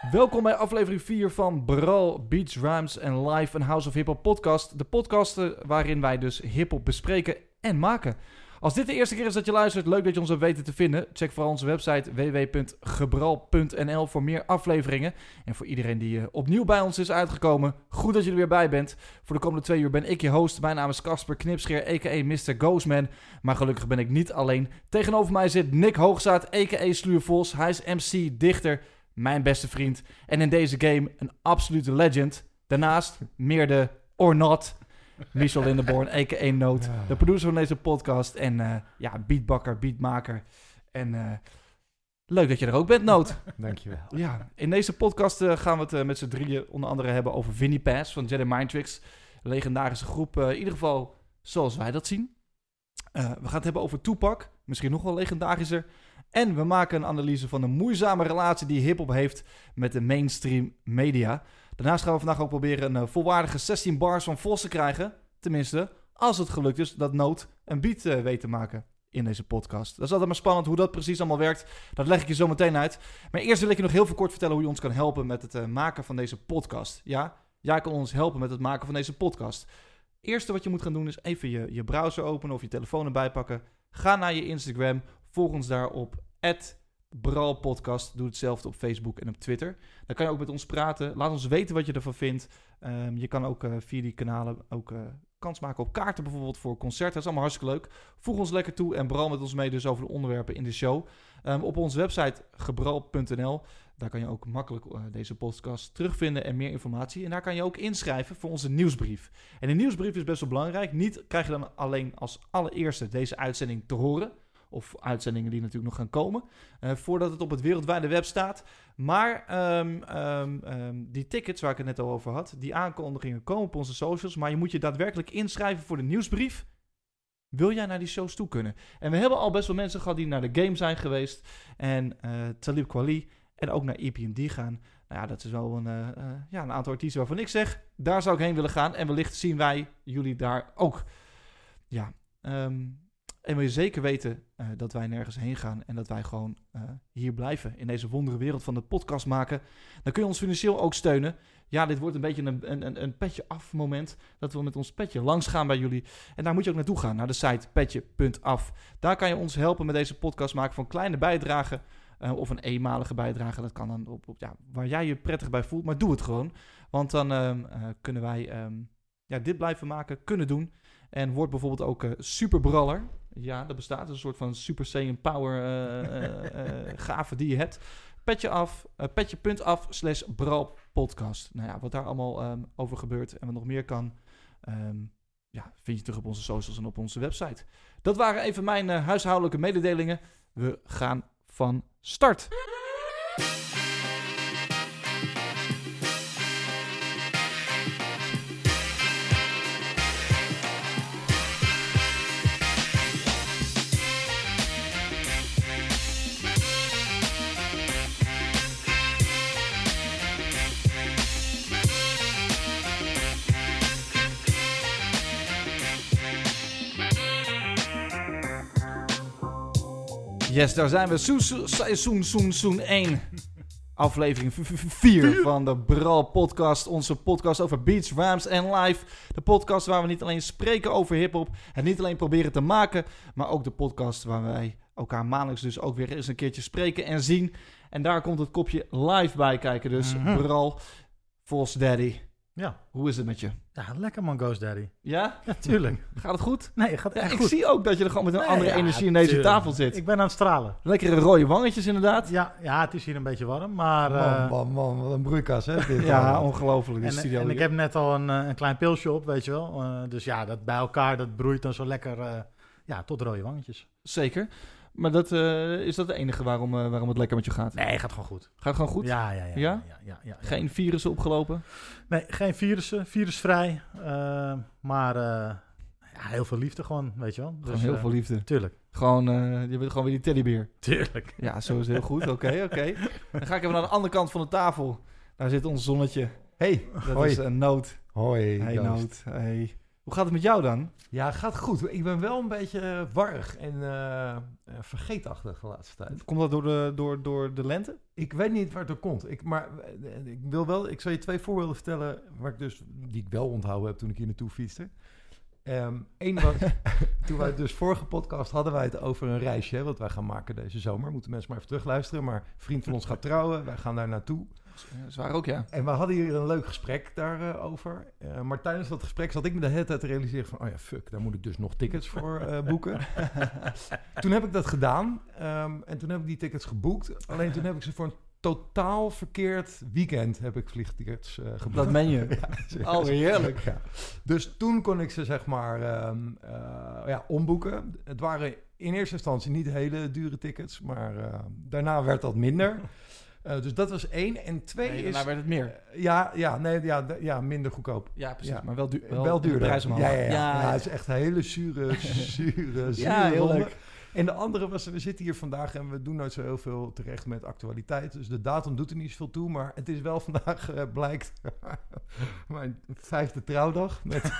Welkom bij aflevering 4 van Brawl, Beats, Rhymes en Live, een House of Hip Hop podcast. De podcast waarin wij dus hip hop bespreken en maken. Als dit de eerste keer is dat je luistert, leuk dat je ons hebt weten te vinden. Check vooral onze website www.gebral.nl voor meer afleveringen. En voor iedereen die eh, opnieuw bij ons is uitgekomen, goed dat je er weer bij bent. Voor de komende twee uur ben ik je host. Mijn naam is Casper Knipscheer, a.k.a. Mr. Ghostman. Maar gelukkig ben ik niet alleen. Tegenover mij zit Nick Hoogzaad, a.k.a. Sluur Vos. Hij is MC, dichter, mijn beste vriend. En in deze game een absolute legend. Daarnaast meer de or not... Michel Lindeborn, a.k.a. Noot. De producer van deze podcast. En eh, ja, beatbakker, beatmaker. En eh, leuk dat je er ook bent, Noot. Dankjewel. Ja, in deze podcast eh, gaan we het met z'n drieën onder andere hebben over Vinnie Pass van Jedi Mind Tricks. Legendarische groep, in ieder geval zoals wij dat zien. We gaan het hebben over Tupac, misschien nog wel legendarischer. En we maken een analyse van de moeizame relatie die hip-hop heeft met de mainstream media. Daarnaast gaan we vandaag ook proberen een eh, volwaardige 16 bars van Vos te krijgen. Tenminste, als het gelukt is dat Noot een beat eh, weet te maken in deze podcast. Dat is altijd maar spannend hoe dat precies allemaal werkt. Dat leg ik je zo meteen uit. Maar eerst wil ik je nog heel veel kort vertellen hoe je ons kan helpen met het eh, maken van deze podcast. Ja, jij kan ons helpen met het maken van deze podcast. Eerste wat je moet gaan doen is even je, je browser openen of je telefoon erbij pakken. Ga naar je Instagram, volg ons daar op @bralpodcast. Doe hetzelfde op Facebook en op Twitter. Dan kan je ook met ons praten. Laat ons weten wat je ervan vindt. Ehm, je kan ook eh, via die kanalen ook eh, kans maken op kaarten bijvoorbeeld voor concerten. Dat is allemaal hartstikke leuk. Voeg ons lekker toe en bral met ons mee dus over de onderwerpen in de show. Ehm, op onze website gebral.nl. Daar kan je ook makkelijk eh, deze podcast terugvinden en meer informatie. En daar kan je ook inschrijven voor onze nieuwsbrief. En de nieuwsbrief is best wel belangrijk. Niet krijg je dan alleen als allereerste deze uitzending te horen. Of uitzendingen die natuurlijk nog gaan komen. eh, voordat het op het wereldwijde web staat. Maar ehm, ehm, ehm, die tickets waar ik het net al over had. Die aankondigingen komen op onze socials. Maar je moet je daadwerkelijk inschrijven voor de nieuwsbrief. Wil jij naar die shows toe kunnen? En we hebben al best wel mensen gehad die naar de game zijn geweest. En eh Talib Kweli. En ook naar EPMD gaan. Nou ja, dat is wel een, eh, ja, een aantal artiesten waarvan ik zeg... daar zou ik heen willen gaan. En wellicht zien wij jullie daar ook. Ja, en wil je zeker weten eh, dat wij nergens heen gaan... en dat wij gewoon eh, hier blijven... in deze wondere wereld van de podcast maken... dan kun je ons financieel ook steunen. Ja, dit wordt een beetje een, een, een, petje af moment... dat we met ons petje langs gaan bij jullie. En daar moet je ook naartoe gaan, naar de site petje.af. Daar kan je ons helpen met deze podcast maken van kleine bijdragen... Eh, of een eenmalige bijdrage, dat kan dan op, op ja, waar jij je prettig bij voelt. Maar doe het gewoon. Want dan ehm, eh, kunnen wij ehm, ja, dit blijven maken, kunnen doen. En wordt bijvoorbeeld ook eh superbraller. Ja, dat bestaat. Een soort van Super Saiyan Power eh, eh, eh, gave die je hebt. Petje af, petje.af slash bralpodcast. Nou ja, wat daar allemaal ehm, over gebeurt en wat nog meer kan... ehm, ja, vind je terug op onze socials en op onze website. Dat waren even mijn huishoudelijke mededelingen. We gaan van start. Yes, daar zijn we. Seizoen, soen 1. Aflevering 4 van de Bral podcast. Onze podcast over beats, rhymes en live. De podcast waar we niet alleen spreken over hiphop. En niet alleen proberen te maken. Maar ook de podcast waar wij elkaar maandelijks dus ook weer eens een keertje spreken en zien. En daar komt het kopje live bij kijken. Dus Mhm. Bral, Vos Daddy. Ja. Hoe is het met je? ja, lekker man, Ghost Daddy. Ja? Ja, tuurlijk. Gaat het goed? Nee, het gaat Ja, echt ik goed. zie ook dat je er gewoon met een Nee, andere ja, energie in deze tafel zit. Ik ben aan het stralen. Lekkere rode wangetjes inderdaad. Ja, ja, het is hier een beetje warm, maar... eh, Man, man, man, wat een broeikas, hè? Dit Ja, allemaal. ongelooflijk. En, studio en ik heb net al een, eh, een klein pilsje op, weet je wel. Eh, dus ja, dat bij elkaar, dat broeit dan zo lekker eh, ja, tot rode wangetjes. Zeker. Maar dat, eh, is dat het enige waarom, eh, waarom het lekker met je gaat? Nee, gaat gewoon goed. Gaat gewoon goed? Ja, ja, ja. Ja? ja, ja. Geen virussen opgelopen? Nee, geen virussen, virusvrij. eh, maar ja, heel veel liefde gewoon, weet je wel. Gewoon Dus, heel eh, veel liefde. Tuurlijk, Gewoon, je bent gewoon weer die teddybeer. tuurlijk. Ja, zo is het heel goed. Oké, oké. Dan ga ik even naar de andere kant van de tafel. Daar zit ons zonnetje. Hey, Dat hoi. is een noot. Hoi, Hey noot. Hey. Hoe gaat het met jou dan? Ja, gaat goed. Ik ben wel een beetje eh, warrig en eh, eh, vergeetachtig de laatste tijd. Komt dat door de, door, door de lente? Ik weet niet waar het door komt. Ik, maar ik wil wel, ik zal je twee voorbeelden vertellen waar ik dus, die ik wel onthouden heb toen ik hier naartoe fietste. Eén was, toen wij dus vorige podcast hadden wij het over een reisje, hè, wat wij gaan maken deze zomer. Moeten mensen maar even terugluisteren. Maar een vriend van ons gaat trouwen, wij gaan daar naartoe. Zwaar ook, ja. En we hadden hier een leuk gesprek daarover. Eh maar tijdens dat gesprek zat ik me de hele tijd te realiseren van... oh ja, fuck, daar moet ik dus nog tickets voor eh, boeken. toen heb ik dat gedaan. ehm, en toen heb ik die tickets geboekt. Alleen toen heb ik ze voor een totaal verkeerd weekend... heb ik vliegtickets eh geboekt. Dat meen je. Ja, serieus. Oh. Ja. Dus toen kon ik ze zeg maar ehm, eh, ja, omboeken. Het waren in eerste instantie niet hele dure tickets... maar daarna werd dat minder... Eh, dus dat was één. En twee Nee, is... daarna werd het meer. Eh, ja, ja, nee, ja, ja, minder goedkoop. Ja, precies. Ja. Maar wel, du Wel, wel, duurder. Ja, ja, ja. ja, Ja, het is echt een hele zure, zure, zure Ja, heel ronde. leuk. En de andere was, we zitten hier vandaag en we doen nooit zo heel veel terecht met actualiteit. Dus de datum doet er niet zoveel toe, maar het is wel vandaag, eh, blijkt, mijn vijfde trouwdag. Met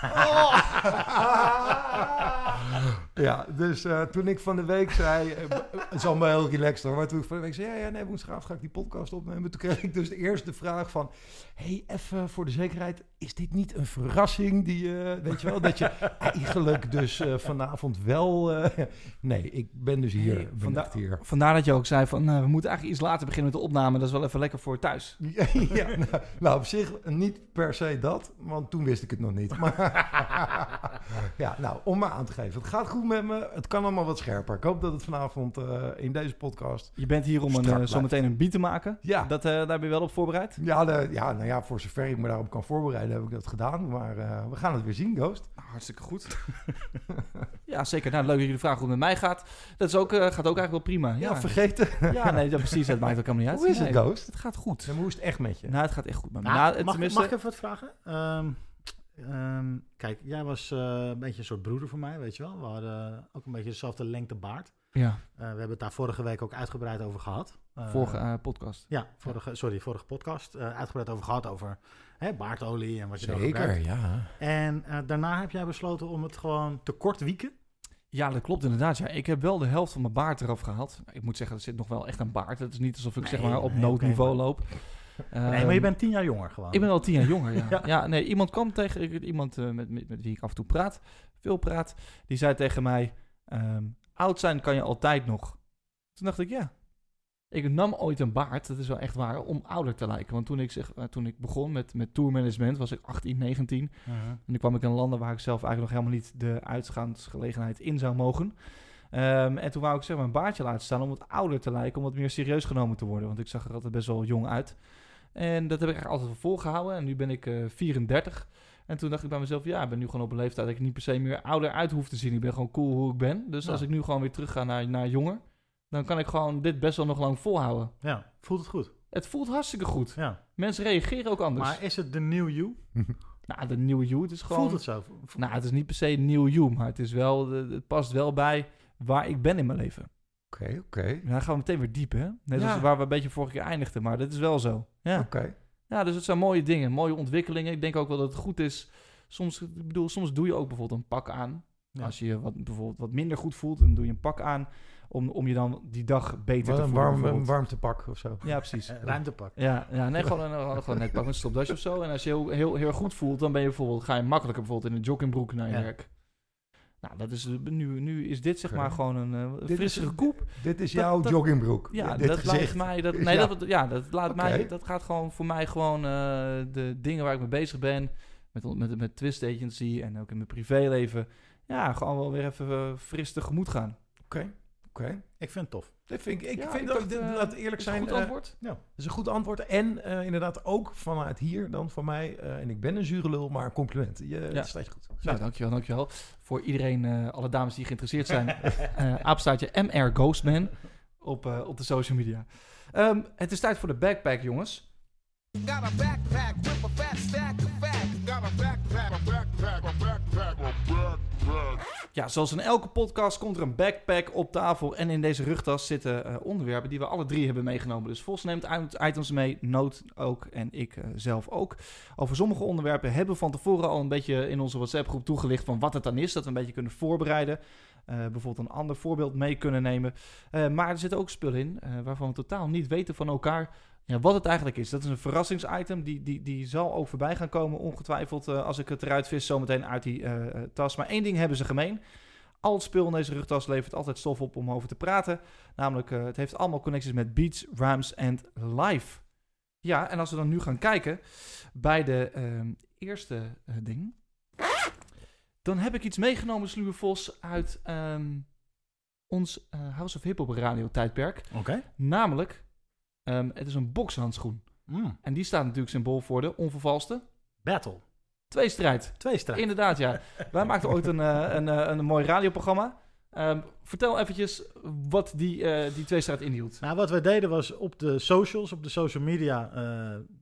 ja, dus eh, toen ik van de week zei, eh, het is allemaal heel relaxed hoor, maar toen ik van de week zei, ja, ja, nee, woensdagavond ga ik die podcast opnemen. Toen kreeg ik dus de eerste vraag van, hey, even voor de zekerheid, is dit niet een verrassing die, eh, weet je wel, dat je eigenlijk dus eh, vanavond wel, eh, nee, ik ben dus hier, Nee, ben vanda- echt hier. Vandaar dat je ook zei van, we moeten eigenlijk iets later beginnen met de opname. Dat is wel even lekker voor thuis. Ja, ja, nou, nou, op zich niet per se dat, want toen wist ik het nog niet. Maar ja, nou, om maar aan te geven. Het gaat goed met me, het kan allemaal wat scherper. Ik hoop dat het vanavond in deze podcast... Je bent hier om een, zometeen een beat te maken. Ja, Dat, daar ben je wel op voorbereid? ja, de, ja, nou ja, voor zover ik me daarop kan voorbereiden heb ik dat gedaan. Maar eh, we gaan het weer zien, Ghost. Hartstikke goed. ja, zeker. Nou, leuk dat jullie vragen hoe het met mij gaat. Dat is ook, eh, gaat ook eigenlijk wel prima. Ja, Ja, vergeten. ja nee, dat, precies. Dat maakt ook helemaal niet uit. Hoe is het, Nee, Ghost? Het gaat goed. En hoe is het echt met je? Nou, het gaat echt goed met me. Nou, Nou, het- mag, tenminste, mag ik even wat vragen? Ehm, ehm, kijk, jij was eh, een beetje een soort broeder voor mij, weet je wel. We hadden ook een beetje dezelfde lengte baard. Ja, Eh, we hebben het daar vorige week ook uitgebreid over gehad. Eh, vorige podcast. Ja, vorige, sorry, vorige podcast. eh, uitgebreid over gehad over hè, baardolie en wat je dan gebruikt. ja. En eh, daarna heb jij besloten om het gewoon te kort wieken. Ja, dat klopt inderdaad. Ja. Ik heb wel de helft van mijn baard eraf gehaald. Ik moet zeggen, er zit nog wel echt een baard. Het is niet alsof ik zeg maar op nee, noodniveau loop. nee, maar je Ehm, bent tien jaar jonger gewoon. Ik ben al tien jaar jonger, ja. Ja. ja. nee, iemand kwam tegen... Iemand eh, met, met, met wie ik af en toe praat, veel praat, die zei tegen mij... ehm, oud zijn kan je altijd nog. Toen dacht ik, ja. Ik nam ooit een baard, dat is wel echt waar, om ouder te lijken. Want toen ik, zeg, eh, toen ik begon met, met tourmanagement, was ik 18, 19. Mhm. En toen kwam ik in landen waar ik zelf eigenlijk nog helemaal niet de uitgaansgelegenheid in zou mogen. Ehm, en toen wou ik zeg maar een baardje laten staan om wat ouder te lijken, om wat meer serieus genomen te worden. Want ik zag er altijd best wel jong uit. En dat heb ik eigenlijk altijd wel volgehouden. En nu ben ik eh 34. En toen dacht ik bij mezelf, ja, ik ben nu gewoon op een leeftijd dat ik niet per se meer ouder uit hoef te zien. Ik ben gewoon cool hoe ik ben. Dus Ja. als ik nu gewoon weer terug ga naar, naar jonger, dan kan ik gewoon dit best wel nog lang volhouden. Ja, voelt het goed. Het voelt hartstikke goed. Ja. Mensen reageren ook anders. Maar is het de new you? nou, de nieuwe you, het is gewoon... Voelt het zo? Nou, het is niet per se nieuw you, maar het, is wel, het past wel bij waar ik ben in mijn leven. Oké, oké. Dan gaan we meteen weer diep, hè? Net Ja. als waar we een beetje vorige keer eindigden, maar dat is wel zo. Ja. Oké. ja, dus het zijn mooie dingen, mooie ontwikkelingen. Ik denk ook wel dat het goed is. Soms, ik bedoel, soms doe je ook bijvoorbeeld een pak aan. Ja. Als je je wat, bijvoorbeeld wat minder goed voelt, dan doe je een pak aan om, om je dan die dag beter Wat te een voelen. warm, een warmtepak of zo. Ja, precies. Ruimtepak. Ja, ja nee, gewoon, een, gewoon net pak met een stopdasje of zo. En als je heel, heel, goed voelt, dan ben je bijvoorbeeld, ga je makkelijker bijvoorbeeld in een joggingbroek naar je Ja. werk. Nou, dat is, nu, nu is dit zeg maar gewoon een eh, frissere koep. Dit is Dat- jouw dat- joggingbroek. Ja, dit dat gezicht. laat mij, dat, nee, Ja. dat, ja, dat laat mij, dat gaat gewoon voor mij gewoon eh, de dingen waar ik mee bezig ben, met, met, met Twist Agency en ook in mijn privéleven, ja, gewoon wel weer even eh, fris tegemoet gaan. Oké, oké. Ik vind het tof. Dat vind ik, ik Ja, vind ik dat, dit- eh, laat eerlijk Is zijn, een goed eh, antwoord? dat is een goed antwoord. En eh, inderdaad ook vanuit hier dan van mij, eh, en ik ben een zure lul, maar een compliment. Je, Ja. Staat je goed. Nou, dankjewel, dankjewel. Voor iedereen, eh, alle dames die geïnteresseerd zijn, eh apenstaartje MR Ghostman op, eh, op de social media. Ehm, het is tijd voor de backpack, jongens. Got a backpack with a fat stack of facts. Got a backpack, a backpack, a backpack, a backpack. Ja, zoals in elke podcast komt er een backpack op tafel. En in deze rugtas zitten eh, onderwerpen die we alle drie hebben meegenomen. Dus Vos neemt items mee, Noot ook en ik eh, zelf ook. Over sommige onderwerpen hebben we van tevoren al een beetje in onze WhatsApp-groep toegelicht van wat het dan is. Dat we een beetje kunnen voorbereiden. Eh, bijvoorbeeld een ander voorbeeld mee kunnen nemen. Maar er zitten ook spullen in waarvan we totaal niet weten van elkaar ja, wat het eigenlijk is. Dat is een verrassingsitem. Die, die, die zal ook voorbij gaan komen, ongetwijfeld, eh, als ik het eruit vis zometeen uit die eh, eh, tas. Maar één ding hebben ze gemeen. Al het spul in deze rugtas levert altijd stof op om over te praten. Namelijk, het heeft allemaal connecties met beats, rhymes en live. Ja, en als we dan nu gaan kijken bij de ehm, eerste ding. Dan heb ik iets meegenomen, Sluwe Vos, uit ehm, ons House of Hip Hop radio tijdperk. Oké. Namelijk, ehm, het is een bokshandschoen. Mm. En die staat natuurlijk symbool voor de onvervalste Battle. tweestrijd. Twee strijd. Inderdaad, ja. Wij maakten ooit een, eh, een, eh, een mooi radioprogramma. Ehm, vertel eventjes wat die, eh die tweestrijd inhield. Nou, wat wij deden was op de socials, op de social media,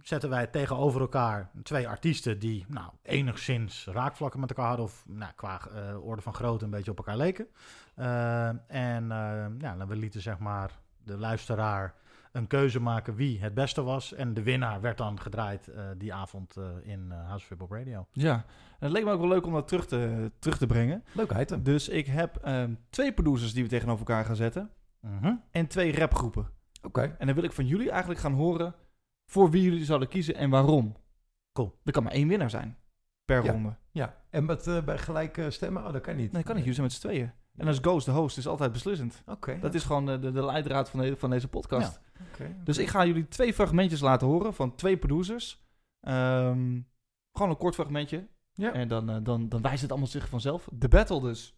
zetten wij tegenover elkaar twee artiesten die nou, enigszins raakvlakken met elkaar hadden of nou, qua orde van grootte een beetje op elkaar leken. Eh, en ja, we lieten zeg maar de luisteraar een keuze maken wie het beste was. En de winnaar werd dan gedraaid eh, die avond eh, in eh, House of Hop Radio. Ja, en het leek me ook wel leuk om dat terug te, terug te brengen. Leuk item. Dus ik heb ehm, twee producers die we tegenover elkaar gaan zetten. Mhm. En twee rapgroepen. Oké. En dan wil ik van jullie eigenlijk gaan horen voor wie jullie zouden kiezen en waarom. Cool. Er kan maar één winnaar zijn per Ja. ronde. Ja, en wat eh, bij gelijke stemmen? Oh, dat kan niet. Nee, kan niet. Jullie zijn met z'n tweeën. En als Ghost de host is altijd beslissend. Oké. Dat is gewoon de, de leidraad van, de- van deze podcast. Dus ik ga jullie twee fragmentjes laten horen van twee producers. Ehm, gewoon een kort fragmentje. Ja. En dan, eh, dan, dan wijst het allemaal zich vanzelf. De battle dus.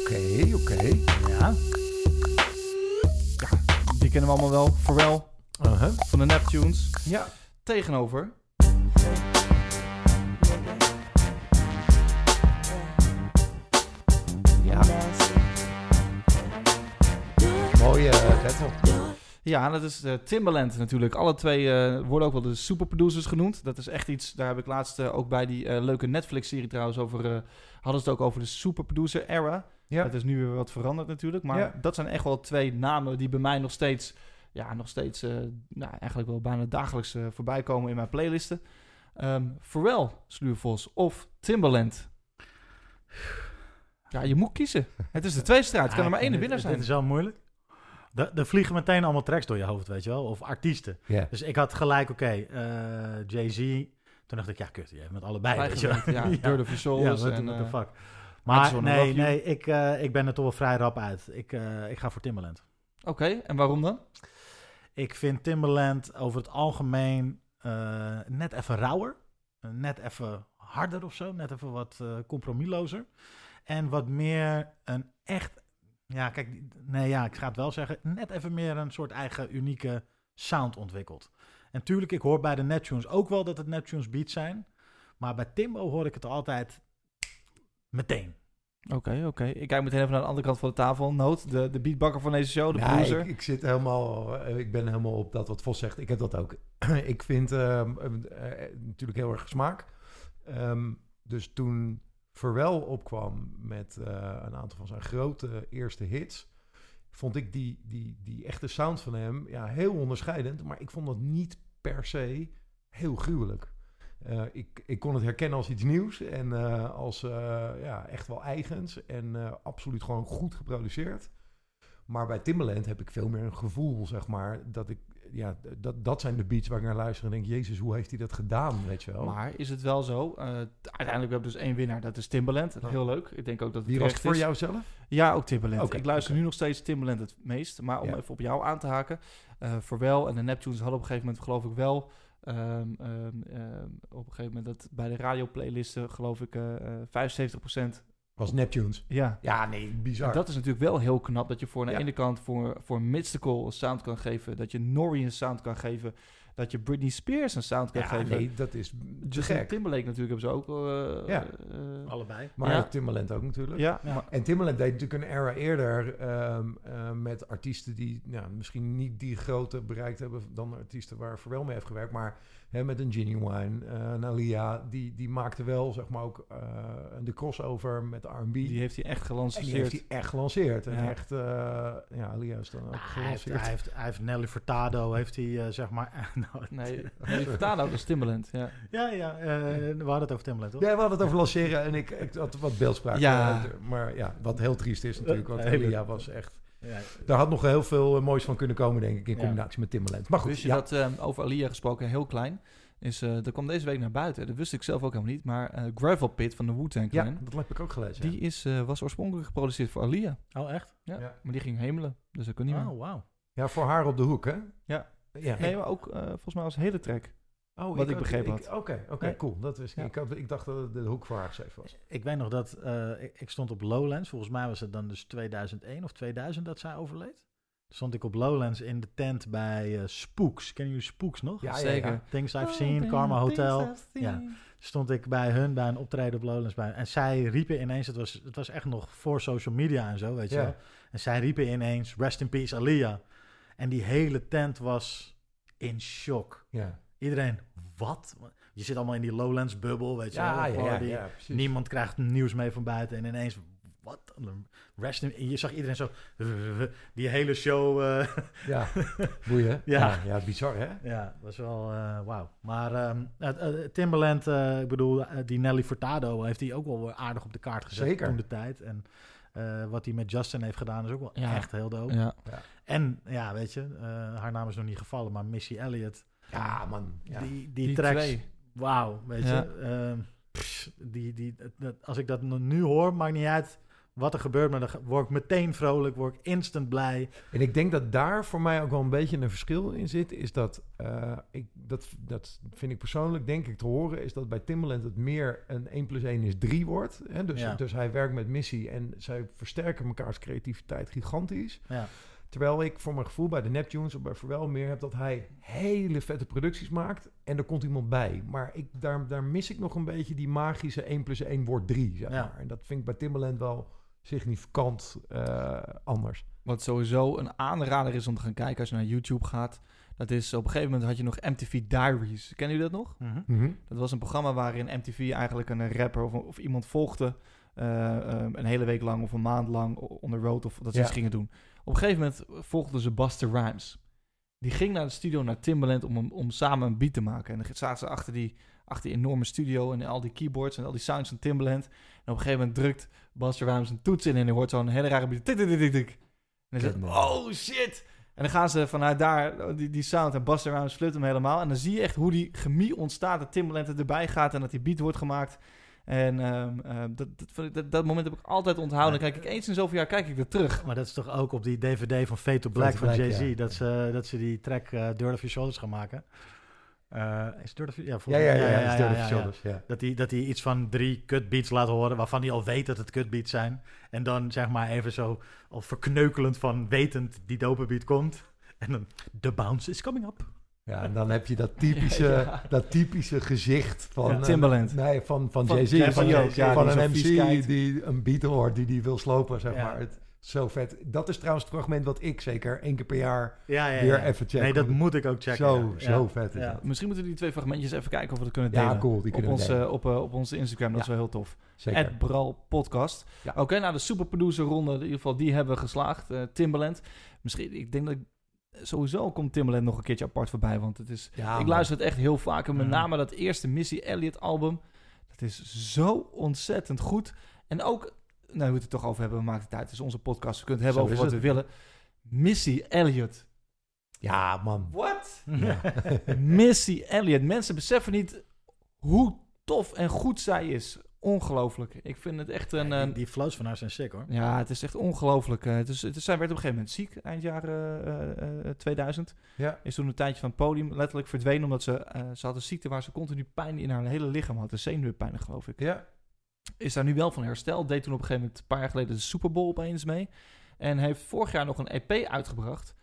Oké, oké. Ja. Die kennen we allemaal wel. Pharrell Uh-huh. van de Neptunes. Ja. Tegenover Uh, battle. Ja, dat is eh, Timbaland natuurlijk. Alle twee eh, worden ook wel de superproducers genoemd. Dat is echt iets, daar heb ik laatst eh, ook bij die eh, leuke Netflix-serie trouwens over... eh, hadden ze het ook over de superproducer era. Ja. Het is nu weer wat veranderd natuurlijk. Maar Ja. dat zijn echt wel twee namen die bij mij nog steeds... Ja, nog steeds eh, nou, eigenlijk wel bijna dagelijks eh, voorbij komen in mijn playlisten. Ehm Pharrell, Sluurvos of Timbaland? Ja, je moet kiezen. Het is de tweestrijd. Het kan er maar één winnaar zijn. Dit is wel moeilijk. Er vliegen meteen allemaal tracks door je hoofd, weet je wel. Of artiesten. Dus ik had gelijk, oké, eh, Jay-Z. Toen dacht ik, ja, kut, je hebt met allebei, weet je wel. Ja, Dirt of Your Soul. Ja, en, what the eh, fuck. Maar nee, nee, ik, eh, ik ben er toch wel vrij rap uit. Ik, eh, ik ga voor Timbaland. Oké, en waarom dan? Ik vind Timbaland over het algemeen eh, net even rauwer. Net even harder of zo. Net even wat eh compromislozer. En wat meer een echt... Ja, kijk, nee, ja, ik ga het wel zeggen. Net even meer een soort eigen unieke sound ontwikkelt. En tuurlijk, ik hoor bij de Neptunes ook wel dat het Neptunes beats zijn. Maar bij Timbo hoor ik het altijd meteen. Oké, oké. Ik kijk meteen even naar de andere kant van de tafel. Noot, de, de beatbakker van deze show, de Ja, producer. ik, ik zit helemaal, eh, ik ben helemaal op dat wat Vos zegt. Ik heb dat ook. ik vind ehm, eh, eh, natuurlijk heel erg smaak. Ehm, dus toen Pharrell opkwam met eh, een aantal van zijn grote eerste hits, vond ik die, die, die echte sound van hem ja, heel onderscheidend. Maar ik vond dat niet per se heel gruwelijk. Eh, ik, ik kon het herkennen als iets nieuws en eh, als ja, echt wel eigens en absoluut gewoon goed geproduceerd. Maar bij Timbaland heb ik veel meer een gevoel, zeg maar, dat ik, ja, dat, dat zijn de beats waar ik naar luister en denk, jezus, hoe heeft hij dat gedaan, weet je wel? Maar is het wel zo? eh, uiteindelijk hebben we dus één winnaar, dat is Timbaland. Heel leuk. Ik denk ook dat het Wie was het voor jou zelf? Ja, ook Timbaland. Oké, ik luister nu nog steeds Timbaland het meest. Maar om Ja. even op jou aan te haken. eh Pharrell en de Neptunes hadden op een gegeven moment, geloof ik wel... ehm, ehm, ehm, op een gegeven moment dat bij de radioplaylisten, geloof ik, eh eh 75%... Was Neptunes. Ja, Ja, nee, bizar. En dat is natuurlijk wel heel knap dat je voor aan de Ja. ene kant voor, voor Mystical een sound kan geven, dat je Nori een sound kan geven, dat je Britney Spears een sound kan ja, geven. nee, dat is te Justin gek. Timberlake natuurlijk hebben ze ook. eh, Ja. eh, Allebei. Maar Ja. Timbaland ook natuurlijk. ja, En Timbaland deed natuurlijk een era eerder ehm, eh, met artiesten die ja, misschien niet die grote bereikt hebben dan de artiesten waar Pharrell mee heeft gewerkt. Maar hè, met een Genuine, eh een Alia, die, die maakte wel zeg maar ook eh, de crossover met R&B. Die heeft hij echt Die gelanceerd. heeft hij echt gelanceerd. En Ja. echt, eh, ja, Alia is dan ook Ah, hij, heeft, gelanceerd. hij, heeft, hij heeft Nelly Furtado, heeft hij zeg maar... nou, Nee, nee Furtado, dat is Timbaland. Ja. Ja, ja, eh, we hadden het over Timbaland, toch? Ja, we hadden het over lanceren en ik, ik had wat beeldspraak. Ja. Maar ja, wat heel triest is natuurlijk. Want Alia was echt... Ja. Daar had nog heel veel eh, moois van kunnen komen, denk ik, in Ja. combinatie met Timbaland. Maar goed, Wist je ja. dat, eh, over Alia gesproken, heel klein, is, eh dat kwam deze week naar buiten. Dat wist ik zelf ook helemaal niet. Maar eh, Gravel Pit van de Wu-Tang ja, dat heb ik ook gelezen. die is, eh, was oorspronkelijk geproduceerd voor Alia. Oh, echt? Ja. Ja. Maar die ging hemelen, dus dat kon niet meer. Oh, wauw. Ja, voor haar op de hoek, hè? Ja. ja. Nee, maar ook eh, volgens mij als hele track. Oh, Wat ik had- begrepen ik- Oké, oké, Nee. cool. Dat is, Ja. ik, had, ik dacht dat het de hoek voor was. Ik weet nog dat eh, ik, ik stond op Lowlands. Volgens mij was het dan dus 2001 of 2000 dat zij overleed. Stond ik op Lowlands in de tent bij eh, Spooks. Kennen jullie Spooks nog? Ja, Zeker. ja. Things Oh, I've Seen, Karma Hotel. Ja. Stond ik bij hun bij een optreden op Lowlands bij. En zij riepen ineens, het was, het was echt nog voor social media en zo, weet je Ja. wel. En zij riepen ineens, rest in peace Aliyah. En die hele tent was in shock. Ja, Iedereen, wat? Je zit allemaal in die Lowlands bubbel, weet je ja, wel. ja, ja. Niemand krijgt nieuws mee van buiten. En ineens, wat? Rest in, je zag iedereen zo, die hele show. eh, Ja, boeien. Ja. ja. Ja, bizar, hè? ja, dat was wel eh, wauw. Maar ehm, eh, Timbaland, eh, ik bedoel, die Nelly Furtado heeft hij ook wel weer aardig op de kaart gezet Zeker. toen de tijd. En eh, wat hij met Justin heeft gedaan is ook wel Ja. echt heel dope. Ja. En ja, weet je, eh, haar naam is nog niet gevallen, maar Missy Elliott. Ja, man. Ja. Die, die, Die tracks, wauw, weet Ja. je. ehm, pff, die, die, dat, als ik dat nu hoor, maakt niet uit wat er gebeurt, maar dan word ik meteen vrolijk, word ik instant blij. En ik denk dat daar voor mij ook wel een beetje een verschil in zit. Is dat, eh, ik, dat, dat vind ik persoonlijk, denk ik te horen, is dat bij Timbaland het meer een 1 plus 1 is 3 wordt. Hè? Dus, Ja. dus hij werkt met missie en zij versterken mekaars creativiteit gigantisch. Ja. Terwijl ik voor mijn gevoel bij de Neptunes of bij Verwel meer heb dat hij hele vette producties maakt en er komt iemand bij. Maar ik, daar, daar mis ik nog een beetje die magische 1 plus 1 wordt 3, zeg Ja. maar. En dat vind ik bij Timbaland wel significant eh, anders. Wat sowieso een aanrader is om te gaan kijken als je naar YouTube gaat. Dat is op een gegeven moment had je nog MTV Diaries. Kennen jullie dat nog? Mhm. Dat was een programma waarin MTV eigenlijk een rapper of, of iemand volgde. eh, eh, een hele week lang of een maand lang on the road of dat ze Ja. iets gingen doen. Op een gegeven moment volgden ze Buster Rhymes. Die ging naar de studio, naar Timbaland, om, hem- om samen een beat te maken. En dan zaten ze achter die, achter die enorme studio en al die keyboards en al die sounds van Timbaland. En op een gegeven moment drukt Buster Rhymes een toets in en hij hoort zo'n hele rare beat. Tik, tik, tik, tik. En hij zegt, oh shit! En dan gaan ze vanuit daar, die, die sound en Buster Rhymes flipt hem helemaal. En dan zie je echt hoe die chemie ontstaat, dat Timbaland er erbij gaat en dat die beat wordt gemaakt. En ehm, ehm, dat, dat, dat, dat moment heb ik altijd onthouden. Dan kijk ik eens in zoveel jaar kijk ik weer terug. Maar dat is toch ook op die DVD van Fade to Black van Jay-Z, ja. dat, ze, dat ze die track eh Dirt of Your Shoulders gaan maken. Eh, is Dirt of Your... Ja, Ja, ja, ja, ja, ja, ja, ja, ja. shoulders, ja. Dat hij dat hij iets van drie cutbeats laat horen, waarvan hij al weet dat het cutbeats zijn. En dan zeg maar even zo al verkneukelend van wetend die dope beat komt. En dan, the bounce is coming up. Ja, en dan heb je dat typische, Ja, ja. dat typische gezicht van... Ja, eh, Timbaland. nee, van, van, Van Jay-Z. Van, ook, ja, van een MC kijkt. die een beat hoort, die die wil slopen, zeg Ja. maar. Het, zo vet. Dat is trouwens het fragment wat ik zeker één keer per jaar Ja, ja, weer ja. even check. Nee, dat moet ik ook checken. Zo, ja. zo Ja. vet is Ja. dat. Misschien moeten we die twee fragmentjes even kijken of we dat kunnen delen. Ja, cool. Die op, kunnen we onze, delen. op, eh, op onze Instagram, dat is wel heel tof. Zeker. At Bral Podcast. Ja. Oké, nou de superproducer ronde, in ieder geval, die hebben we geslaagd. Eh, Timbaland. Misschien, ik denk dat ik, sowieso komt Timbaland nog een keertje apart voorbij, want het is... Ja, ik luister het echt heel vaak. En met name dat eerste Missy Elliott album. Dat is zo ontzettend goed. En ook, nou we het er toch over hebben, we maken het uit. Het is onze podcast. We kunnen het hebben Zo over wat we willen. Missy Elliott. Ja, man. What? Ja. Missy Elliott. Mensen beseffen niet hoe tof en goed zij is. Ongelooflijk. Ik vind het echt een... die, een- die flows van haar zijn sick hoor. ja, het is echt ongelooflijk. Eh, Het is, het is, zij werd op een gegeven moment ziek, eind jaren eh, eh, 2000. ja. Is toen een tijdje van het podium letterlijk verdwenen... omdat ze, eh, ze had een ziekte waar ze continu pijn in haar hele lichaam had. De zenuwpijn, geloof ik. Ja. Is daar nu wel van hersteld. Deed toen op een gegeven moment, een paar jaar geleden... de Super Bowl opeens mee. En heeft vorig jaar nog een EP uitgebracht...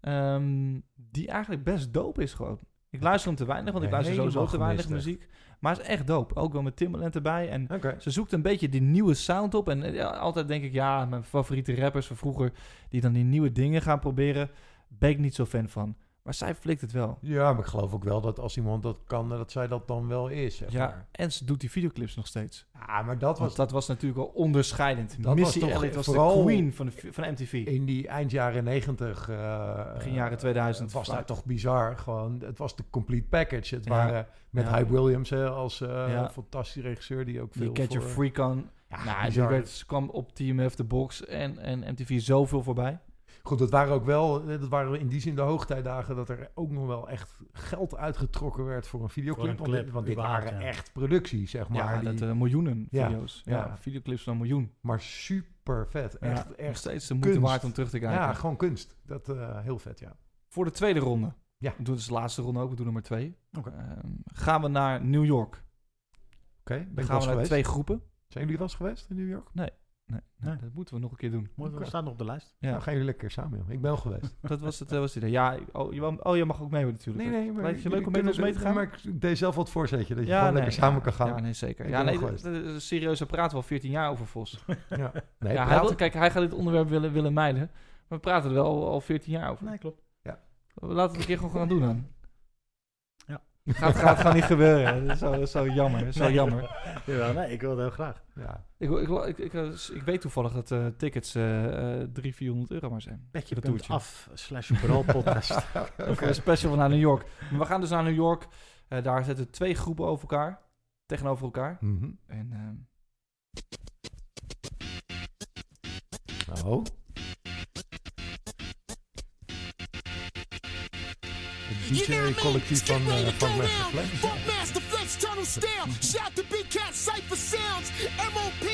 ehm, die eigenlijk best dope is gewoon. Ik luister hem te weinig, want ik luister sowieso te weinig muziek. Maar het is echt dope. Ook wel met Timbaland erbij. En ze zoekt een beetje die nieuwe sound op. En eh, ja, altijd denk ik, ja, mijn favoriete rappers van vroeger... die dan die nieuwe dingen gaan proberen... ben ik niet zo fan van. Maar zij flikt het wel. Ja, maar ik geloof ook wel dat als iemand dat kan, dat zij dat dan wel is. Zeg Ja, maar. en ze doet die videoclips nog steeds. ja, maar dat was dat was natuurlijk wel onderscheidend. Dat Missy was toch Elliott was de queen van, de, van MTV. in die eind jaren negentig... eh, Begin jaren 2000 was dat toch bizar. Gewoon, het was de complete package. Het Ja. waren met Ja. Hype Williams hè, als Ja. fantastische regisseur die ook Die veel Get Your voor- Freak On. Ja, nou, die werd, kwam op TMF, The Box en, en MTV zoveel voorbij. Goed, dat waren ook wel, eh, dat waren in die zin de hoogtijdagen dat er ook nog wel echt geld uitgetrokken werd voor een videoclip. Voor een want, clip, dit- want dit überhaupt, waren ja. echt producties, zeg maar. ja, die- dat eh, miljoenen video's. Ja, ja. videoclips van een miljoen. maar super vet. Echt, nog echt. steeds de moeite kunst. waard om terug te kijken. Ja, gewoon kunst. Dat eh heel vet, ja. Voor de tweede ronde. Ja. We doen dus de laatste ronde ook. We doen er maar twee. Oké. Ehm, gaan we naar New York. Oké, Dan ben gaan we naar geweest. twee groepen. Zijn jullie wel eens geweest in New York? Nee, nee, Nee. dat moeten we nog een keer doen. Mooi, Oké. staat nog op de lijst. Ja, Nou, gaan jullie lekker samen, joh. Ik ben wel geweest. dat was het. eh, was het idee. ja, oh je, oh, je mag ook mee natuurlijk. Nee, nee, maar... Lijkt je leuk om met ons mee te gaan? Maar ik deed zelf wat voorzetje, dat je ja, gewoon nee, lekker samen ja, kan gaan. Ja, nee, zeker. Ik ja, nee, dat- dat serieus, daar praten we al 14 jaar over, Vos. Ja. Nee, ja, hij wil, kijk, hij gaat dit onderwerp willen, willen mijden. Maar we praten er wel al, al 14 jaar over. Nee, klopt. Laten we het een keer gewoon gaan doen dan. Gaat, gaat gewoon niet gebeuren. Dat is zo, dat is zo jammer. dat is Zo Nee. jammer. Jawel, nee, ik wil het heel graag. ja. Ik, ik, ik, ik, eh, ik weet toevallig dat eh, tickets eh eh 300, 400 euro maar zijn. Petje Dat toertje. af slash podcast. Een special van naar New York. Maar we gaan dus naar New York. Daar zitten twee groepen over elkaar. Tegenover elkaar. Mhm. En Oh. DJ-collectief van uh, Funkmaster Flex. Funkmaster Flex, tunnel style. Shout to Big Cat Cypher Sounds. MOP,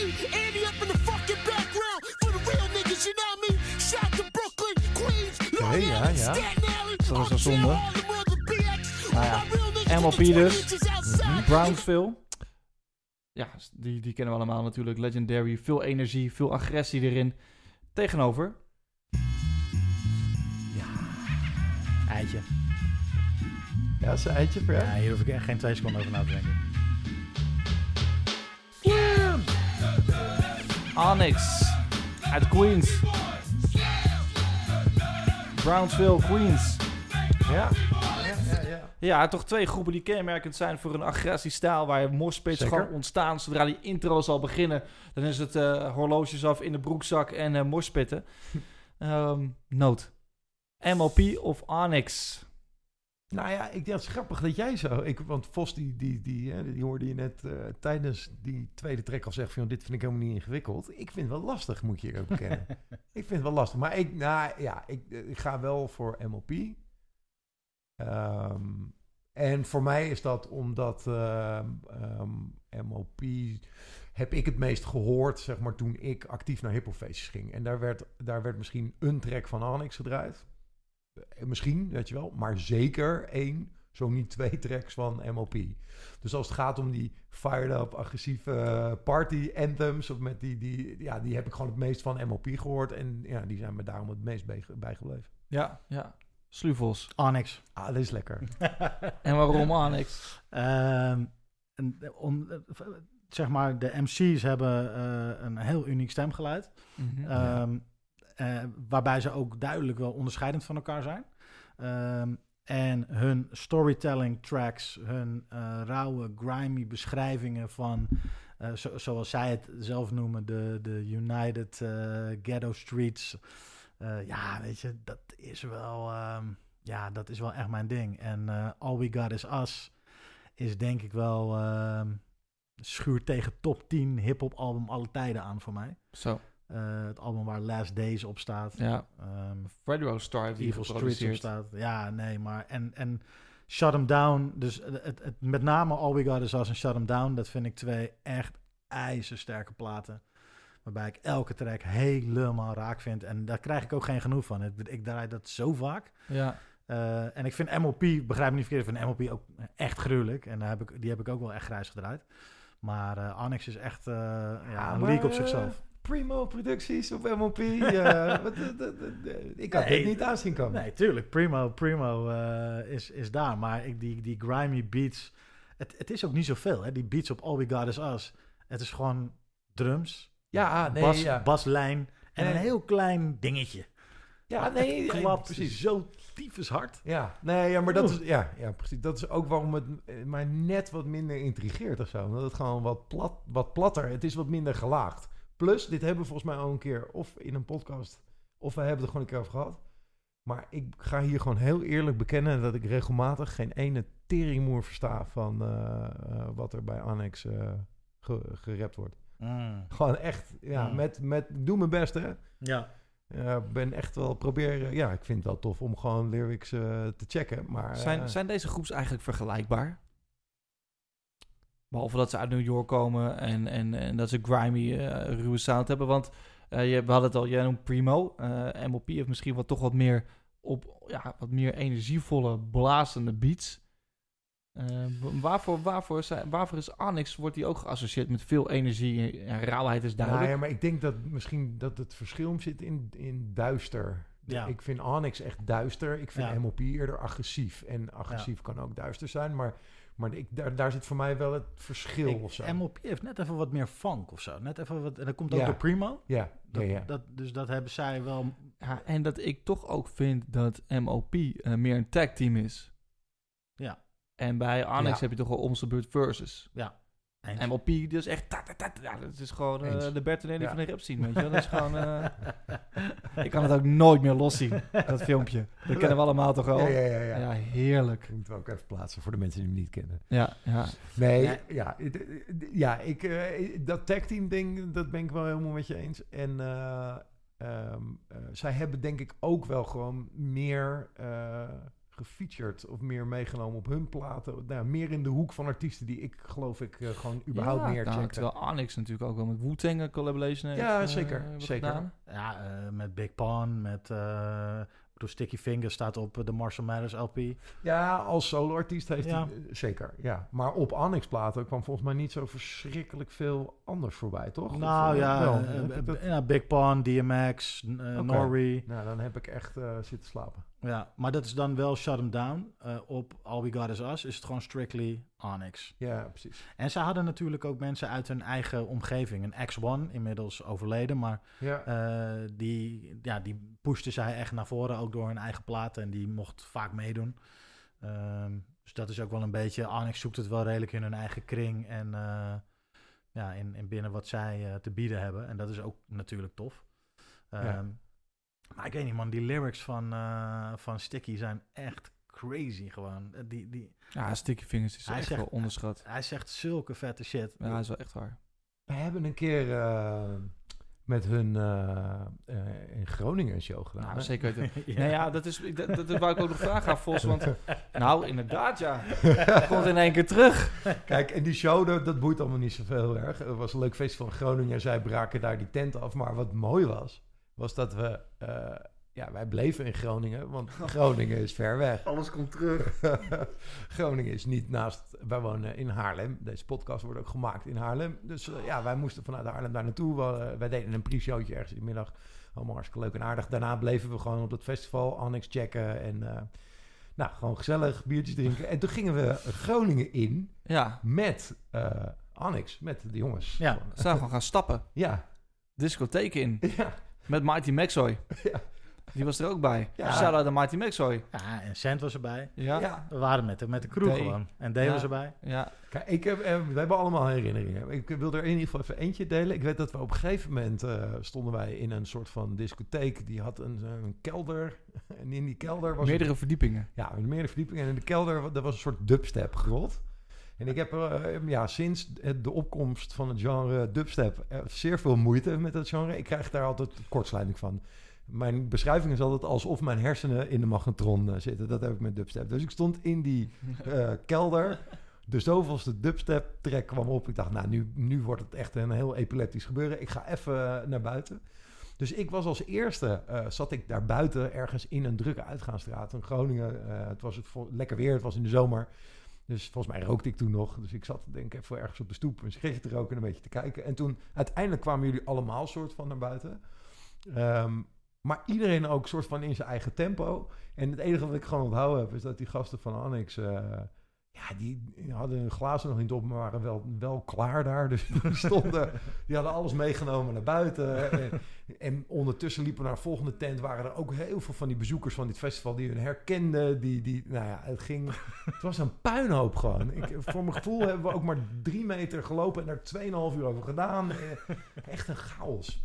Andy up in the fucking background. For the real niggas, you know me. Shout to Brooklyn, Queens, Long ja, Island, ja. Staten Island. Dat was een zonde. Nou ja, the 20 dus. outside. Brownsville. Ja, die, die kennen we allemaal natuurlijk. Legendary. Veel energie, veel agressie erin. Tegenover. Eitje. Ja, dat is een eitje voor Ja, hier hoef ik echt geen twee seconden over na te denken. Onyx. Uit Queens. Brownsville, Queens. Ja. Ja, ja, ja. Ja, toch twee groepen die kenmerkend zijn voor een agressiestijl waar je morspits gewoon ontstaan. Zodra die intro zal beginnen, dan is het eh, horloges af in de broekzak en eh morspitten. Ehm noot. MLP of Onyx? Nou ja, ik dacht, het is grappig dat jij zo... Ik, want Vos, die, die, die, hè, die hoorde je net eh, tijdens die tweede track al zeggen van... dit vind ik helemaal niet ingewikkeld. Ik vind het wel lastig, moet je ook bekennen. ik vind het wel lastig. Maar ik, nou ja, ik, ik ga wel voor MLP. Ehm, en voor mij is dat omdat ehm, ehm, MLP heb ik het meest gehoord, zeg maar, toen ik actief naar hiphopfeestjes ging. En daar werd, daar werd misschien een track van Onyx gedraaid. Eh, Misschien, weet je wel. Maar zeker één, zo niet twee tracks van MLP. Dus als het gaat om die fired up, agressieve eh, party anthems... of met die, die, ja, die heb ik gewoon het meest van MLP gehoord. En ja, die zijn me daarom het meest bij- bijgebleven. Ja, ja. Sluvels. Onyx. Ah, dat is lekker. En waarom Onyx? Ehm, en, om, zeg maar, de MC's hebben eh, een heel uniek stemgeluid. Mhm. Ehm, eh, waarbij ze ook duidelijk wel onderscheidend van elkaar zijn. Ehm, en hun storytelling tracks, hun eh, rauwe, grimy beschrijvingen van, eh, zo- zoals zij het zelf noemen, de, de United Ghetto Streets. Ja, weet je, dat is wel, ehm, ja, dat is wel echt mijn ding. En All We Got Is Us is denk ik wel ehm schuurt tegen top 10 hip-hop album alle tijden aan voor mij. Zo, Eh, het album waar Last Days op staat. ja. Ehm, Fredro Star heeft Evil Streets op staat. Ja, nee, maar... En, en Shut 'Em Down. Dus het, het, het- met name All We Got Is Us en Shut 'Em Down. Dat vind ik twee echt ijzersterke platen. Waarbij ik elke track helemaal raak vind. En daar krijg ik ook geen genoeg van. Ik, ik draai dat zo vaak. Ja, Eh, en ik vind MLP, begrijp me niet verkeerd, ik vind MLP ook echt gruwelijk. En daar heb ik, die heb ik ook wel echt grijs gedraaid. Maar eh Onyx is echt eh, ja, een league op zichzelf. Primo Producties of MLP. eh, wat, eh, eh, ik had Nee. dit niet aanzien komen. Nee, tuurlijk. Primo, Primo is, is daar. Maar ik, die, die grimy beats... Het, het is ook niet zoveel, hè. Die beats op All We Got Is Us. Het is gewoon drums, Ja, ah, nee, bas, ja. baslijn en Nee. een heel klein dingetje. Ja, nee, nee, Klapt precies. zo tyfus hard. Ja, nee, ja, maar dat is, ja, ja, precies. Dat is ook waarom het mij net wat minder intrigeert of zo. Omdat het gewoon wat, plat, wat platter, het is wat minder gelaagd. Plus, dit hebben we volgens mij al een keer of in een podcast, of we hebben het er gewoon een keer over gehad. Maar ik ga hier gewoon heel eerlijk bekennen dat ik regelmatig geen ene teringmoer versta van eh, eh, wat er bij Annex eh ge- gerapt wordt. Mm. Gewoon echt, ja, Mm. met, met, ik doe mijn best hè. Ja. Ben echt wel proberen. Ja, ik vind het wel tof om gewoon lyrics eh, te checken. Maar Zijn, zijn deze groeps eigenlijk vergelijkbaar? Behalve dat ze uit New York komen en, en, en dat ze grimy, eh ruwe sound hebben. Want eh, je, we hadden het al, jij noemt Primo. Eh, MLP heeft misschien wat toch wat meer op ja, wat meer energievolle, blazende beats. Eh, waarvoor, waarvoor, zijn, waarvoor is Onyx, wordt die ook geassocieerd met veel energie en rauwheid is nou duidelijk. ja, maar ik denk dat misschien dat het verschil zit in, in duister. Ja. Ik vind Onyx echt duister. Ik vind Ja. MLP eerder agressief. En agressief kan ook duister zijn. Maar, maar ik, daar, daar zit voor mij wel het verschil Ik- of zo. MLP heeft net even wat meer funk of zo. Net even wat, en dat komt ook Ja. door Primo. ja, Dat, ja, ja. Dat, dus dat hebben zij wel... Ja, en dat ik toch ook vind dat MOP eh, meer een tag team is. Ja. En bij Ja. heb je toch wel om zijn beurt versus. Eens. MLP, die is echt... ta, ta, ta, ta, ja, dat is gewoon eh, Eens. de Bertonelli Ja. van de rap scene, weet je wel. Dat is gewoon... eh, ik kan het ook nooit meer loszien, dat filmpje. Dat kennen we allemaal toch wel? ja, ja, ja, ja. Ja, heerlijk. Ik moet het ook even plaatsen voor de mensen die hem niet kennen. Ja, ja. Nee, Ja. ja, ja ik, eh, dat tag team ding, dat ben ik wel helemaal met je eens. En eh, ehm, eh, zij hebben denk ik ook wel gewoon meer eh, gefeatured of meer meegenomen op hun platen. Nou, meer in de hoek van artiesten die ik geloof ik eh, gewoon überhaupt ja, meer nou, checkte. Terwijl Onyx natuurlijk ook wel met Wu-Tang een collaboration heeft. Ja, eh, zeker, zeker. gedaan. Ja, eh, met Big Pun, met... eh ik bedoel, Sticky Fingers staat op de Marshall Mathers LP. Ja, als solo-artiest heeft Ja. hij zeker. Ja. Maar op Annex platen kwam volgens mij niet zo verschrikkelijk veel anders voorbij, toch? Nou Of, ja, Big Pun, DMX, uh. Nori. Nou, dan heb ik echt eh, zitten slapen. Ja, maar dat is dan wel Shut 'Em Down. Eh, op All We Got Is Us is het gewoon strictly Onyx. Ja, precies. En ze hadden natuurlijk ook mensen uit hun eigen omgeving. Een X1, inmiddels overleden, maar Ja. eh, die, ja, die pushte zij echt naar voren, ook door hun eigen platen. En die mocht vaak meedoen. Ehm, dus dat is ook wel een beetje... Onyx zoekt het wel redelijk in hun eigen kring en eh, ja, in, in binnen wat zij te bieden hebben. En dat is ook natuurlijk tof. Ehm, Ja. Maar ik weet niet man, die lyrics van, eh, van Sticky zijn echt crazy gewoon. Eh, Die, die, Ja, Sticky Fingers is Hij echt zegt- wel onderschat. hij zegt zulke vette shit. Ja, dat is wel echt waar. We hebben een keer eh, met hun eh, eh, in Groningen een show gedaan. Nou, hè? zeker weten. ja. Nee, ja, dat is, dat, dat, wou ik ook nog vragen aan Vos. Want, nou, inderdaad, ja. Komt in één keer terug. Kijk, en die show, dat, dat boeit allemaal niet zoveel erg. Het was een leuk festival in Groningen. Zij braken daar die tent af. Maar wat mooi was, was dat we... eh, ja, wij bleven in Groningen, want Groningen is ver weg. Alles komt terug. Groningen is niet naast... Wij wonen in Haarlem. Deze podcast wordt ook gemaakt in Haarlem. Dus eh, ja, wij moesten vanuit Haarlem daar naartoe. We, eh, wij deden een pre-showtje ergens in de middag. Allemaal hartstikke leuk en aardig. Daarna bleven we gewoon op dat festival Annex checken. En eh, nou, gewoon gezellig biertjes drinken. En toen gingen we Groningen in Ja, met eh Annex, met de jongens. Ja. Zijn gewoon gaan stappen. ja, Discotheek in. ja, Met Mighty Maxoy. Ja. Die was er ook bij. Ja. Shout-out aan Mighty Maxoy. Ja, en Cent was erbij. Ja. ja. We waren met de, met de crew Day. gewoon. En Dave Ja. was erbij. Ja. Kijk, ik heb, eh, we hebben allemaal herinneringen. Ik wil er in ieder geval even eentje delen. Ik weet dat we op een gegeven moment eh, stonden wij in een soort van discotheek. Die had een, een kelder. En in die kelder was... Meerdere verdiepingen. Ja, meerdere verdiepingen. En in de kelder dat was een soort dubstep grot. En ik heb eh, ja, sinds de opkomst van het genre dubstep eh, zeer veel moeite met dat genre. Ik krijg daar altijd kortsluiting van. Mijn beschrijving is altijd alsof mijn hersenen in de magnetron eh, zitten. Dat heb ik met dubstep. Dus ik stond in die eh, kelder. De zoveelste dubstep track kwam op. Ik dacht, nou, nu, nu wordt het echt een heel epileptisch gebeuren. Ik ga even eh, naar buiten. Dus ik was als eerste, eh, zat ik daar buiten ergens in een drukke uitgaansstraat in Groningen. Eh, het was het lekker weer, het was in de zomer. Dus volgens mij rookte ik toen nog. Dus ik zat denk ik even ergens op de stoep een sigaretje te roken en een beetje te kijken. En toen uiteindelijk kwamen jullie allemaal soort van naar buiten. Ehm, maar iedereen ook soort van in zijn eigen tempo. En het enige wat ik gewoon onthouden heb, is dat die gasten van Annex... eh, Ja, die hadden hun glazen nog niet op, maar waren wel, wel klaar daar. Dus die stonden, die hadden alles meegenomen naar buiten. En, en ondertussen liepen we naar een volgende tent. Waren er ook heel veel van die bezoekers van dit festival die hun herkenden. Die, die, nou ja, het ging, het was een puinhoop gewoon. Ik, voor mijn gevoel hebben we ook maar drie meter gelopen en er 2,5 uur over gedaan. Eh, Echt een chaos.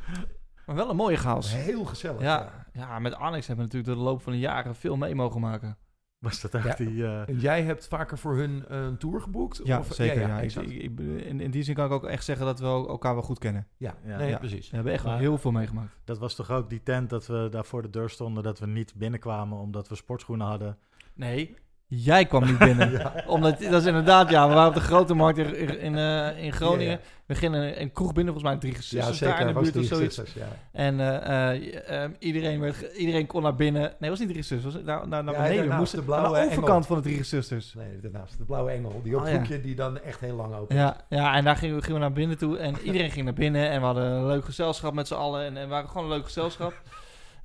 Maar wel een mooie chaos. Heel gezellig. Ja, ja, met Annex hebben we natuurlijk door de loop van de jaren veel mee mogen maken. Was dat echt Ja. die... eh, En jij hebt vaker voor hun eh, een tour geboekt? Ja, Of- zeker. Ja, Ik- exact. ik, ik- in, in die zin kan ik ook echt zeggen dat we elkaar wel goed kennen. ja. Ja. nee, Ja. precies. We hebben echt wel Maar- heel veel meegemaakt. dat was toch ook die tent dat we daar voor de deur stonden... dat we niet binnenkwamen omdat we sportschoenen hadden. Nee, jij kwam niet binnen. Omdat, dat is inderdaad, ja, we waren op de grote markt in, in, in, eh, in Groningen. Ja, We gingen een, kroeg binnen, volgens mij drie Ja, gezusters zeker. daar in de was buurt of zoiets. zusters, ja. En eh, eh, eh, iedereen, werd, iedereen kon naar binnen. Nee, het was niet drie gezusters. Was naar, naar, naar Ja, beneden. We moesten de blauwe aan de overkant van de drie gezusters. Nee, daarnaast de blauwe engel. Die Oh, ja. hoekje die dan echt heel lang open. Ja, ja, en daar gingen we, gingen we naar binnen toe. En iedereen ging naar binnen. En we hadden een leuk gezelschap met z'n allen. En, en we waren gewoon een leuk gezelschap.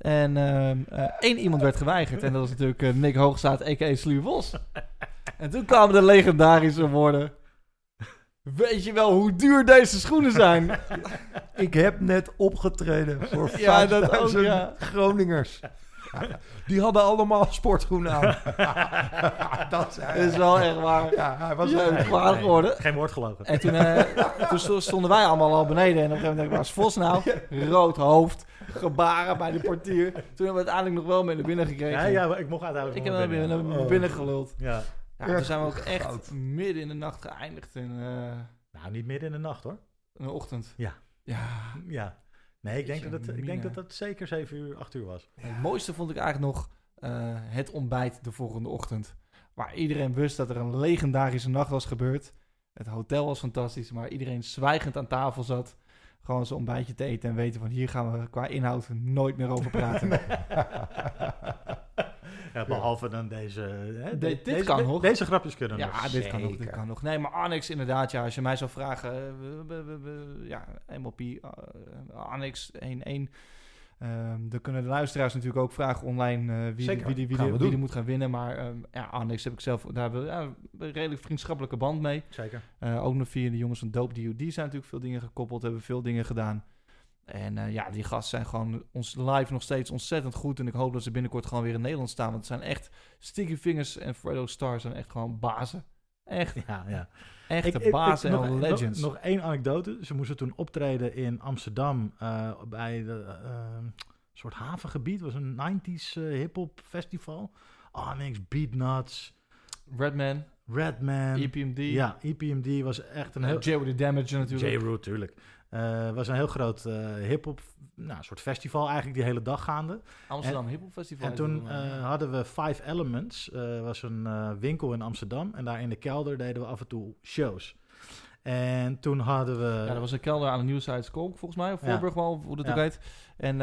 En ehm, eh, één iemand werd geweigerd. En dat was natuurlijk eh, Nick Hoogstaat, a.k.a. Sluwe Vos. En toen kwamen de legendarische woorden. Weet je wel hoe duur deze schoenen zijn? Ik heb net opgetreden voor Ja, dat ook, 5000 ja. Groningers. Die hadden allemaal sportschoenen aan. dat is wel echt waar. Ja, hij was Ja, kwaad geworden. Geen woord gelogen. En toen, eh, toen stonden wij allemaal al beneden. En op een gegeven moment dacht ik, waar is Vos nou? Rood hoofd, gebaren bij de portier. Toen hebben we uiteindelijk nog wel mee naar binnen gekregen. Ja, ja, maar ik mocht uiteindelijk Ik heb binnen. naar Oh. binnen geluld. Ja. Ja, toen zijn we ook echt goud. midden in de nacht geëindigd in, eh, Nou, niet midden in de nacht hoor. in de ochtend. Ja. Ja. Ja. Nee, ik denk, dat het, ik denk dat dat zeker 7 uur, 8 uur was. Het mooiste vond ik eigenlijk nog eh, het ontbijt de volgende ochtend. Waar iedereen wist dat er een legendarische nacht was gebeurd. Het hotel was fantastisch, maar iedereen zwijgend aan tafel zat. Gewoon zijn ontbijtje te eten en weten van hier gaan we qua inhoud nooit meer over praten. Ja, behalve dan deze... Hè, De- dit deze, kan de- nog. Deze grapjes kunnen Ja, nog. dit kan nog, dit kan nog. Nee, maar Annex inderdaad, ja, als je mij zou vragen, eh, ja, MLP, eh, Annex 1-1. Ehm dan kunnen de luisteraars natuurlijk ook vragen online eh, wie, Zeker, wie, die, wie, die- wie die moet gaan winnen. Maar ehm, ja, Annex heb ik zelf, daar hebben we ja, een redelijk vriendschappelijke band mee. Zeker. Eh, ook nog via de jongens van Dope DUD zijn natuurlijk veel dingen gekoppeld, hebben veel dingen gedaan. En eh, ja, die gasten zijn gewoon ons live nog steeds ontzettend goed. En ik hoop dat ze binnenkort gewoon weer in Nederland staan. Want het zijn echt Sticky Fingers en Fredo Stars zijn echt gewoon bazen. Echt, Ja, ja. echte Ik- ik- ik- bazen nog, en nog- legends. Nog, één anekdote. Ze moesten toen optreden in Amsterdam eh, bij de eh, soort havengebied. Het was een 90s eh, hip-hop festival. Onyx, Beatnuts, Redman, Redman. EPMD, Ja, EPMD was echt een heel... Damage natuurlijk. J-Root, tuurlijk. Eh was een heel groot eh hip-hop, nou, soort festival eigenlijk die hele dag gaande. Amsterdam Hip Hop Festival. En toen eh. hadden we Five Elements, was een winkel in Amsterdam. En daar in de kelder deden we af en toe shows. En toen hadden we... ja, dat was een kelder aan de Nieuwside Skolk volgens mij. Of. Voorburg wel, hoe dat Ja. ook heet. En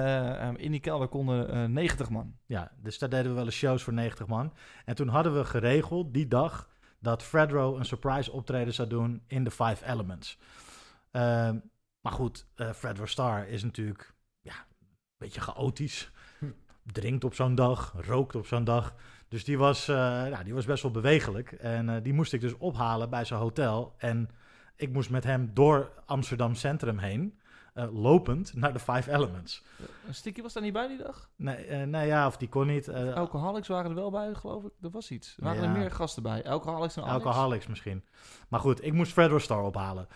in die kelder konden eh 90 man. Ja, dus daar deden we wel eens shows voor 90 man. En toen hadden we geregeld die dag dat Fredro een surprise optreden zou doen in de Five Elements. Ehm, maar goed, eh Fredro Star is natuurlijk ja, een beetje chaotisch. Drinkt op zo'n dag, rookt op zo'n dag. Dus die was, nou, die was best wel bewegelijk. En eh, die moest ik dus ophalen bij zijn hotel. En ik moest met hem door Amsterdam Centrum heen, lopend naar de Five Elements. Een Sticky was daar niet bij die dag? Nee, nee ja, of die kon niet. Alcoholics waren er wel bij, geloof ik. Er was iets. Er waren Ja. er meer gasten bij. Alcoholics en Alex. Alcoholics misschien. Maar goed, ik moest Fredro Star ophalen.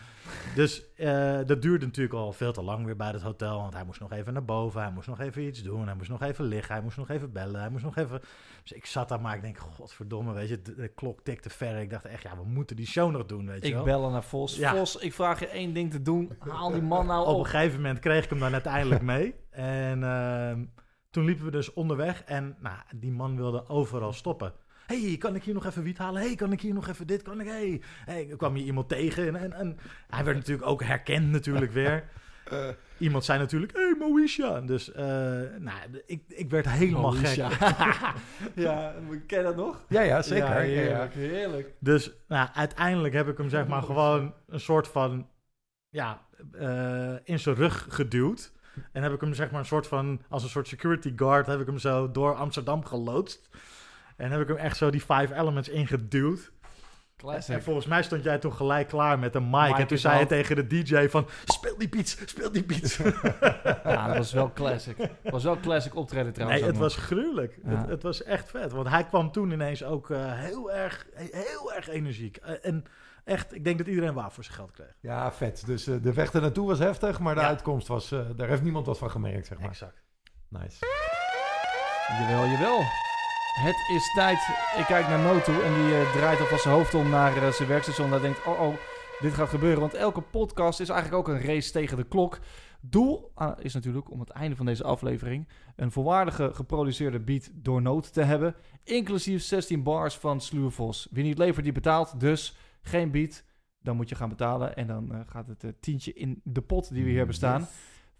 Dus eh, dat duurde natuurlijk al veel te lang weer bij het hotel. Want hij moest nog even naar boven. Hij moest nog even iets doen. Hij moest nog even liggen. Hij moest nog even bellen. Hij moest nog even... Dus ik zat daar maar ik denk, godverdomme, weet je. De, de klok tikte ver. Ik dacht echt, ja, we moeten die show nog doen, weet je Ik wel. bel naar Vos. Ja. Vos, ik vraag je één ding te doen. Haal die man nou Op op. een gegeven moment kreeg ik hem dan uiteindelijk mee. En ehm, toen liepen we dus onderweg. En nou, die man wilde overal stoppen. Hey, kan ik hier nog even wiet halen? hey, kan ik hier nog even dit? Kan ik, hey. hey kwam hier iemand tegen. En, en, en hij werd natuurlijk ook herkend natuurlijk weer. Iemand zei natuurlijk, hey Moesha. Dus eh, nou, ik, ik werd helemaal gek. ja, ken je dat nog? Ja, ja, zeker. Ja, heerlijk. Dus nou, uiteindelijk heb ik hem zeg maar gewoon een soort van ja, eh, in zijn rug geduwd. En heb ik hem zeg maar een soort van, als een soort security guard, heb ik hem zo door Amsterdam geloodst. En heb ik hem echt zo die five elements ingeduwd. Classic. En volgens mij stond jij toen gelijk klaar met een mic. Mic en toen zei je tegen de DJ van... Speel die beats, speel die beats. Ja, dat was wel classic. Dat was wel classic optreden trouwens. nee, het nog. was gruwelijk. Ja. Het, het was echt vet. Want hij kwam toen ineens ook eh, heel, erg, heel erg energiek. Eh, en echt, ik denk dat iedereen waar voor zijn geld kreeg. Ja, vet. Dus eh, de weg ernaartoe was heftig, maar de Ja. uitkomst was... eh, daar heeft niemand wat van gemerkt, zeg maar. Exact. Nice. Jawel, jawel. Het is tijd. Ik kijk naar Mo en die eh, draait alvast zijn hoofd om naar eh, zijn werkstation. Daar denkt, oh oh, dit gaat gebeuren. Want elke podcast is eigenlijk ook een race tegen de klok. Doel ah, is natuurlijk om het einde van deze aflevering een volwaardige geproduceerde beat door noot te hebben. Inclusief 16 bars van Sluwe Vos. Wie niet levert, die betaalt. Dus geen beat, dan moet je gaan betalen. En dan eh, gaat het tientje in de pot die we hier hebben staan.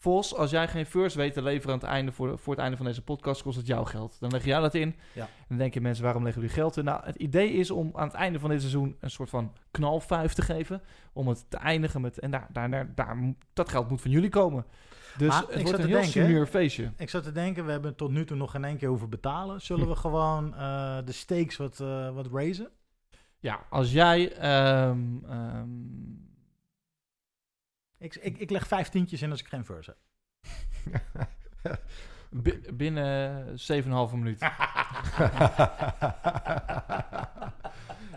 Vos, als jij geen first weet te leveren aan het einde voor, voor het einde van deze podcast, kost het jouw geld. Dan leg jij dat in. Ja. En dan denken mensen, waarom leggen jullie geld in? Nou, het idee is om aan het einde van dit seizoen een soort van knalfuif te geven. Om het te eindigen met, en daar, daar, daar, dat geld moet van jullie komen. Dus Maar het ik wordt zat een heel denken, feestje. Ik zat te denken, we hebben tot nu toe nog geen één keer hoeven betalen. Zullen we gewoon eh, de stakes wat, eh, wat raisen? Ja, als jij... ehm, ehm, Ik, ik, ik leg vijf tientjes in als ik geen verse heb. bi- binnen 7,5 minuut.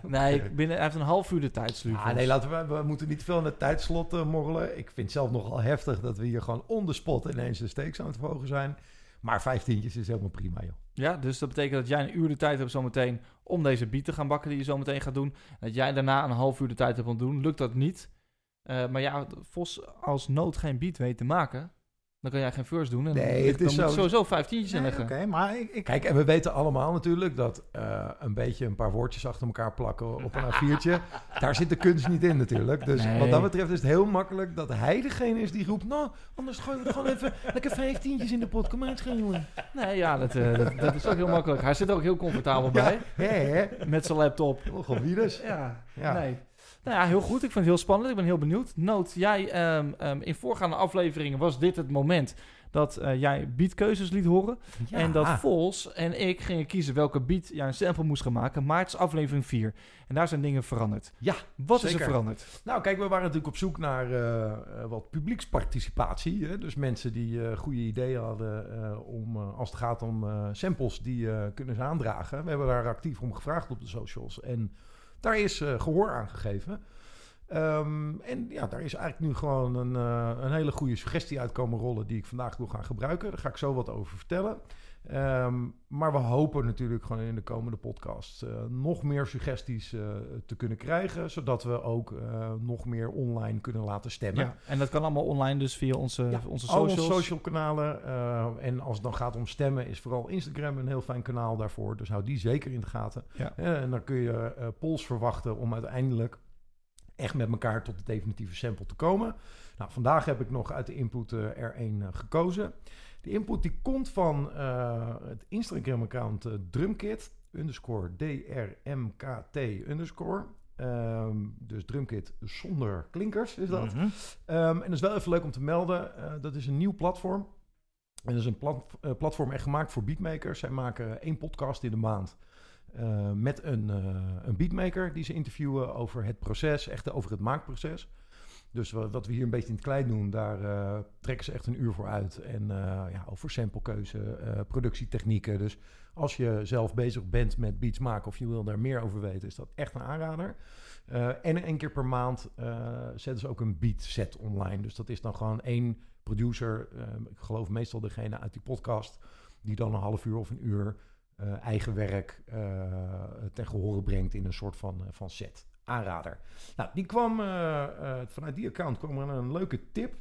nee, binnen, hij heeft een half uur de tijd, Ah, nee, laten we, we moeten niet veel aan het tijdslot eh, morrelen. Ik vind het zelf nogal heftig dat we hier gewoon on the spot ineens de stakes aan het verhogen zijn. Maar vijftientjes is helemaal prima, joh. Ja, dus dat betekent dat jij een uur de tijd hebt zometeen om deze beat te gaan bakken die je zometeen gaat doen. Dat jij daarna een half uur de tijd hebt om te doen. Lukt dat niet? Eh, maar ja, Vos als nood geen beat weet te maken, dan kan jij geen verse doen. En Nee, dan, het is zo- sowieso vijf tientjes Nee, inleggen. Oké, maar ik, ik, Kijk, en we weten allemaal natuurlijk dat eh, een beetje een paar woordjes achter elkaar plakken op een A4'tje, daar zit de kunst niet in natuurlijk. Dus Nee. wat dat betreft is het heel makkelijk dat hij degene is die roept, nou, anders gooien we er gewoon even lekker vijftientjes in de pot. Kom maar het schelen. Nee, ja, dat, eh, dat, dat is ook heel makkelijk. Hij zit er ook heel comfortabel bij, Hè, hè? met zijn laptop. Nogal virus. Ja, Ja. nee. Nou ja, heel goed. Ik vind het heel spannend. Ik ben heel benieuwd. Noot, jij ehm, ehm, in voorgaande afleveringen was dit het moment dat eh, jij beatkeuzes liet horen. Ja. En dat Vols en ik gingen kiezen welke beat jij een sample moest gaan maken. Maar het is aflevering 4. En daar zijn dingen veranderd. Ja, Wat is er veranderd? Nou, kijk, we waren natuurlijk op zoek naar eh, eh, wat publieksparticipatie. Hè? Dus mensen die eh, goede ideeën hadden om, als het gaat om samples, die kunnen ze aandragen. We hebben daar actief om gevraagd op de socials. En daar is eh, gehoor aan gegeven. Ehm, en ja, daar is eigenlijk nu gewoon een, eh, een hele goede suggestie uitkomen rollen die ik vandaag wil gaan gebruiken. Daar ga ik zo wat over vertellen. Ehm, maar we hopen natuurlijk gewoon in de komende podcast eh, nog meer suggesties eh, te kunnen krijgen, zodat we ook eh, nog meer online kunnen laten stemmen. Ja, en dat kan allemaal online dus via onze, Ja, onze Al socials. onze social kanalen. en als het dan gaat om stemmen, is vooral Instagram een heel fijn kanaal daarvoor. Dus hou die zeker in de gaten. Ja. En dan kun je polls verwachten om uiteindelijk echt met elkaar tot de definitieve sample te komen. Nou, vandaag heb ik nog uit de input er één gekozen. Die input die komt van eh, het Instagram-account eh, drumkit, underscore drmkt, underscore. Ehm, dus drumkit zonder klinkers is dat. Mhm. Ehm, en dat is wel even leuk om te melden. eh, dat is een nieuw platform. En dat is een plat- platform echt gemaakt voor beatmakers. Zij maken één podcast in de maand. met een, een beatmaker die ze interviewen over het proces, echt over het maakproces. Dus wat we hier een beetje in het klein doen, daar eh, trekken ze echt een uur voor uit. En eh, ja, over samplekeuze, eh, productietechnieken. Dus als je zelf bezig bent met beats maken of je wil daar meer over weten, is dat echt een aanrader. en één keer per maand zetten ze ook een beat set online. Dus dat is dan gewoon één producer, ik geloof meestal degene uit die podcast, die dan een half uur of een uur eigen werk ten gehore brengt in een soort van, van set. Aanrader. Nou, die kwam eh, eh, vanuit die account kwam er een leuke tip.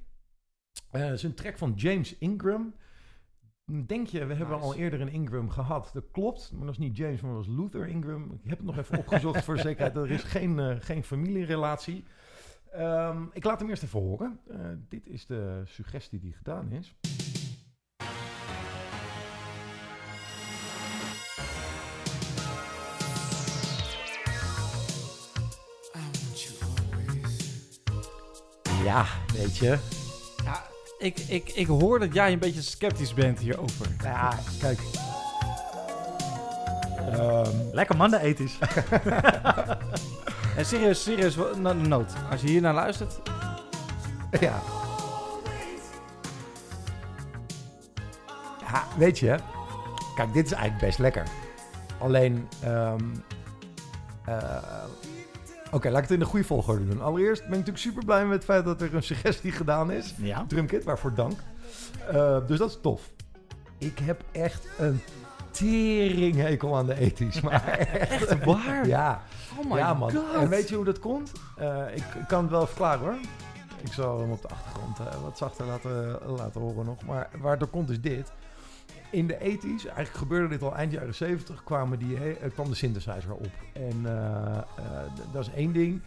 Het is een track van James Ingram. Denk je, we hebben al eerder een Ingram gehad. Dat klopt, maar dat is niet James, maar dat was Luther Ingram. Ik heb het nog even opgezocht voor zekerheid. Er is geen, geen familierelatie. Ehm, ik laat hem eerst even horen. Dit is de suggestie die gedaan is. Ja, weet je. Ja, ik, ik, ik hoor dat jij een beetje sceptisch bent hierover. Ja, kijk. Ehm, Lekker man, de ethisch. En serieus, serieus, wa- na- noot. Als je hier naar luistert, Ja. Ja, weet je. Kijk, dit is eigenlijk best lekker. Alleen, ehm, eh, oké, laat ik het in de goede volgorde doen. Allereerst ben ik natuurlijk super blij met het feit dat er een suggestie gedaan is. Ja. Drumkit, waarvoor dank. Eh, dus dat is tof. Ik heb echt een teringhekel aan de ethisch. Maar echt, waar? ja, Oh my ja, man. god. En weet je hoe dat komt? Eh, ik, kan het wel verklaren hoor. Ik zal hem op de achtergrond eh, wat zachter laten, laten horen nog. Maar waar het komt is dit. In de ethisch, eigenlijk gebeurde dit al eind jaren 70, kwamen die, eh, kwam de synthesizer op. En eh, eh, dat is één ding.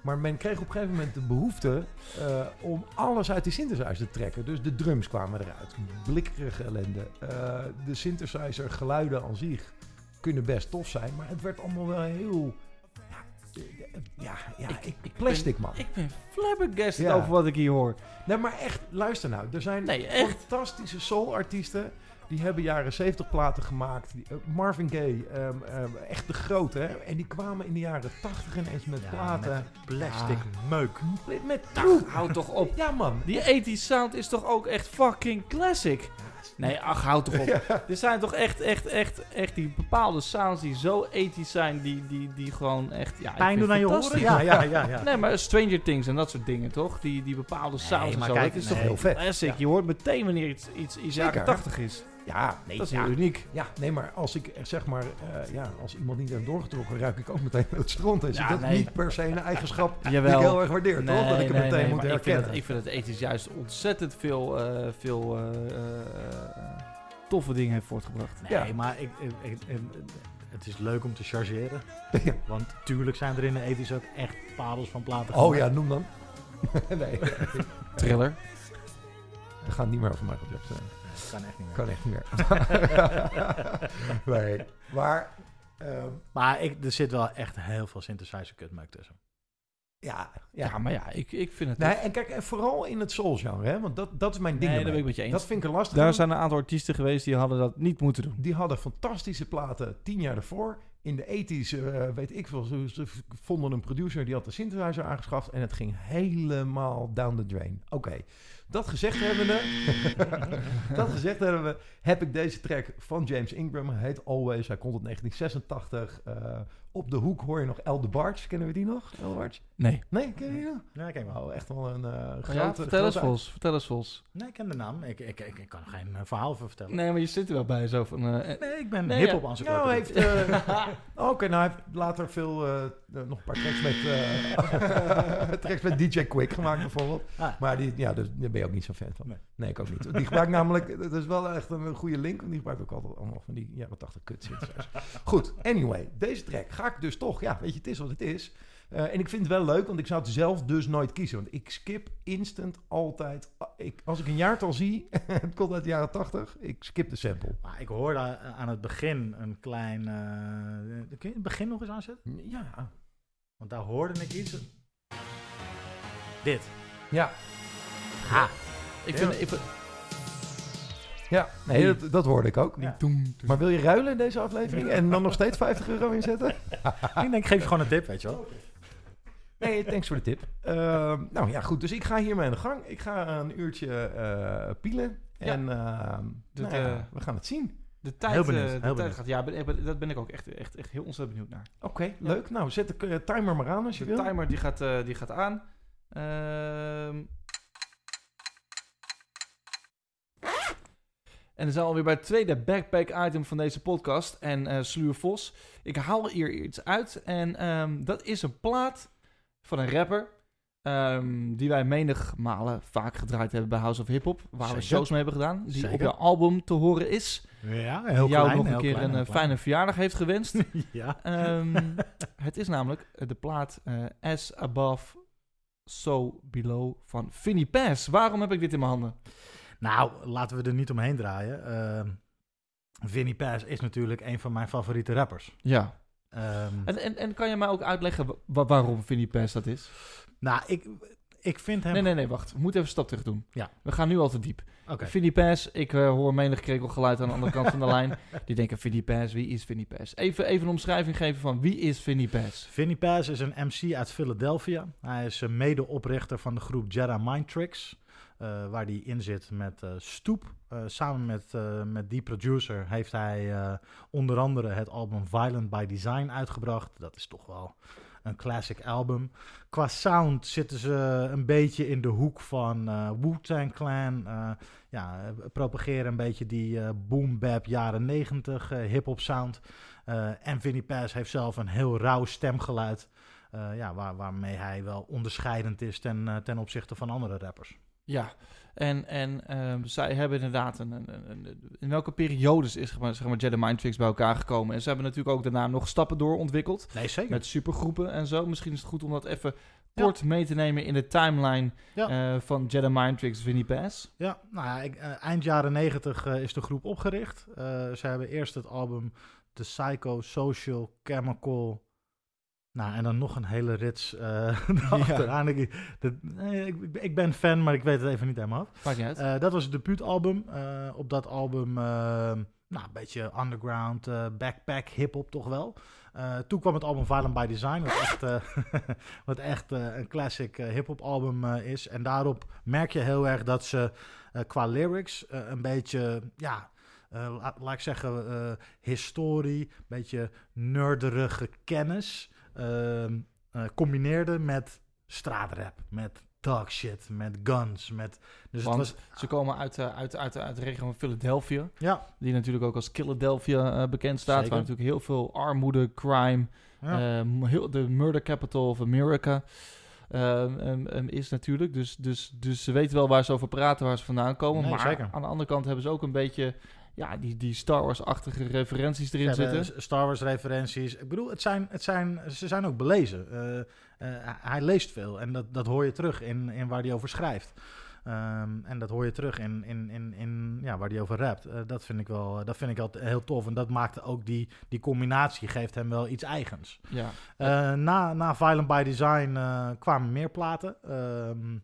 Maar men kreeg op een gegeven moment de behoefte eh, om alles uit die synthesizer te trekken. Dus de drums kwamen eruit. Blikkerige ellende. De synthesizer geluiden aan zich kunnen best tof zijn. Maar het werd allemaal wel heel... Ja, ja, ik, plastic man. Ik ben flabbergasted Ja. over wat ik hier hoor. Nee, maar echt, luister nou. Er zijn Nee, fantastische soul-artiesten. Die hebben jaren 70 platen gemaakt. Die, eh, Marvin Gaye, ehm, ehm, echt de grote. Hè? En die kwamen in de jaren 80 ineens met Ja, platen. met plastic meuk. Met, met troep. Houd toch op. Ja, man. Die 80 sound is toch ook echt fucking classic? Nee, ach, houd toch op. Er zijn toch echt, echt, echt, echt die bepaalde sounds die zo ethisch zijn, die, die, die gewoon echt... Ja, Pijn doen aan je horen? fantastisch. Ja, ja, ja. ja. Nee, maar Stranger Things en dat soort dingen, toch? Die, die bepaalde sounds en maar zo. kijk, dat is nee. toch Heel vet. classic. Ja. Je hoort meteen wanneer iets, iets, iets Zeker. jaren 80 is. Ja, nee, Dat is ja, heel uniek. ja, nee, maar als ik eh, zeg maar, eh, ja, als iemand niet heeft doorgetrokken, ruik ik ook meteen dat het stront is. Ja, dat nee. niet per se een eigenschap die ik heel erg waardeer, toch? Dat ik het nee, meteen nee, moet maar ik vind, herkennen. het, ik vind het ethisch juist ontzettend veel, eh, veel eh, eh, eh, toffe dingen heeft voortgebracht. Nee, Ja. maar ik, ik, ik- ik- het is leuk om te chargeren. Ja. Want tuurlijk zijn er in de ethisch ook echt parels van platen Oh gemaakt. ja, noem dan. nee, Thriller. we gaan niet meer over Michael Jackson. Kan echt niet meer. Kan echt niet meer. nee, maar ehm, Maar ik, er zit wel echt heel veel synthesizer kutmeuk tussen. ja, Ja, ja. maar ja, ik, ik vind het... Nee, en kijk, en vooral in het soul genre, hè, want dat, dat is mijn ding. nee, dat ben ik met je eens. Dat vind ik er lastig. Daar aan. zijn een aantal artiesten geweest die hadden dat niet moeten doen. Die hadden fantastische platen tien jaar ervoor. In de ethisch, eh, weet ik veel, ze, ze vonden een producer die had de synthesizer aangeschaft en het ging helemaal down the drain. Oké, dat gezegd hebbende, dat gezegd hebbende, heb ik deze track van James Ingram, heet Always, hij komt uit 1986. eh, op de hoek hoor je nog El de Barge, kennen we die nog? El de Barge? Nee. Nee, ken je die nog? Ja, kijk wel. Oh, echt wel een eh grote... ja, vertel eens Vos. Vertel eens Vos. Nee, ik ken de naam. Ik, ik, ik, ik kan er geen eh, verhaal over vertellen. Nee, maar je zit er wel bij zo van... eh, Nee, ik ben Nee, hip-hop ja. aan Nou, heeft, eh, Oké, nou hij heeft later veel, nog een paar tracks met, eh, tracks met DJ Quick gemaakt bijvoorbeeld. Ah. Maar die, ja, dus, daar ben je ook niet zo fan van. Nee. Nee, ik ook niet. Die gebruikt namelijk, dat is wel echt een goede link, want die gebruikt ook altijd allemaal van die jaren 80 kut synthesizers. Goed, anyway, deze track ga ik dus toch, ja, weet je, het is wat het is. Eh, en ik vind het wel leuk, want ik zou het zelf dus nooit kiezen. Want ik skip instant altijd. Ik, als ik een jaartal zie, het komt uit de jaren 80, ik skip de sample. Maar ik hoorde eh, aan het begin een klein... eh, kun je het begin nog eens aanzetten? Ja, Want daar hoorde ik iets. Dit. ja, Ha. ik vind... Ik vind ja. Nee, dat, dat hoorde ik ook. Ja. Maar wil je ruilen in deze aflevering en dan nog steeds 50 euro inzetten? ik denk, geef je gewoon een tip, weet je wel. Nee, thanks voor de tip. Ehm, nou ja, goed. Dus ik ga hiermee aan de gang. Ik ga een uurtje eh, pielen. En ehm, nou ja, eh, we gaan het zien. de tijd, Heel benieuwd, eh, de heel tijd gaat... Ja, ben, ik ben- dat ben ik ook echt, echt, echt heel ontzettend benieuwd naar. Oké, leuk. Nou, zet de eh, timer maar aan als je De wil. timer die gaat, eh, die gaat aan. Ehm. En dan zijn we alweer bij het tweede backpack item van deze podcast. En eh Sluur Vos. Ik haal hier iets uit. En ehm, dat is een plaat van een rapper. ehm, die wij menig malen vaak gedraaid hebben bij House of Hip Hop. Waar we shows mee hebben gedaan. Die Zeker. op je album te horen is. Ja, heel die jou klein, nog een keer klein, een eh, klein. fijne verjaardag heeft gewenst. ja. Ehm, het is namelijk eh, de plaat As Above, So Below van Vinnie Pass. Waarom heb ik dit in mijn handen? Nou, laten we er niet omheen draaien. Ehm Vinnie Paz is natuurlijk een van mijn favoriete rappers. Ja. Ehm, En, en, en kan je mij ook uitleggen wa- waarom Vinnie Pass dat is? nou, ik, ik vind hem... Nee, nee, nee, wacht. We moeten even een stap terug doen. Ja. We gaan nu al te diep. Oké. Vinnie Pass, ik eh, hoor menig krekelgeluid aan de andere kant van de lijn. Die denken, Vinnie Pass, wie is Vinnie Pass? Even, even een omschrijving geven van wie is Vinnie Pass? Vinnie Paz is een MC uit Philadelphia. Hij is een medeoprichter van de groep Jedi Mind Tricks. Eh, waar hij in zit met eh, Stoep. Eh, samen met, met die producer heeft hij onder andere het album Violent by Design uitgebracht. Dat is toch wel een classic album. Qua sound zitten ze een beetje in de hoek van Wu-Tang Clan. Eh, ja, propageren een beetje die eh boom bap jaren 90 eh, hip-hop sound. En Vinnie Paz heeft zelf een heel rauw stemgeluid. ja, waar, waarmee hij wel onderscheidend is ten, ten opzichte van andere rappers. Ja, en, en ehm, zij hebben inderdaad een, een, een- In welke periodes is zeg maar, zeg maar, Jedi Mind Tricks bij elkaar gekomen? En ze hebben natuurlijk ook daarna nog stappen doorontwikkeld. Nee, zeker. Met supergroepen en zo. Misschien is het goed om dat even kort mee te nemen in de timeline Ja. eh, van Jedi Mind Tricks Vinnie Pass. Ja, nou ja, ik, eh, eind jaren 90 eh, is de groep opgericht. Ze hebben eerst het album The Psycho Social Chemical. Nou, en dan nog een hele rits eh achteraan. Ik, dat- nee, ik, ik- ben fan, maar ik weet het even niet helemaal af. Maakt niet uit. Eh, dat was het debuutalbum. Eh, op dat album, nou, een beetje underground, backpack, hip-hop toch wel. Toen kwam het album Violent by Design, wat echt, wat echt een classic hip-hop album is. En daarop merk je heel erg dat ze qua lyrics een beetje, ja, eh, la- laat ik zeggen, historie, een beetje nerderige kennis combineerde met straatrap, met dog shit, met guns, met... Dus Want het was, ze komen uit, eh, uit, uit, uit de regio van Philadelphia. ja, Die natuurlijk ook als Philadelphia eh, bekend staat. Zeker. Waar natuurlijk heel veel armoede, crime, ja. ehm, heel, de murder capital of America ehm, ehm, ehm, is natuurlijk. Dus, dus, dus ze weten wel waar ze over praten, waar ze vandaan komen. Nee, maar zeker. aan de andere kant hebben ze ook een beetje ja, die, die Star Wars-achtige referenties erin zitten. Star Wars referenties. Ik bedoel, het zijn, het zijn, ze zijn ook belezen. Eh, eh, hij leest veel en dat, dat hoor je terug in, in waar hij over schrijft. Ehm, en dat hoor je terug in, in, in, in ja, waar hij over rapt. Eh, dat vind ik wel dat vind ik altijd heel tof. En dat maakte ook die, die combinatie, geeft hem wel iets eigens. Ja, na, na Violent by Design kwamen meer platen. Ehm,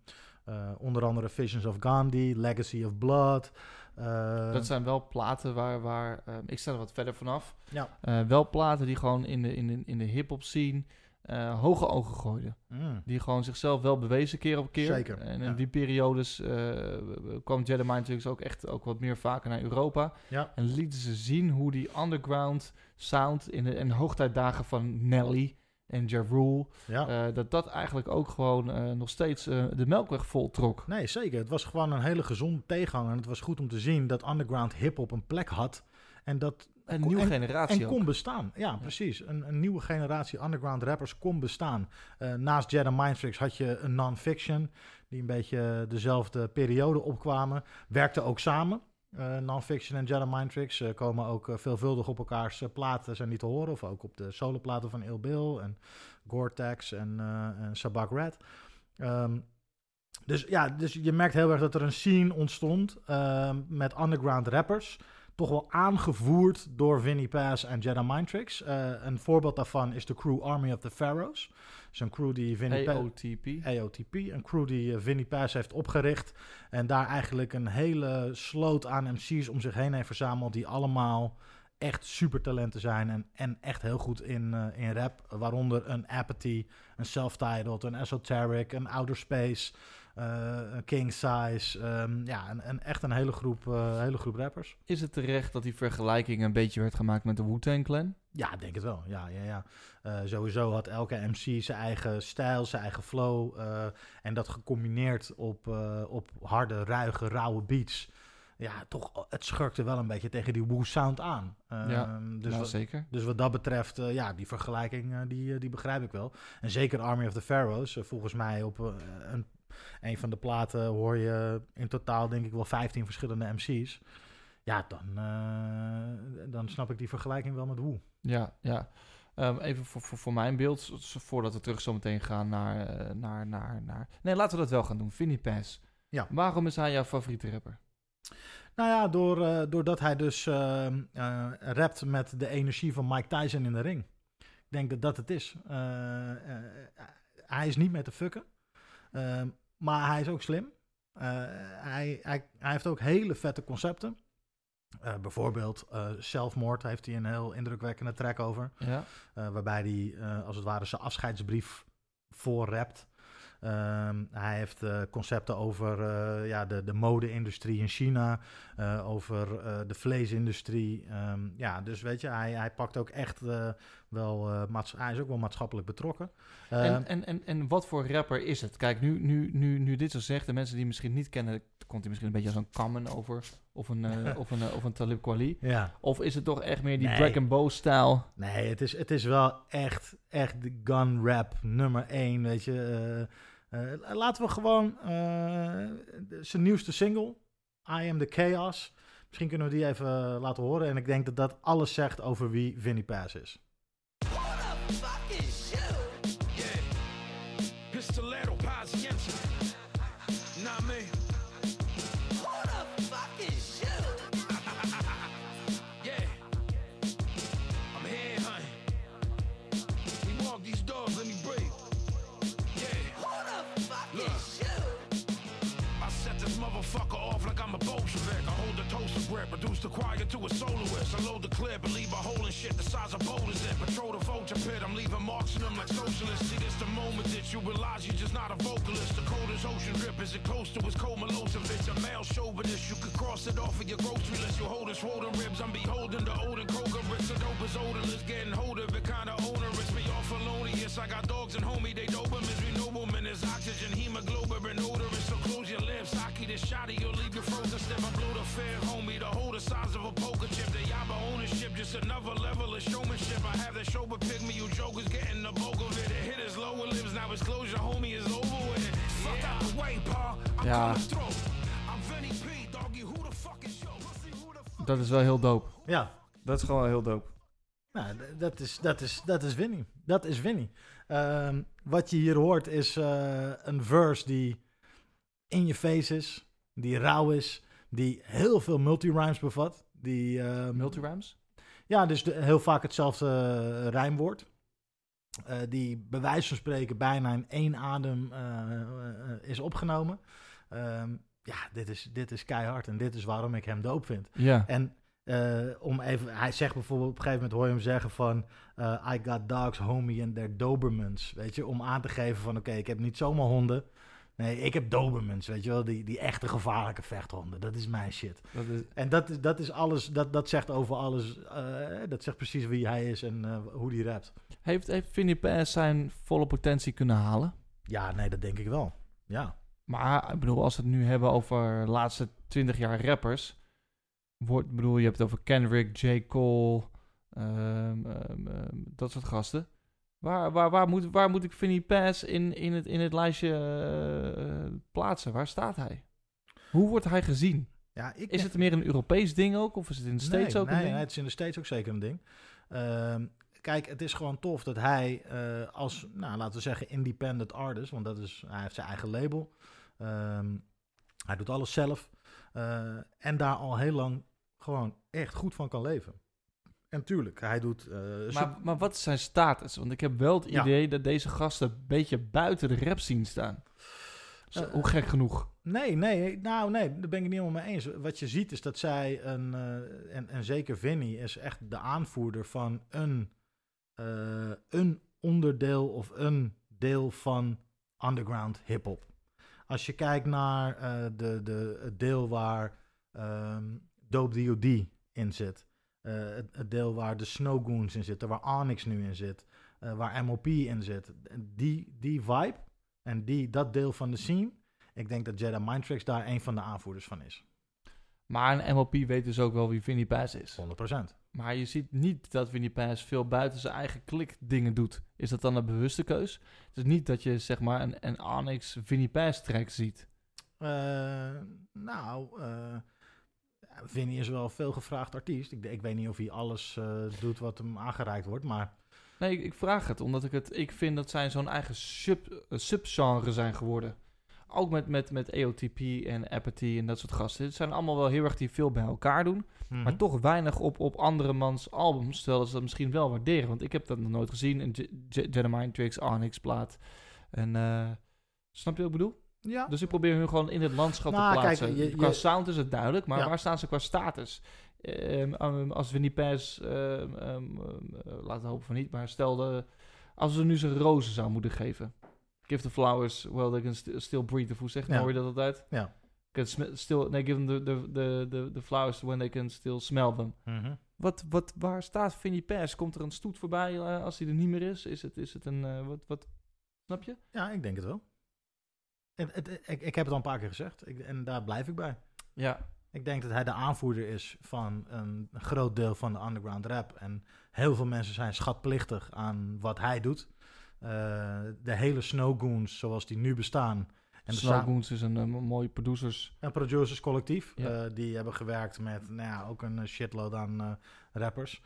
eh, onder andere Visions of Gandhi, Legacy of Blood. Eh, dat zijn wel platen waar, waar ehm, ik sta er wat verder vanaf. Ja. Eh, wel platen die gewoon in de, in de, in de hip-hop scene eh, hoge ogen gooiden. mm, Die gewoon zichzelf wel bewezen keer op keer. Zeker, En in ja. die periodes kwam Jedi Mind Tricks ook echt ook wat meer vaker naar Europa. ja. En lieten ze zien hoe die underground sound in de, in de hoogtijdagen van Nelly en Ja Rule, ja. eh, dat dat eigenlijk ook gewoon eh, nog steeds eh, de melkweg vol trok. Nee, zeker. Het was gewoon een hele gezonde tegenhanger. En het was goed om te zien dat underground hip-hop een plek had. En dat Een kon- nieuwe en, generatie en ook. kon bestaan. Ja, precies. Een, een nieuwe generatie underground rappers kon bestaan. Naast Jedi Mind Tricks had je een non-fiction. Die een beetje dezelfde periode opkwamen. Werkten ook samen. Eh non-fiction en Jedi Mind Tricks eh, komen ook eh, veelvuldig op elkaars platen zijn niet te horen. Of ook op de soloplaten van Il Bill en Gore-Tex en, en Sabak Red. Ehm, dus ja, dus je merkt heel erg dat er een scene ontstond ehm, met underground rappers. Toch wel aangevoerd door Vinnie Paz en Jedi Mind Tricks. Eh, een voorbeeld daarvan is de crew Army of the Pharaohs. Dus een crew die Vinnie Paz... AOTP. AOTP, een crew die Vinnie Paz heeft opgericht. En daar eigenlijk een hele sloot aan MC's om zich heen heeft verzameld. Die allemaal echt supertalenten zijn. En, en echt heel goed in, eh, in rap. Waaronder een Apathy, een Self-Titled, een Esoteric, een Outer Space, King Size. ehm, ja, een, echt een hele groep, eh, hele groep rappers. Is het terecht dat die vergelijking een beetje werd gemaakt met de Wu-Tang Clan? Ja, ik denk het wel. Ja, ja, ja. Eh, sowieso had elke MC zijn eigen stijl, zijn eigen flow. eh, en dat gecombineerd op, eh, op harde, ruige, rauwe beats. Ja, toch, het schurkte wel een beetje tegen die Wu-sound aan. Ehm, Ja, dus, nou, wat, zeker. dus wat dat betreft, eh, ja, die vergelijking, eh, die, eh, die begrijp ik wel. En zeker Army of the Pharaohs. eh, volgens mij op eh, een, een van de platen hoor je in totaal denk ik wel 15 verschillende MC's. Ja, dan, eh, dan snap ik die vergelijking wel met Wu. Ja, ja. Ehm, even voor, voor, voor mijn beeld, voordat we terug zometeen gaan naar, eh, naar, naar, naar... Nee, laten we dat wel gaan doen. Vinnie Pass. Ja. Waarom is hij jouw favoriete rapper? Nou ja, door, eh, doordat hij dus eh, rapt met de energie van Mike Tyson in de ring. Ik denk dat dat het is. Hij is niet meer te fucken. Maar hij is ook slim. Eh, hij, hij, hij heeft ook hele vette concepten. Eh, bijvoorbeeld eh, zelfmoord heeft hij een heel indrukwekkende track over. Ja. waarbij hij als het ware zijn afscheidsbrief voorrapt. Ehm, hij heeft concepten over ja, de, de mode-industrie in China, over de vleesindustrie. Ehm, ja, dus weet je, hij, hij pakt ook echt wel, eh, maats- hij is ook wel maatschappelijk betrokken. Ehm, En, en, en, en wat voor rapper is het? Kijk, nu, nu, nu, nu dit zo zegt, de mensen die misschien niet kennen, komt hij misschien een beetje als een Common over. Of een, eh, of een, eh, of een Talib Kweli. ja, Of is het toch echt meer die Nee. Dragon Bow-stijl? nee, het is, het is wel echt, echt de gun rap nummer één, weet je. Laten we gewoon zijn nieuwste single, I Am The Chaos. Misschien kunnen we die even laten horen. En ik denk dat dat alles zegt over wie Vinnie Paz is. Bye. To a soloist. I load the clip and leave a hole in shit the size of boulders in. Patrol the vulture pit, I'm leaving marks in them like socialists. See, this the moment that you realize you're just not a vocalist. The coldest ocean drip is it close to his cold Milosevic. A male chauvinist, you could cross it off of your grocery list. You hold his swollen ribs, I'm beholden to Odin Kroger. Of dope is odorless, getting hold of it, kinda onerous. Me off felonious, I got dogs and homie, they Dobermans. We noblemen, there's oxygen, hemoglobin, odorous. So close your lips, I keep this shotty, you'll leave your frozen. Step, I blow the fair homie, the hole the size of a poker chip. The Yaba ownership, just another level of showmanship. I have that show, but pick me, you jokers getting the bulk of it. It hit his lower lips, now his closure, homie, is over with it. Fuck out the way, pa. I'm Ja. through. I'm Vinny P, doggy, who the fuck is yo? Dat is wel heel dope. Ja, Dat is gewoon wel heel dope. Nou, dat is, dat is, dat is Winnie. Dat is Winnie. Ehm, wat je hier hoort is eh, een verse die in je face is, die rauw is, die heel veel multi-rhymes bevat. Die, ehm, Multirams? Ja, dus de- heel vaak hetzelfde eh, rijmwoord. Eh, die bij wijze van spreken bijna in één adem eh, is opgenomen. Ehm, ja, dit is, dit is keihard en dit is waarom ik hem doop vind. Ja. En om even, hij zegt bijvoorbeeld op een gegeven moment hoor je hem zeggen van I got dogs, homie, and they're Dobermans. Weet je, om aan te geven van oké, ik heb niet zomaar honden. Nee, ik heb Dobermans, weet je wel, die, die echte gevaarlijke vechthonden. Dat is mijn shit. Dat is, En dat, is- dat is alles, dat, dat zegt over alles, eh, dat zegt precies wie hij is en eh, hoe die rapt. heeft, heeft Vinnie zijn volle potentie kunnen halen? Ja, nee, dat denk ik wel. Ja. Maar ik bedoel, als we het nu hebben over de laatste 20 jaar rappers. Wordt, ik bedoel, je hebt het over Kendrick, J. Cole, ehm, ehm, ehm, dat soort gasten. Waar, waar, waar, moet, waar moet ik Vinnie Paz in, in, het, in het lijstje eh, plaatsen? Waar staat hij? Hoe wordt hij gezien? ja ik Is het meer een Europees ding ook? Of is het in de States nee, ook nee, een ding? Nee, het is in de States ook zeker een ding. Ehm, kijk, het is gewoon tof dat hij eh, als, nou, laten we zeggen, independent artist, want dat is, hij heeft zijn eigen label. Ehm, hij doet alles zelf. eh, en daar al heel lang gewoon echt goed van kan leven. En tuurlijk, hij doet... eh, Maar, maar wat is zijn status? Want ik heb wel het Ja. idee dat deze gasten een beetje buiten de rap scene staan. Eh, hoe gek genoeg. Nee, nee, nou nee, daar ben ik het niet helemaal mee eens. Wat je ziet is dat zij, een, eh, en, en zeker Vinnie, is echt de aanvoerder van een, een onderdeel of een deel van underground hip-hop. Als je kijkt naar de, de, het deel waar ehm Dope D.O.D. in zit, het, het deel waar de Snowgoons in zitten, waar Onyx nu in zit, eh, waar MOP in zit, die, die vibe en die, dat deel van de scene, ik denk dat Jedi Mind Tricks daar een van de aanvoerders van is. Maar een MLP weet dus ook wel wie Vinnie Paz is. 100%. Maar je ziet niet dat Vinnie Paz veel buiten zijn eigen klik dingen doet. Is dat dan een bewuste keus? Het is niet dat je zeg maar een, een Onyx Vinnie Paz track ziet. Eh, nou, eh Vinnie is wel een veel gevraagd artiest. Ik, ik weet niet of hij alles eh, doet wat hem aangereikt wordt, maar Nee, ik, ik vraag het omdat ik het... Ik vind dat zij zo'n eigen sub, eh, subgenre zijn geworden. Ook met, met, met EOTP en Apathy en dat soort gasten. Het zijn allemaal wel heel erg die veel bij elkaar doen. Mhm. Maar toch weinig op, op andere mans albums. Terwijl ze dat misschien wel waarderen. Want ik heb dat nog nooit gezien. Een J- J- Jedi Mind Tricks, Onyx plaat. En eh, snap je wat ik bedoel? Ja, Dus ik probeer hun gewoon in het landschap Nou, te kijk, plaatsen. je- qua je- sound is het duidelijk, maar Ja. waar staan ze qua status? Ehm, um, als Winnie ehm, ehm, ehm, eh, laten we hopen van niet, maar stel de, als we nu ze rozen zou moeten geven. Give the flowers, well they can st- still breathe. Of hoe zegt Ja. hoor je dat altijd? Ja. Still, nee, give them the, the, the, the, the flowers when they can still smell them. Mhm. Wat, wat, waar staat Vinnie Pass? Komt er een stoet voorbij eh, als hij er niet meer is? Is het, is het een, eh, wat, wat, snap je? ja ik denk het wel. Het, het- ik, ik heb het al een paar keer gezegd ik, en daar blijf ik bij. Ja, Ik denk dat hij de aanvoerder is van een groot deel van de underground rap. En heel veel mensen zijn schatplichtig aan wat hij doet. Eh, de hele Snowgoons zoals die nu bestaan. En Snowgoons is een eh, mooi producers. een producers collectief. Ja. eh, die hebben gewerkt met nou ja, ook een shitload aan rappers.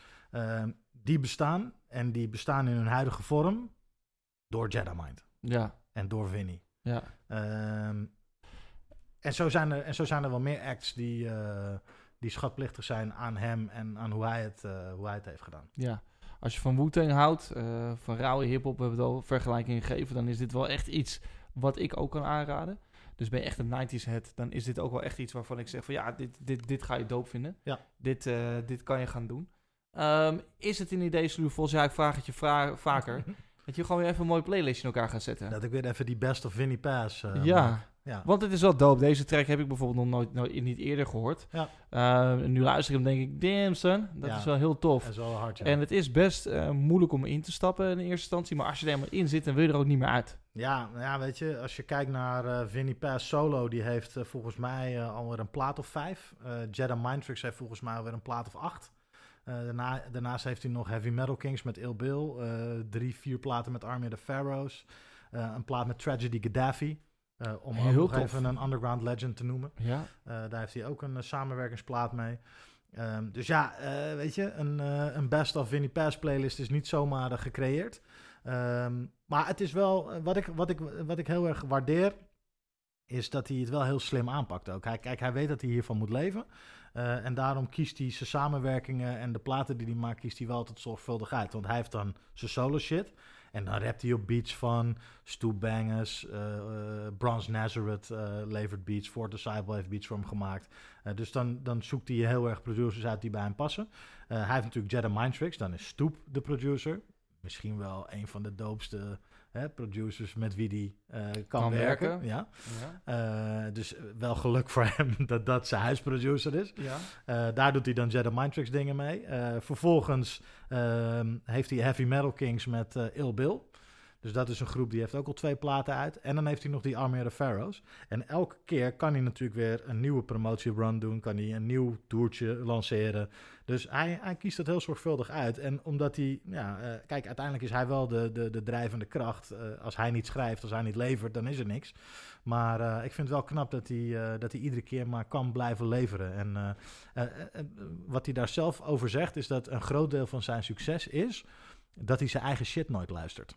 Die bestaan en die bestaan in hun huidige vorm door Jedamind Ja, en door Vinny. Ja. Ehm, en, zo zijn er, en zo zijn er wel meer acts die, eh, die schatplichtig zijn aan hem en aan hoe hij het, eh, hoe hij het heeft gedaan. Ja, als je van Wu-Tang houdt, eh, van rauwe hip-hop, we hebben het al vergelijking gegeven, dan is dit wel echt iets wat ik ook kan aanraden. Dus ben je echt een 90s head, dan is dit ook wel echt iets waarvan ik zeg van ja, dit, dit, dit ga je doop vinden. Ja. Dit, dit kan je gaan doen. Ehm, is het een idee, Volgens Ja, ik vraag het je vaker. dat je gewoon weer even een mooi playlist in elkaar gaat zetten. Dat ik weer even die best of Vinny Pass eh, ja, maak. ja. want het is wel dope. Deze track heb ik bijvoorbeeld nog nooit, nooit niet eerder gehoord. Ja. Eh, nu luister ik hem denk ik, damn son, dat Ja. is wel heel tof. Dat is wel hard, ja. En het is best eh, moeilijk om in te stappen in eerste instantie. Maar als je er helemaal in zit, dan wil je er ook niet meer uit. Ja, nou ja, weet je, als je kijkt naar eh Vinny Pass solo, die heeft volgens mij alweer een plaat of vijf. Jedi Mindtricks heeft volgens mij alweer een plaat of acht. Eh, daarna, daarnaast heeft hij nog Heavy Metal Kings met Ill Bill. eh, drie, vier platen met Army of the Pharaohs. eh, een plaat met Tragedy Gaddafi. eh, om ook Heel nog tof. even een underground legend te noemen. Ja. Daar heeft hij ook een samenwerkingsplaat mee. Ehm, dus ja, weet je, een, een best of Vinnie Pass playlist is niet zomaar gecreëerd. Ehm, maar het is wel, wat ik, wat, ik, wat ik heel erg waardeer, is dat hij het wel heel slim aanpakt ook. Hij, kijk, hij weet dat hij hiervan moet leven. Eh, en daarom kiest hij zijn samenwerkingen en de platen die hij maakt, kiest hij wel altijd zorgvuldig uit. Want hij heeft dan zijn solo shit. En dan rapt hij op beats van Stu Bangers, eh eh, Bronze Nazareth levert beats, Fort Disciple heeft beats voor hem gemaakt. Dus dan, dan zoekt hij heel erg producers uit die bij hem passen. Hij heeft natuurlijk Jedi Mind Tricks, dan is Stoep de producer. Misschien wel een van de doopste hè, producers met wie hij eh, kan, Kan werken. werken. Ja. Ja. Eh, dus wel geluk voor hem dat dat zijn huisproducer is. ja. Eh, daar doet hij dan Jedi Mind Tricks dingen mee. Eh, vervolgens ehm, heeft hij Heavy Metal Kings met eh Ill Bill. Dus dat is een groep die heeft ook al twee platen uit. En dan heeft hij nog die Army of Pharaohs. En elke keer kan hij natuurlijk weer een nieuwe promotierun doen. Kan hij een nieuw toertje lanceren. Dus hij, hij kiest dat heel zorgvuldig uit. En omdat hij, ja, eh, kijk, uiteindelijk is hij wel de, de, de drijvende kracht. Eh, als hij niet schrijft, als hij niet levert, dan is er niks. Maar eh, ik vind het wel knap dat hij, dat hij iedere keer maar kan blijven leveren. En wat hij daar zelf over zegt, is dat een groot deel van zijn succes is dat hij zijn eigen shit nooit luistert.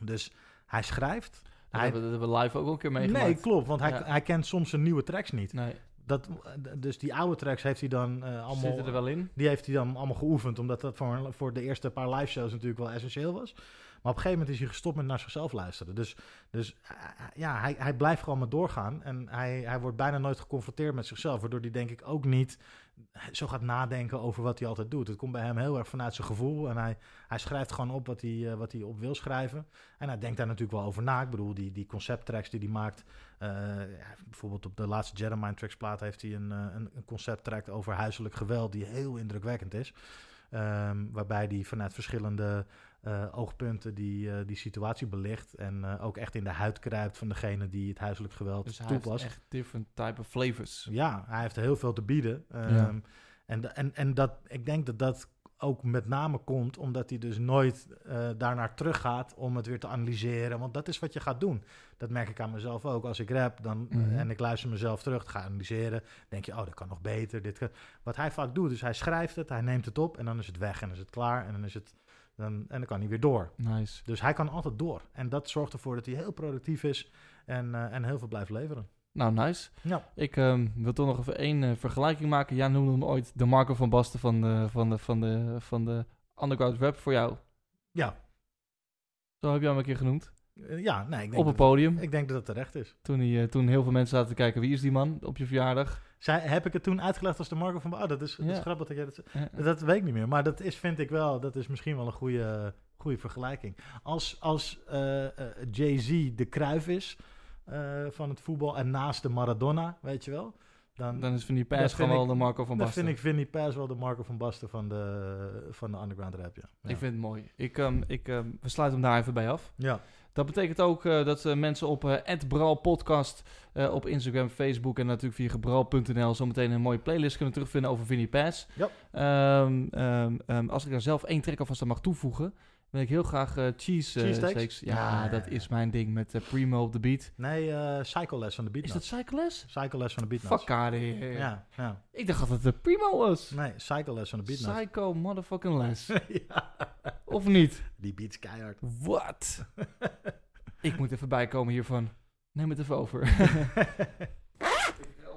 Dus hij schrijft. Dat, Hij- hebben, we live ook al een keer meegemaakt. Nee, klopt, want hij, Ja. hij kent soms zijn nieuwe tracks niet. Nee, Dat, dus die oude tracks heeft hij dan eh, allemaal. zitten er wel in. Die heeft hij dan allemaal geoefend, omdat dat voor, voor de eerste paar live shows natuurlijk wel essentieel was. Maar op een gegeven moment is hij gestopt met naar zichzelf luisteren. Dus, dus eh, ja, hij, hij blijft gewoon maar doorgaan. En hij, hij wordt bijna nooit geconfronteerd met zichzelf. Waardoor hij denk ik ook niet zo gaat nadenken over wat hij altijd doet. Het komt bij hem heel erg vanuit zijn gevoel. En hij, hij schrijft gewoon op wat hij, eh, wat hij op wil schrijven. En hij denkt daar natuurlijk wel over na. Ik bedoel, die, die concepttracks die hij maakt. eh, bijvoorbeeld op de laatste Jedi Mind Tracks plaat heeft hij een, eh, een, een concepttrack over huiselijk geweld. Die heel indrukwekkend is. Ehm, waarbij hij vanuit verschillende oogpunten die, eh, die situatie belicht. En eh, ook echt in de huid kruipt van degene die het huiselijk geweld Dus hij heeft toepast. echt different type of flavors. Ja, hij heeft heel veel te bieden. Ehm, Ja. En, en, en dat, ik denk dat dat ook met name komt omdat hij dus nooit eh daarnaar teruggaat om het weer te analyseren. Want dat is wat je gaat doen. Dat merk ik aan mezelf ook. Als ik rap dan, Mhm. en ik luister mezelf terug, ga analyseren. denk je, oh, dat kan nog beter. Dit kan. Wat hij vaak doet, is hij schrijft het, hij neemt het op en dan is het weg en is het klaar. En dan, is het, dan, en dan kan hij weer door. Nice. Dus hij kan altijd door. En dat zorgt ervoor dat hij heel productief is en, eh, en heel veel blijft leveren. Nou, nice. Ja. Ik ehm, wil toch nog even één eh, vergelijking maken. Jij noemde hem ooit de Marco van Basten van de, van de, van de, van de underground rap voor jou. Ja, Zo heb je hem een keer genoemd. Eh, ja, nee, ik denk, op dat, podium. ik denk dat het terecht is. Toen, hij, eh, toen heel veel mensen zaten te kijken, wie is die man op je verjaardag? Zij, heb ik het toen uitgelegd als de Marco van... Oh, dat is, dat is grappig dat jij dat Dat weet ik niet meer. Maar dat is, vind ik wel, dat is misschien wel een goede, goede vergelijking. Als, als eh, Jay-Z de kruif is van het voetbal en naast de Maradona, weet je wel. Dan, Dan is Vinnie Dat vind gewoon wel de Marco van dan Basten. vind ik Vinnie Paz wel de Marco van Basten van de, van de underground rap, ja. Ja. Ik vind het mooi. Ik, ehm, ik, ehm, we sluiten hem daar even bij af. ja. Dat betekent ook eh, dat eh, mensen op uh, Podcast eh, op Instagram, Facebook en natuurlijk via gebral.nl zometeen een mooie playlist kunnen terugvinden over Vinnie Pass. Ja. Ehm, ehm, ehm, als ik daar zelf één track alvast aan mag toevoegen, wil ik heel graag eh, Cheese, eh, Cheese steaks? Ja, dat is mijn ding met eh, Primo op de beat. Nee, eh Psycholes van de Is dat. Cycless? Psycholes van de Fuck of here. Ja, ja. Ik dacht dat het de Primo was. Nee, Psycholes van de Beatnuts. Psycho motherfucking less. ja. of niet? Die beats keihard. Wat? ik moet even bijkomen hiervan. Neem het even over.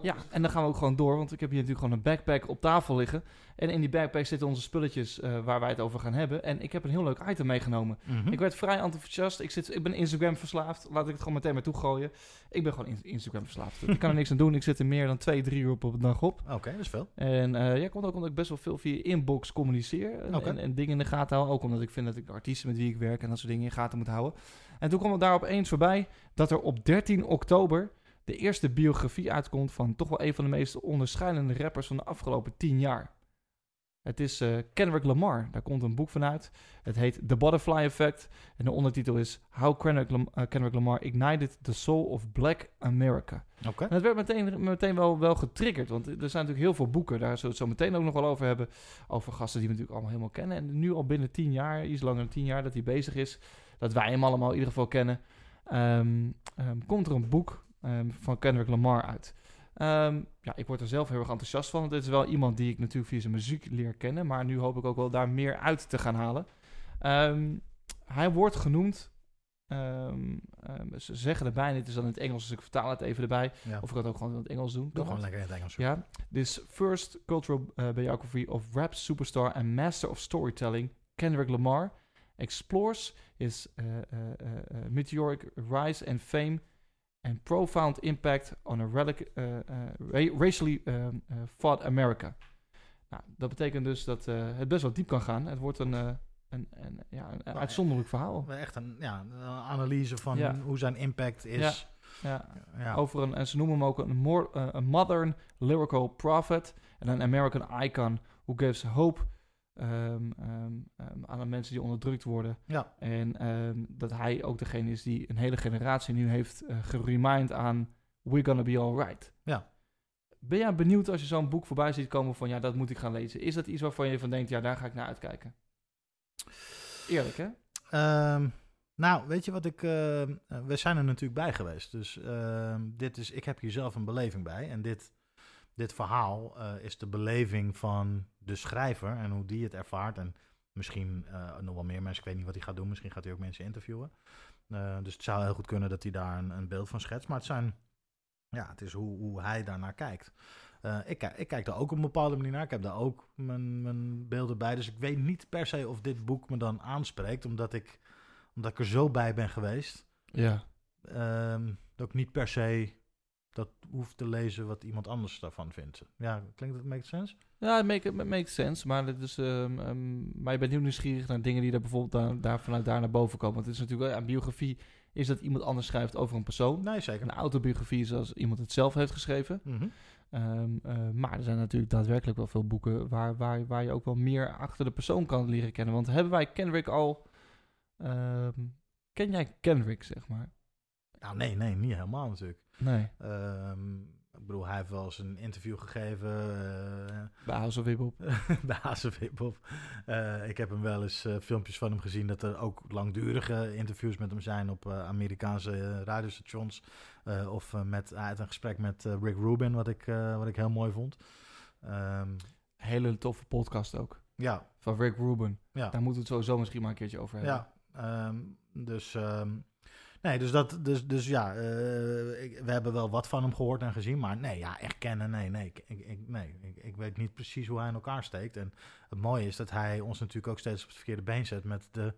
ja, en dan gaan we ook gewoon door, want ik heb hier natuurlijk gewoon een backpack op tafel liggen. En in die backpack zitten onze spulletjes eh, waar wij het over gaan hebben. En ik heb een heel leuk item meegenomen. Mhm. Ik werd vrij enthousiast. Ik, zit, ik ben Instagram verslaafd. Laat ik het gewoon meteen maar toegooien. Ik ben gewoon in- Instagram verslaafd. ik kan er niks aan doen. Ik zit er meer dan twee, drie uur op, een dag op. Oké, dat is veel. En eh ja, komt ook omdat ik best wel veel via inbox communiceer. En, en, en dingen in de gaten hou. Ook omdat ik vind dat ik artiesten met wie ik werk en dat soort dingen in gaten moet houden. En toen kwam het daar opeens voorbij dat er op 13 oktober de eerste biografie uitkomt van toch wel een van de meest onderscheidende rappers van de afgelopen 10 jaar. Het is eh, Kendrick Lamar. Daar komt een boek van uit. Het heet The Butterfly Effect. En de ondertitel is How Kendrick, Lam- eh, Kendrick Lamar Ignited the Soul of Black America. Oké. En het werd meteen, meteen wel, wel getriggerd. Want er zijn natuurlijk heel veel boeken. Daar zullen we het zo meteen ook nog wel over hebben. Over gasten die we natuurlijk allemaal helemaal kennen. En nu al binnen tien jaar, iets langer dan tien jaar dat hij bezig is. Dat wij hem allemaal in ieder geval kennen. ehm, ehm, komt er een boek ehm, van Kendrick Lamar uit. Ehm, ja, ik word er zelf heel erg enthousiast van. Dit is wel iemand die ik natuurlijk via zijn muziek leer kennen. Maar nu hoop ik ook wel daar meer uit te gaan halen. Ehm, hij wordt genoemd. ze zeggen erbij, en dit is dan in het Engels, dus ik vertaal het even erbij. Ja. Of ik kan het ook gewoon in het Engels doen. Doe gewoon lekker in het Engels. Ja. This first cultural uh, biography of rap superstar and master of storytelling, Kendrick Lamar, explores his uh, uh, meteoric rise and fame and profound impact on a relic, uh, uh, ra- racially um, uh, fought America. Nou, dat betekent dus dat uh, het best wel diep kan gaan. Het wordt een, uh, een, een, ja, een uitzonderlijk verhaal. Echt een, ja, een analyse van Ja. hoe zijn impact is. Ja, Ja. over een, en ze noemen hem ook een, more, modern lyrical prophet en een American icon who gives hope um, um, um, aan de mensen die onderdrukt worden. Ja. En dat hij ook degene is die een hele generatie nu heeft uh, geremind aan we're gonna be alright. Ja. Ben jij benieuwd als je zo'n boek voorbij ziet komen van ja, dat moet ik gaan lezen? Is dat iets waarvan je van denkt, ja, daar ga ik naar uitkijken? Eerlijk, hè? Ehm, nou, weet je wat ik... eh, we zijn er natuurlijk bij geweest. Dus ehm, dit is, ik heb hier zelf een beleving bij. En dit, dit verhaal eh, is de beleving van de schrijver en hoe die het ervaart. En misschien eh, nog wel meer mensen. Ik weet niet wat hij gaat doen. Misschien gaat hij ook mensen interviewen. Eh, dus het zou heel goed kunnen dat hij daar een, een beeld van schetst. Maar het zijn... Ja, het is hoe, hoe hij daarnaar kijkt. Eh, ik, ik kijk daar ook op een bepaalde manier naar. Ik heb daar ook mijn, mijn beelden bij. Dus ik weet niet per se of dit boek me dan aanspreekt. Omdat ik, omdat ik er zo bij ben geweest. Ja. ehm, dat ik niet per se dat hoef te lezen wat iemand anders daarvan vindt. Ja, klinkt dat make sense? Ja, het make, makes sense. Maar, het is, ehm, ehm, maar je bent heel nieuwsgierig naar dingen die er bijvoorbeeld daar, daar vanuit daar naar boven komen. Want het is natuurlijk, ja, een biografie is dat iemand anders schrijft over een persoon. Nee, zeker. Een autobiografie is als iemand het zelf heeft geschreven. Mhm. Ehm, eh, maar er zijn natuurlijk daadwerkelijk wel veel boeken waar, waar, waar je ook wel meer achter de persoon kan leren kennen. Want hebben wij Kendrick al... ken jij Kendrick, zeg maar? Nou, nee, nee, niet helemaal natuurlijk. Nee, Ehm, ik bedoel, hij heeft wel eens een interview gegeven eh, bij House of Hip Hop. bij Hip-Hop. Eh, ik heb hem wel eens eh, filmpjes van hem gezien dat er ook langdurige interviews met hem zijn op eh, Amerikaanse eh, radiostations. Of met, had een gesprek met Rick Rubin, wat ik, wat ik heel mooi vond. Ehm, Hele toffe podcast ook. ja, Van Rick Rubin. ja. Daar moeten we het sowieso misschien maar een keertje over hebben. Ja, ehm, dus, ehm, nee, dus, dat, dus, dus ja, eh, ik- we hebben wel wat van hem gehoord en gezien, maar nee, ja, echt kennen, nee, nee, ik, ik, ik- nee ik, ik weet niet precies hoe hij in elkaar steekt. En het mooie is dat hij ons natuurlijk ook steeds op het verkeerde been zet met de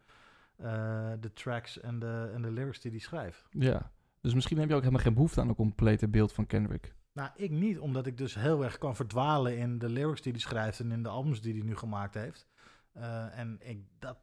eh, de tracks en de, en de lyrics die hij schrijft. Ja. Dus misschien heb je ook helemaal geen behoefte aan een complete beeld van Kendrick. Nou, ik niet, omdat ik dus heel erg kan verdwalen in de lyrics die hij schrijft en in de albums die hij nu gemaakt heeft. Eh, en ik, dat,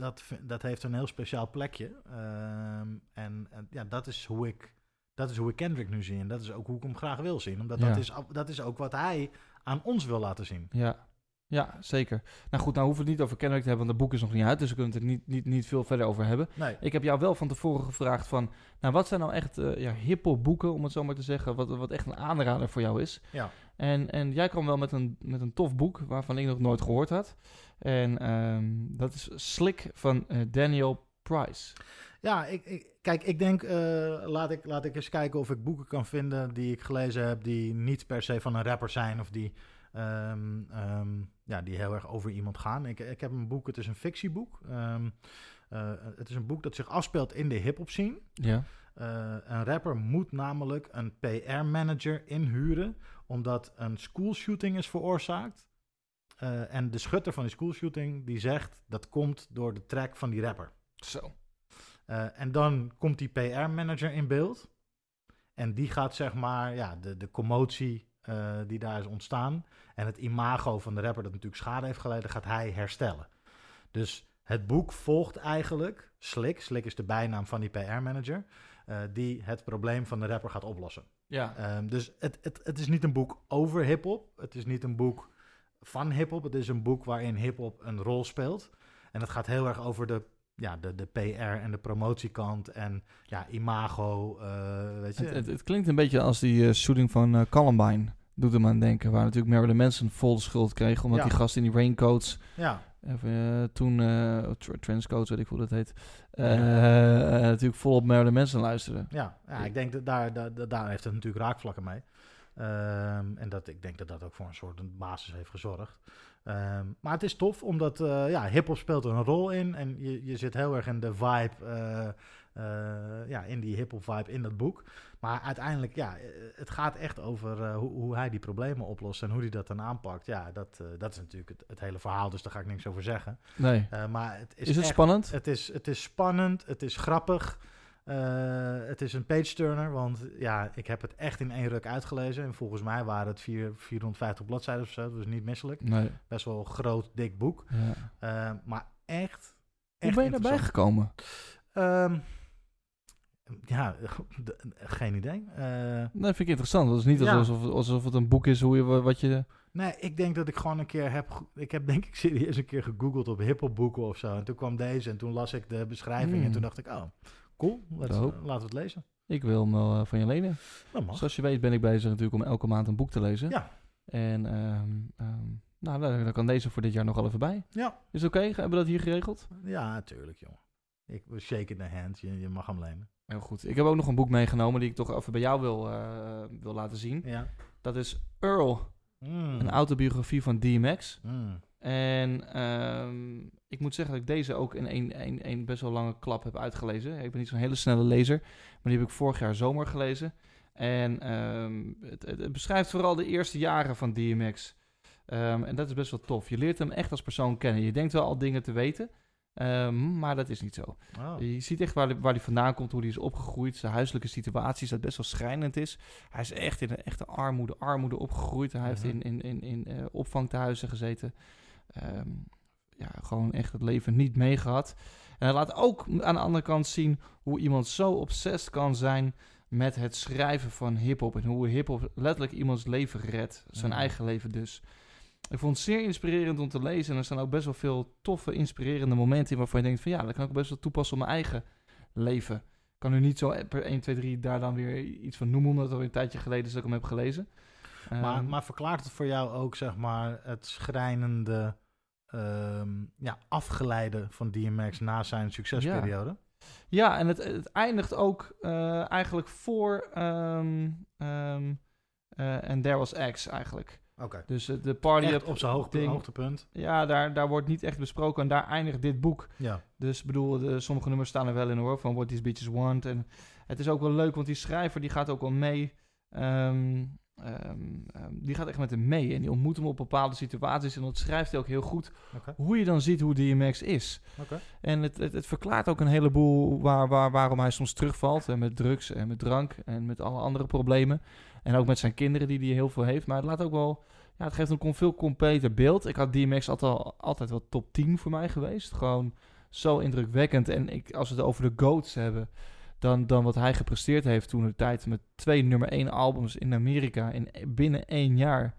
dat, dat heeft een heel speciaal plekje. Ehm, en, en ja, dat is, hoe ik, dat is hoe ik Kendrick nu zie. En dat is ook hoe ik hem graag wil zien. Omdat Ja. dat, is, dat is ook wat hij aan ons wil laten zien. Ja. Ja, zeker. Nou goed, nou hoeven we het niet over Kendrick te hebben, want het boek is nog niet uit, dus we kunnen het er niet, niet, niet veel verder over hebben. Nee. Ik heb jou wel van tevoren gevraagd van, nou wat zijn nou echt eh ja, hip-hop boeken, om het zo maar te zeggen, wat, wat echt een aanrader voor jou is. Ja. En, en jij kwam wel met een, met een tof boek, waarvan ik nog nooit gehoord had. En ehm, dat is Slick van eh, Daniel Price. Ja, ik, ik, kijk, ik denk, eh, laat, ik, laat ik eens kijken of ik boeken kan vinden die ik gelezen heb, die niet per se van een rapper zijn of die, ehm, ehm, ja, die heel erg over iemand gaan. Ik, ik heb een boek, het is een fictieboek. Eh, het is een boek dat zich afspeelt in de hip-hop scene. Ja. Een rapper moet namelijk een PR-manager inhuren, omdat een schoolshooting is veroorzaakt. Eh, en de schutter van die schoolshooting die zegt dat komt door de track van die rapper. Zo. Eh, en dan komt die PR-manager in beeld. En die gaat zeg maar ja, de, de commotie eh, die daar is ontstaan. En het imago van de rapper dat natuurlijk schade heeft geleden, gaat hij herstellen. Dus het boek volgt eigenlijk Slick. Slick is de bijnaam van die PR-manager. die het probleem van de rapper gaat oplossen. Ja. Ehm, dus het, het, het is niet een boek over hip-hop. Het is niet een boek van hip-hop. Het is een boek waarin hip-hop een rol speelt. En het gaat heel erg over de, ja, de, de PR en de promotiekant en ja, imago. eh, weet je. Het, het, het klinkt een beetje als die eh, shooting van eh, Columbine. Doet hem aan denken. Waar natuurlijk Marilyn Manson vol de schuld kreeg. Omdat Ja. die gast in die raincoats. ja, Even, eh, toen. eh tra- trenchcoats, weet ik hoe dat heet. eh, Ja. natuurlijk volop Marilyn Manson luisterde. ja, ja, ik denk dat daar, daar, daar- heeft het natuurlijk raakvlakken mee. Ehm, en dat, ik denk dat dat ook voor een soort basis heeft gezorgd. Ehm, maar het is tof, omdat ja, hip-hop speelt er een rol in. En je, je zit heel erg in de vibe, ja, in die hip-hop vibe in dat boek. Maar uiteindelijk, ja, eh, het gaat echt over eh, hoe, hoe hij die problemen oplost en hoe hij dat dan aanpakt. Ja, dat, eh, dat is natuurlijk het, het hele verhaal, dus daar ga ik niks over zeggen. Nee. Maar het is, Is het echt- spannend? het is, het is spannend, het is grappig. het is een page-turner, want ja, ik heb het echt in één ruk uitgelezen. En volgens mij waren het vier, 450 bladzijden of zo, dus niet misselijk. Nee. Best wel een groot, dik boek. Ja. Maar echt, Hoe echt ben je daarbij interessant. gekomen? Ehm, ja, geen idee. Eh, Dat vind ik interessant. Dat is niet Ja. alsof, alsof het een boek is hoe je wat je. nee, ik denk dat ik gewoon een keer heb... Ik heb denk ik serieus een keer gegoogeld op hiphopboeken of zo. En toen kwam deze en toen las ik de beschrijving en Hmm. toen dacht ik... Oh, cool, let's- Dope. laten we het lezen. Ik wil hem wel eh, van je lenen. Zoals je weet ben ik bezig natuurlijk om elke maand een boek te lezen. Ja. En ehm, ehm, nou, dan, kan deze voor dit jaar nog wel even bij. Ja. Is het oké? Hebben we dat hier geregeld? Ja, natuurlijk, jongen. Ik shake in the hand. Je, je mag hem lenen. Heel goed. Ik heb ook nog een boek meegenomen die ik toch even bij jou wil, eh, wil laten zien. Ja. Dat is Earl, Mm. een autobiografie van DMX. Mm. En ehm, ik moet zeggen dat ik deze ook in één, één, één best wel lange klap heb uitgelezen. Ik ben niet zo'n hele snelle lezer, maar die heb ik vorig jaar zomer gelezen. En ehm, het, het, het beschrijft vooral de eerste jaren van DMX. Ehm, en dat is best wel tof. Je leert hem echt als persoon kennen. Je denkt wel al dingen te weten, ehm, maar dat is niet zo. Oh. Je ziet echt waar, hij- waar hij vandaan komt, hoe hij is opgegroeid. Zijn huiselijke situatie dat best wel schrijnend is. Hij is echt in een echte armoede, armoede opgegroeid. Hij heeft Mhm. in, in, in, in opvangtehuizen gezeten. Ehm, ja, gewoon echt het leven niet meegehad. En hij laat ook aan de andere kant zien hoe iemand zo obsessed kan zijn met het schrijven van hip-hop. En hoe hip-hop letterlijk iemands leven redt. Zijn Mhm. eigen leven dus. Ik vond het zeer inspirerend om te lezen. En er staan ook best wel veel toffe, inspirerende momenten in waarvan je denkt van ja, dat kan ik best wel toepassen op mijn eigen leven. Ik kan nu niet zo per 1, 2, 3 daar dan weer iets van noemen, omdat het alweer een tijdje geleden is dat ik hem heb gelezen. Maar, Ehm, maar verklaart het voor jou ook, zeg maar, het schrijnende ehm, ja, afgeleide van DMX na zijn succesperiode? Ja, en het, het eindigt ook eh, eigenlijk voor eh, en There Was X eigenlijk. Oké. Dus eh, de party Echt op zijn hoogte, hoogtepunt. Ja, daar, daar wordt niet echt besproken en daar eindigt dit boek. Ja. Dus ik bedoel, de, sommige nummers staan er wel in hoor, van What These Bitches Want. En het is ook wel leuk, want die schrijver die gaat ook wel mee. ehm, ehm, ehm, die gaat echt met hem mee. En die ontmoet hem op bepaalde situaties. En dat schrijft hij ook heel goed. Hoe je dan ziet hoe DMX is. En het, het, het verklaart ook een heleboel waar, waar, waarom hij soms terugvalt. En met drugs en met drank en met alle andere problemen. En ook met zijn kinderen die hij heel veel heeft. Maar het laat ook wel... Ja, het geeft een veel completer beeld. Ik had DMX altijd, al- altijd wel top 10 voor mij geweest. Gewoon zo indrukwekkend. En ik, als we het over de GOATs hebben... Dan, dan wat hij gepresteerd heeft toen de tijd... met twee nummer 1 albums in Amerika... in binnen één jaar.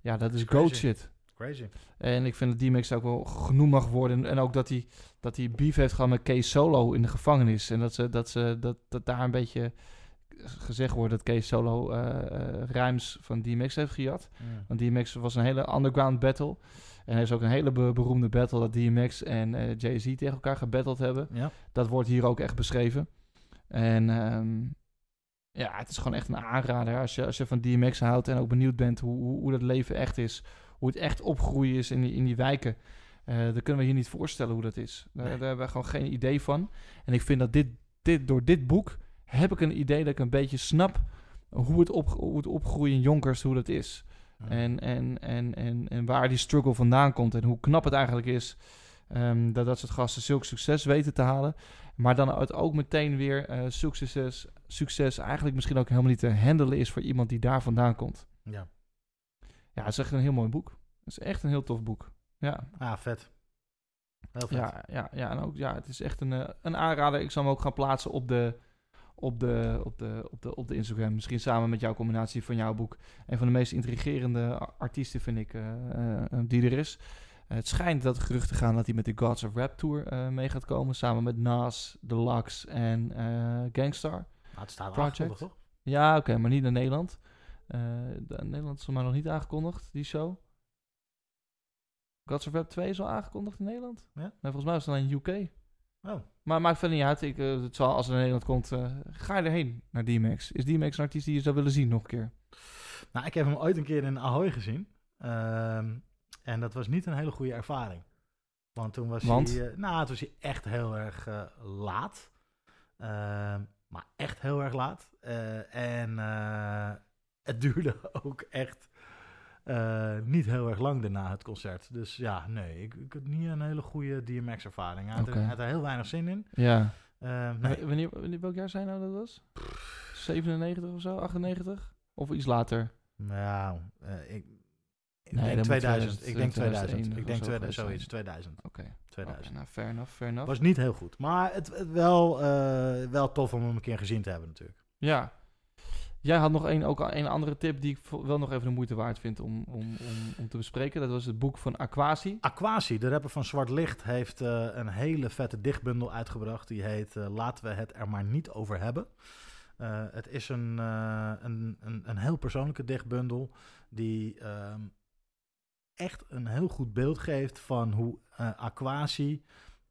Ja, dat is. GOAT shit. Crazy. En ik vind dat DMX ook wel genoemd mag worden. En ook dat hij, dat hij beef heeft gehad met Kees Solo in de gevangenis. En dat, ze, dat, ze, dat, dat daar een beetje gezegd wordt dat Kees Solo eh eh, rhymes van DMX heeft gejat. Want DMX was een hele underground battle. En er is ook een hele be- beroemde battle dat DMX en eh, Jay-Z tegen elkaar gebatteld hebben. Ja. Dat wordt hier ook echt beschreven. En ehm, ja, het is gewoon echt een aanrader als je, als je van DMX houdt en ook benieuwd bent hoe, hoe, hoe dat leven echt is. Hoe het echt opgroeien is in die, in die wijken. Eh dan kunnen we hier niet voorstellen hoe dat is. Daar, Nee. daar hebben we gewoon geen idee van. En ik vind dat dit, dit, door dit boek heb ik een idee dat ik een beetje snap hoe het, op, hoe het opgroeien in Jonkers, hoe dat is. En, en, en, en, en waar die struggle vandaan komt. En hoe knap het eigenlijk is ehm, dat dat soort gasten zulk succes weten te halen. Maar dan het ook meteen weer zulk succes, succes eigenlijk misschien ook helemaal niet te handelen is voor iemand die daar vandaan komt. Ja. Ja, het is echt een heel mooi boek. Het is echt een heel tof boek. Ja, Ah, vet. Heel vet. ja, ja, ja, en ook, ja het is echt een, eh, een aanrader. Ik zal hem ook gaan plaatsen op de, op, de, op, de, op, de, op de Instagram. Misschien samen met jouw combinatie van jouw boek. Een van de meest intrigerende artiesten vind ik eh, die er is. Eh, het schijnt dat er geruchten gaan dat hij met de Gods of Rap Tour eh, mee gaat komen. Samen met Nas, Deluxe en eh Gangstar. Nou, het staat Project. aangekondigd, toch? Ja, oké, maar niet naar Nederland. De- Nederland is maar nog niet aangekondigd, die show. Gods of Rap 2 is al aangekondigd in Nederland? Ja? Nee, volgens mij is het alleen UK. Oh. Maar maakt verder niet uit. Ik, het zal, als het naar Nederland komt, ga je erheen naar DMX. Is DMX een artiest die je zou willen zien nog een keer? Nou, ik heb hem ooit een keer in Ahoy gezien. Ehm, en dat was niet een hele goede ervaring. Want toen was Want? hij... eh, nou, toen was hij echt heel erg eh, laat. Ehm, maar echt heel erg laat. Eh, en het duurde ook echt niet heel erg lang daarna het concert. Dus ja, nee, ik, ik had niet een hele goede DMX-ervaring. Hij had, er- had er heel weinig zin in. Ja. Ehm, nee. Wanneer, wanneer, welk jaar zijn nou dat was? 97 of zo? 98? Of iets later? Nou, ik Nee, denk dat moet 2000. Ik denk 2001 2000. Ik denk zo 2000, geweest zoiets, zijn. 2000. Oké. 2000. Oké, nou, fair enough, fair enough. Was niet heel goed. Maar het, het wel, eh, wel tof om hem een keer gezien te hebben natuurlijk. Ja. Jij had nog een, ook een andere tip die ik wel nog even de moeite waard vind om, om, om, om te bespreken. Dat was het boek van Aquasi. Aquasi, de rapper van Zwart Licht, heeft eh, een hele vette dichtbundel uitgebracht. Die heet eh, Laten we het er maar niet over hebben. Het is een, een, een, een heel persoonlijke dichtbundel die ehm, echt een heel goed beeld geeft van hoe eh, Aquasi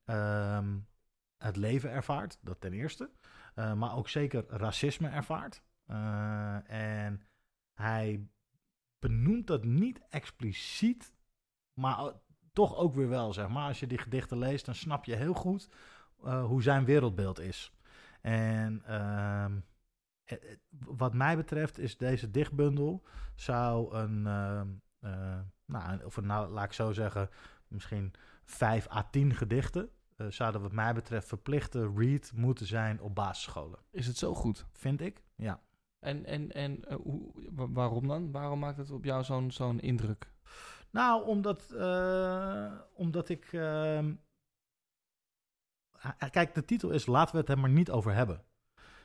ehm, het leven ervaart. Dat ten eerste. Eh, maar ook zeker racisme ervaart. Eh, en hij benoemt dat niet expliciet, maar toch ook weer wel, zeg maar. Als je die gedichten leest, dan snap je heel goed hoe zijn wereldbeeld is. En ehm, eh, eh, wat mij betreft is deze dichtbundel zou een, ehm, eh, nou, of een, nou, laat ik zo zeggen, misschien 5 à 10 gedichten. eh, zouden wat mij betreft verplichte read moeten zijn op basisscholen. Is het zo goed? Vind ik? Ja. En, en, en eh, hoe, wa- waarom dan? Waarom maakt het op jou zo'n zo'n indruk? Nou, omdat, eh, omdat ik. ehm, kijk, de titel is Laten we het er maar niet over hebben.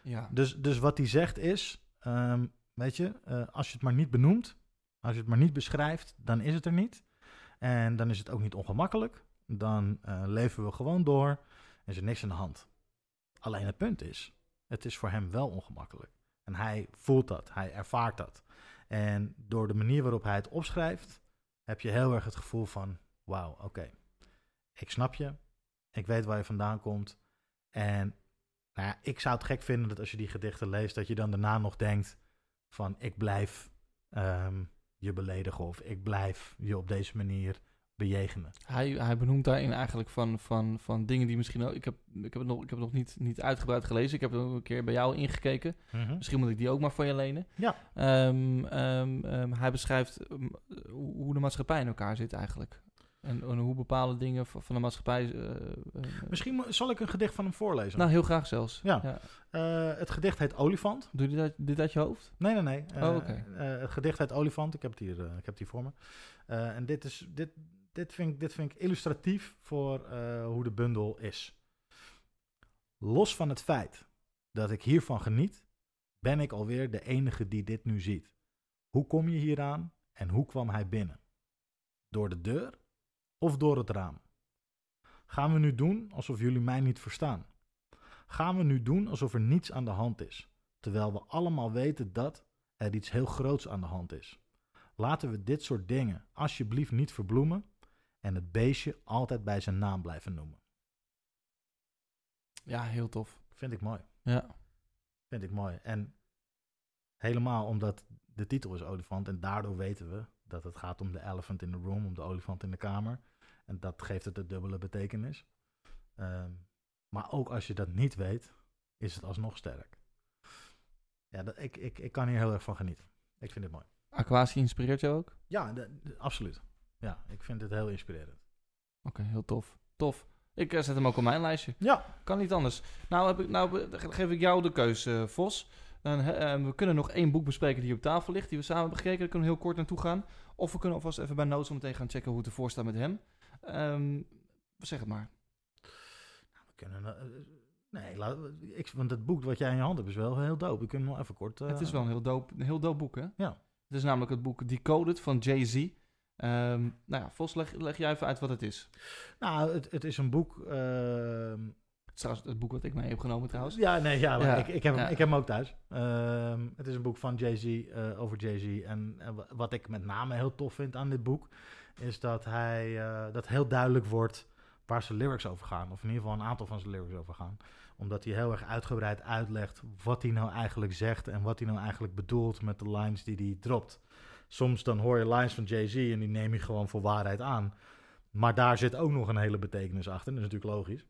Ja. Dus, dus wat hij zegt is: ehm, Weet je, eh, als je het maar niet benoemt, als je het maar niet beschrijft, dan is het er niet. En dan is het ook niet ongemakkelijk. Dan eh, leven we gewoon door en is er niks aan de hand. Alleen het punt is: het is voor hem wel ongemakkelijk. En hij voelt dat, hij ervaart dat. En door de manier waarop hij het opschrijft, heb je heel erg het gevoel van: wauw, oké, ik snap je, ik weet waar je vandaan komt. En nou ja, ik zou het gek vinden dat als je die gedichten leest, dat je dan daarna nog denkt: van ik blijf ehm, je beledigen of ik blijf je op deze manier bejegenen. Hij, hij benoemt daarin eigenlijk van, van, van dingen die misschien ook... Ik heb, ik heb het nog, ik heb het nog niet, niet uitgebreid gelezen. Ik heb er een keer bij jou ingekeken. Misschien moet ik die ook maar van je lenen. Ja. Ehm, ehm, ehm, hij beschrijft hoe de maatschappij in elkaar zit eigenlijk. En, en hoe bepaalde dingen van de maatschappij... eh, eh, Misschien zal ik een gedicht van hem voorlezen. nou, heel graag zelfs. Ja. Eh, het gedicht heet Olifant. Doe je dit, dit uit je hoofd? Nee, nee, nee. Oh, het gedicht heet Olifant. Ik heb het hier, ik heb het hier voor me. En dit, is, dit, dit, vind ik, dit vind ik illustratief voor hoe de bundel is. Los van het feit dat ik hiervan geniet, ben ik alweer de enige die dit nu ziet. Hoe kom je hieraan en hoe kwam hij binnen? Door de deur of door het raam? Gaan we nu doen alsof jullie mij niet verstaan? Gaan we nu doen alsof er niets aan de hand is, terwijl we allemaal weten dat er iets heel groots aan de hand is? Laten we dit soort dingen alsjeblieft niet verbloemen en het beestje altijd bij zijn naam blijven noemen. Ja, heel tof. Vind ik mooi. Ja. Vind ik mooi. En helemaal omdat de titel is olifant en daardoor weten we dat het gaat om de elephant in the room, om de olifant in de kamer. En dat geeft het een dubbele betekenis. Ehm, maar ook als je dat niet weet, is het alsnog sterk. Ja, dat, ik, ik, ik kan hier heel erg van genieten. Ik vind het mooi. Aquasi inspireert jou ook? Ja, de- de- absoluut. Ja, ik vind het heel inspirerend. Oké, heel tof. Tof. Ik eh, zet hem ook op mijn lijstje. Ja, Kan niet anders. Nou, heb ik, nou geef ik jou de keus, eh, Vos. Dan, eh, eh, we kunnen nog één boek bespreken die op tafel ligt, die we samen hebben gekeken. Daar kunnen we heel kort naartoe gaan. Of we kunnen alvast even bij zo meteen gaan checken hoe het ervoor staat met hem. Ehm, zeg het maar. we kunnen... eh, nee, laat, ik, want het boek wat jij in je hand hebt is wel heel dope. We kunnen nog even kort... eh, het is wel een heel dope, een heel dope boek, hè? Ja. Het is namelijk het boek Decoded van Jay-Z. Ehm, nou ja, Vos, leg, leg jij even uit wat het is. Nou, het, het is een boek... ehm, trouwens het boek wat ik mee heb genomen trouwens. Ja, nee, ja, maar Ja, ik, ik, heb hem, ja. ik heb hem ook thuis. Ehm, het is een boek van Jay-Z eh, over Jay-Z. En eh, wa- wat ik met name heel tof vind aan dit boek, is dat hij eh, dat heel duidelijk wordt waar zijn lyrics over gaan. Of in ieder geval een aantal van zijn lyrics over gaan. Omdat hij heel erg uitgebreid uitlegt wat hij nou eigenlijk zegt en wat hij nou eigenlijk bedoelt met de lines die hij dropt. Soms dan hoor je lines van Jay-Z en die neem je gewoon voor waarheid aan. Maar daar zit ook nog een hele betekenis achter. Dat is natuurlijk logisch.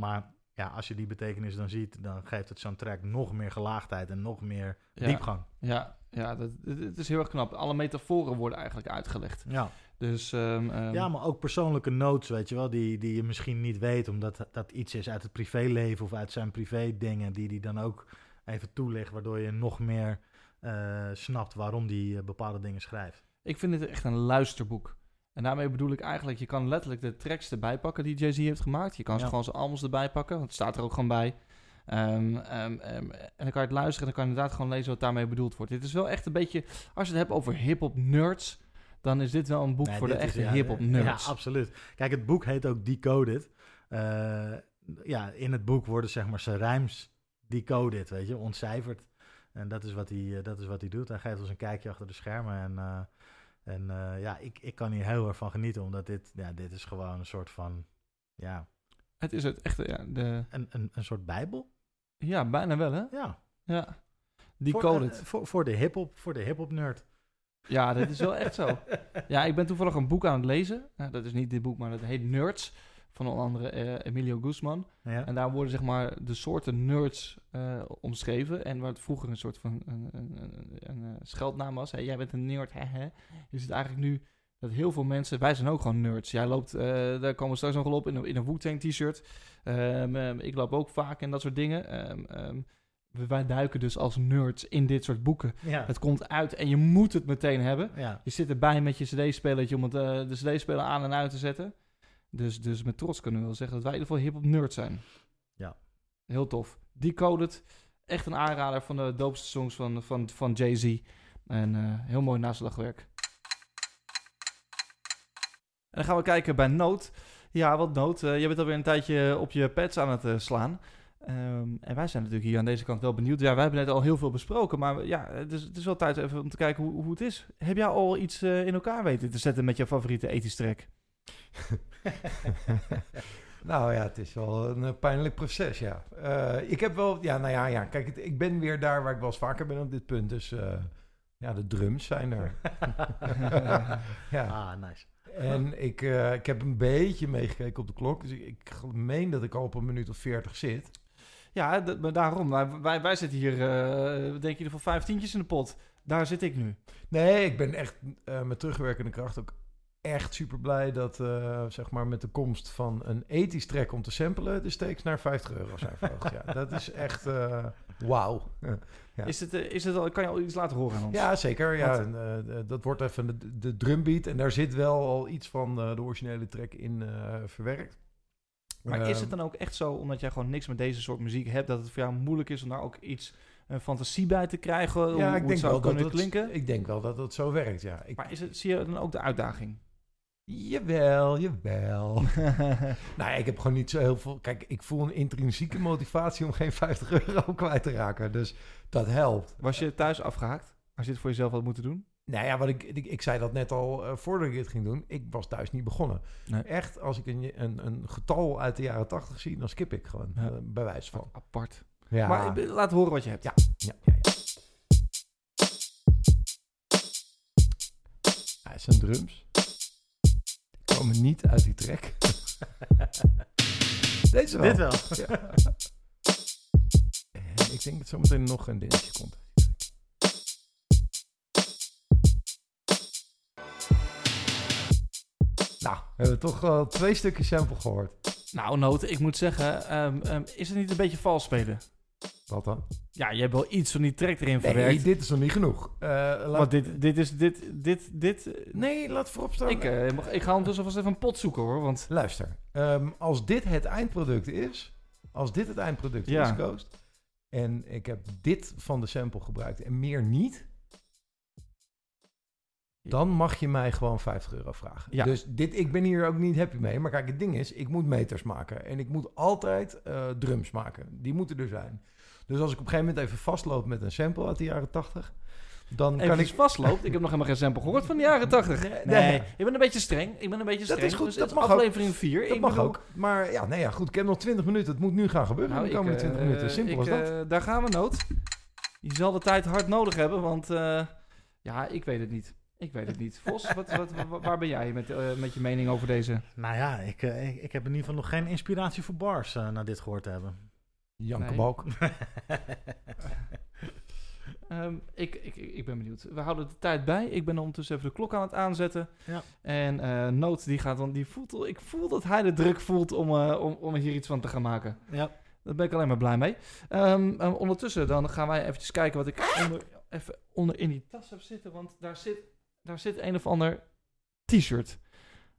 Maar ja, als je die betekenis dan ziet, dan geeft het zo'n track nog meer gelaagdheid en nog meer Ja. diepgang. Ja, ja dat, het, is heel erg knap. Alle metaforen worden eigenlijk uitgelegd. Ja. Dus ehm, ehm, ja, maar ook persoonlijke notes, weet je wel, die, die je misschien niet weet, omdat dat iets is uit het privéleven of uit zijn privé dingen, die hij dan ook even toelicht, waardoor je nog meer eh, snapt waarom hij bepaalde dingen schrijft. ik vind het echt een luisterboek. En daarmee bedoel ik eigenlijk, je kan letterlijk de tracks erbij pakken die Jay-Z heeft gemaakt. Je kan ze Ja. gewoon zijn albums erbij pakken, want het staat er ook gewoon bij. Ehm, ehm, ehm, en dan kan je het luisteren en dan kan je inderdaad gewoon lezen wat daarmee bedoeld wordt. Dit is wel echt een beetje, als je het hebt over hip-hop nerds, dan is dit wel een boek Nee, voor de echte ja, hip-hop nerds. Ja, absoluut. Kijk, het boek heet ook Decoded. Eh, ja, in het boek worden zeg maar zijn rijms decoded, weet je, ontcijferd. En dat is wat hij, eh, dat is wat hij doet. Hij geeft ons een kijkje achter de schermen. En, eh, en eh, ja, ik, ik kan hier heel erg van genieten, omdat dit, ja, dit is gewoon een soort van, ja, Het is het echte, ja, de, een, een, een soort bijbel. ja bijna wel hè? Ja. Ja. Voor, Decoded. eh, voor, voor de hip-hop, voor de hip-hop nerd. Ja, dat is wel echt zo. Ja, ik ben toevallig een boek aan het lezen. Nou, dat is niet dit boek, maar dat heet Nerds. Van onder andere eh, Emilio Guzman. Ja. En daar worden zeg maar de soorten nerds eh, omschreven. En waar het vroeger een soort van een, een, een, een, eh, scheldnaam was. Jij bent een nerd, hè, hè. Je ziet eigenlijk nu dat heel veel mensen... Wij zijn ook gewoon nerds. Jij loopt, daar komen we straks nog wel op, in een, in een Wu-Tang t-shirt. Ehm, ehm, ik loop ook vaak en dat soort dingen. Ehm, wij duiken dus als nerds in dit soort boeken. Ja. Het komt uit en je moet het meteen hebben. ja. Je zit erbij met je cd-spelertje om het, de cd-speler aan en uit te zetten. Dus, dus met trots kunnen we wel zeggen dat wij in ieder geval hip-hop nerd zijn. Ja. Heel tof. Decoded. Echt een aanrader van de doopste songs van, van, van Jay-Z. En eh, heel mooi naslagwerk. En dan gaan we kijken bij Noot. Ja, wat Noot? Eh, je bent alweer een tijdje op je pads aan het eh, slaan. Ehm, en wij zijn natuurlijk hier aan deze kant wel benieuwd. Ja, wij hebben net al heel veel besproken. Maar ja, het is, het is wel tijd even om te kijken hoe, hoe het is. Heb jij al iets in elkaar weten te zetten met je favoriete ethisch track? Nou ja, het is wel een eh, pijnlijk proces, ja. Eh, ik heb wel, ja, nou ja, ja kijk, het- ik ben weer daar waar ik wel eens vaker ben op dit punt. Dus eh, ja, de drums zijn er. ja. Ah, nice. En ik, eh, ik heb een beetje meegekeken op de klok. Dus ik, ik meen dat ik al op een minuut of 40 zit. Ja, maar daarom. Wij, wij, zitten hier, eh denk je, in ieder geval vijftientjes in de pot. Daar zit ik nu. Nee, ik ben echt eh, met terugwerkende kracht ook echt super blij dat eh, zeg maar met de komst van een ethisch track om te samplen de stakes naar 50 euro zijn verhoogd. ja, dat is echt eh wauw. Ja. Is het, eh, is het al, kan je al iets laten horen aan ons? Ja, zeker. Ja, en, dat wordt even de, de drumbeat en daar zit wel al iets van eh, de originele track in eh, verwerkt. Maar is het dan ook echt zo, omdat jij gewoon niks met deze soort muziek hebt, dat het voor jou moeilijk is om daar ook iets een fantasie bij te krijgen? hoe, ja, hoe ik het denk zou wel dat kunnen het, klinken? Ik denk wel dat het zo werkt, ja. Ik, Maar is het, zie je dan ook de uitdaging? Jawel, jawel. nou ja, ik heb gewoon niet zo heel veel... Kijk, ik voel een intrinsieke motivatie om geen 50 euro kwijt te raken. Dus dat helpt. Was je thuis afgehaakt? Als je het voor jezelf had moeten doen? Nou ja, wat ik, ik, ik zei dat net al eh, voordat ik dit ging doen. Ik was thuis niet begonnen. Nee. Echt, als ik een, een, een getal uit de jaren 80 zie, dan skip ik gewoon. Ja. eh, bij wijze van. Apart. Ja. Maar eh, laat horen wat je hebt. Ja. ja, ja, ja. Hij zijn drums. Komen niet uit die track. Deze wel. Dit wel. Ja. En ik denk dat zometeen nog een dingetje komt. Nou, we hebben toch al twee stukjes sample gehoord. Nou, Noot, ik moet zeggen, ehm, ehm, is het niet een beetje vals spelen? Wat dan? Ja, je hebt wel iets van die track erin Nee, verwerkt. dit is nog niet genoeg. Eh, laat- Want dit, dit is, dit, dit, dit... Nee, laat voorop staan. Ik, eh, mag- ik ga ondertussen alvast even een pot zoeken hoor, want... Luister, ehm, als dit het eindproduct is, als dit het eindproduct Ja. is, Ghost, en ik heb dit van de sample gebruikt en meer niet, dan mag je mij gewoon 50 euro vragen. Ja. Dus dit, ik ben hier ook niet happy mee. Maar kijk, het ding is, ik moet meters maken. En ik moet altijd eh, drums maken. Die moeten er zijn. Dus als ik op een gegeven moment even vastloop met een sample uit de jaren 80, dan Even kan ik... vastloopt. Ik heb nog helemaal geen sample gehoord van de jaren 80. Nee, Nee, nee. ik ben een beetje streng. Ik ben een beetje Dat streng. is goed, Dus dat mag ook. aflevering 4. Dat mag ook. Maar ja, nee, ja, goed. Ik heb nog 20 minuten. Het moet nu gaan gebeuren in de komende 20 minuten. Simpel als dat. eh, daar gaan we, Noot. Je zal de tijd hard nodig hebben, want... eh, ja, ik weet het niet. Ik weet het niet. Vos, wat, wat, wa- waar ben jij met, eh, met je mening over deze? Nou ja, ik, eh, ik, ik heb in ieder geval nog geen inspiratie voor bars eh, na dit gehoord te hebben. Janke Nee. Balk. Ehm, ik, ik, ik ben benieuwd. We houden de tijd bij. Ik ben ondertussen even de klok aan het aanzetten. Ja. En eh Noot, die gaat dan, die voelt, ik voel dat hij de druk voelt om, eh, om, om er hier iets van te gaan maken. Ja. Daar ben ik alleen maar blij mee. Ehm, ehm, ondertussen dan gaan wij eventjes kijken wat ik onder, even onder in die tas heb zitten. Want daar zit, daar zit een of ander t-shirt.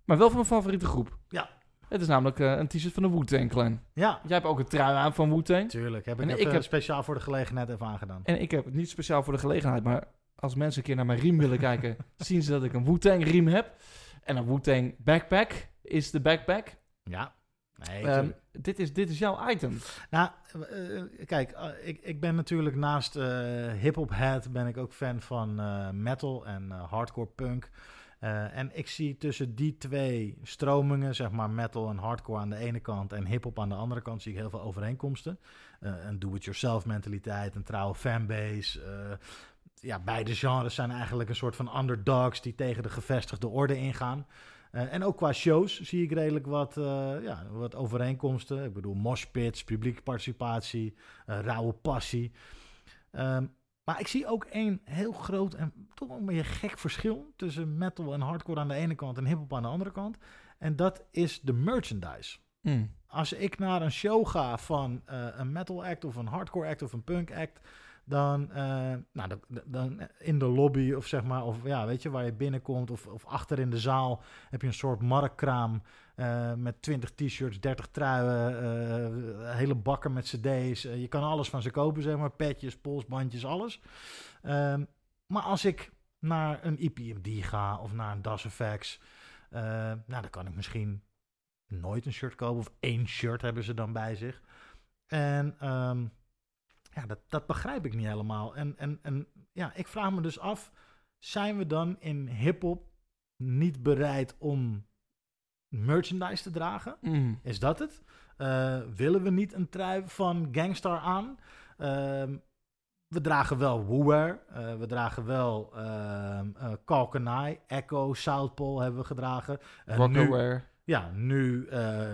Maar wel van mijn favoriete groep. Ja. Het is namelijk eh, een t-shirt van de Wu-Tang Clan. Ja, Jij hebt ook een trui aan van Wu-Tang. tuurlijk. Heb ik, En even ik heb- speciaal voor de gelegenheid even aangedaan. En ik heb het niet speciaal voor de gelegenheid, maar als mensen een keer naar mijn riem willen kijken, zien ze dat ik een Wu-Tang riem heb. En een Wu-Tang backpack is de backpack. Ja. Nee, Ehm, dit, is, dit is jouw item. Nou, eh, eh, kijk, eh, ik, ik ben natuurlijk naast eh hip-hop head ben ik ook fan van eh, metal en eh, hardcore punk. Eh, en ik zie tussen die twee stromingen, zeg maar metal en hardcore aan de ene kant en hip-hop aan de andere kant, zie ik heel veel overeenkomsten. Eh, een do-it-yourself mentaliteit, een trouwe fanbase. eh, ja, beide genres zijn eigenlijk een soort van underdogs die tegen de gevestigde orde ingaan. En ook qua shows zie ik redelijk wat, ja, wat overeenkomsten. Ik bedoel, moshpits, publieke participatie, rauwe passie. Ehm, maar ik zie ook één heel groot en toch een beetje gek verschil tussen metal en hardcore aan de ene kant en hip-hop aan de andere kant. En dat is de merchandise. Mm. Als ik naar een show ga van eh, een metal act of een hardcore act of een punk act, dan, eh, nou, dan, in de lobby of zeg maar, of ja, weet je, waar je binnenkomt of, of achter in de zaal heb je een soort marktkraam eh, met 20 t-shirts, 30 truien, eh, hele bakken met cd's. Je kan alles van ze kopen, zeg maar, petjes, polsbandjes, alles. Ehm, maar als ik naar een EPMD ga of naar een Das Effects, nou, dan kan ik misschien nooit een shirt kopen of één shirt hebben ze dan bij zich. En ehm, ja, dat, dat begrijp ik niet helemaal. En, en, en ja, ik vraag me dus af, zijn we dan in hip-hop niet bereid om merchandise te dragen? Mm. Is dat het? Eh, willen we niet een trui van Gangstar aan? Ehm, we dragen wel Woower, eh, we dragen wel ehm eh Kalkenai, Echo, Southpole hebben we gedragen. En nu, ja, nu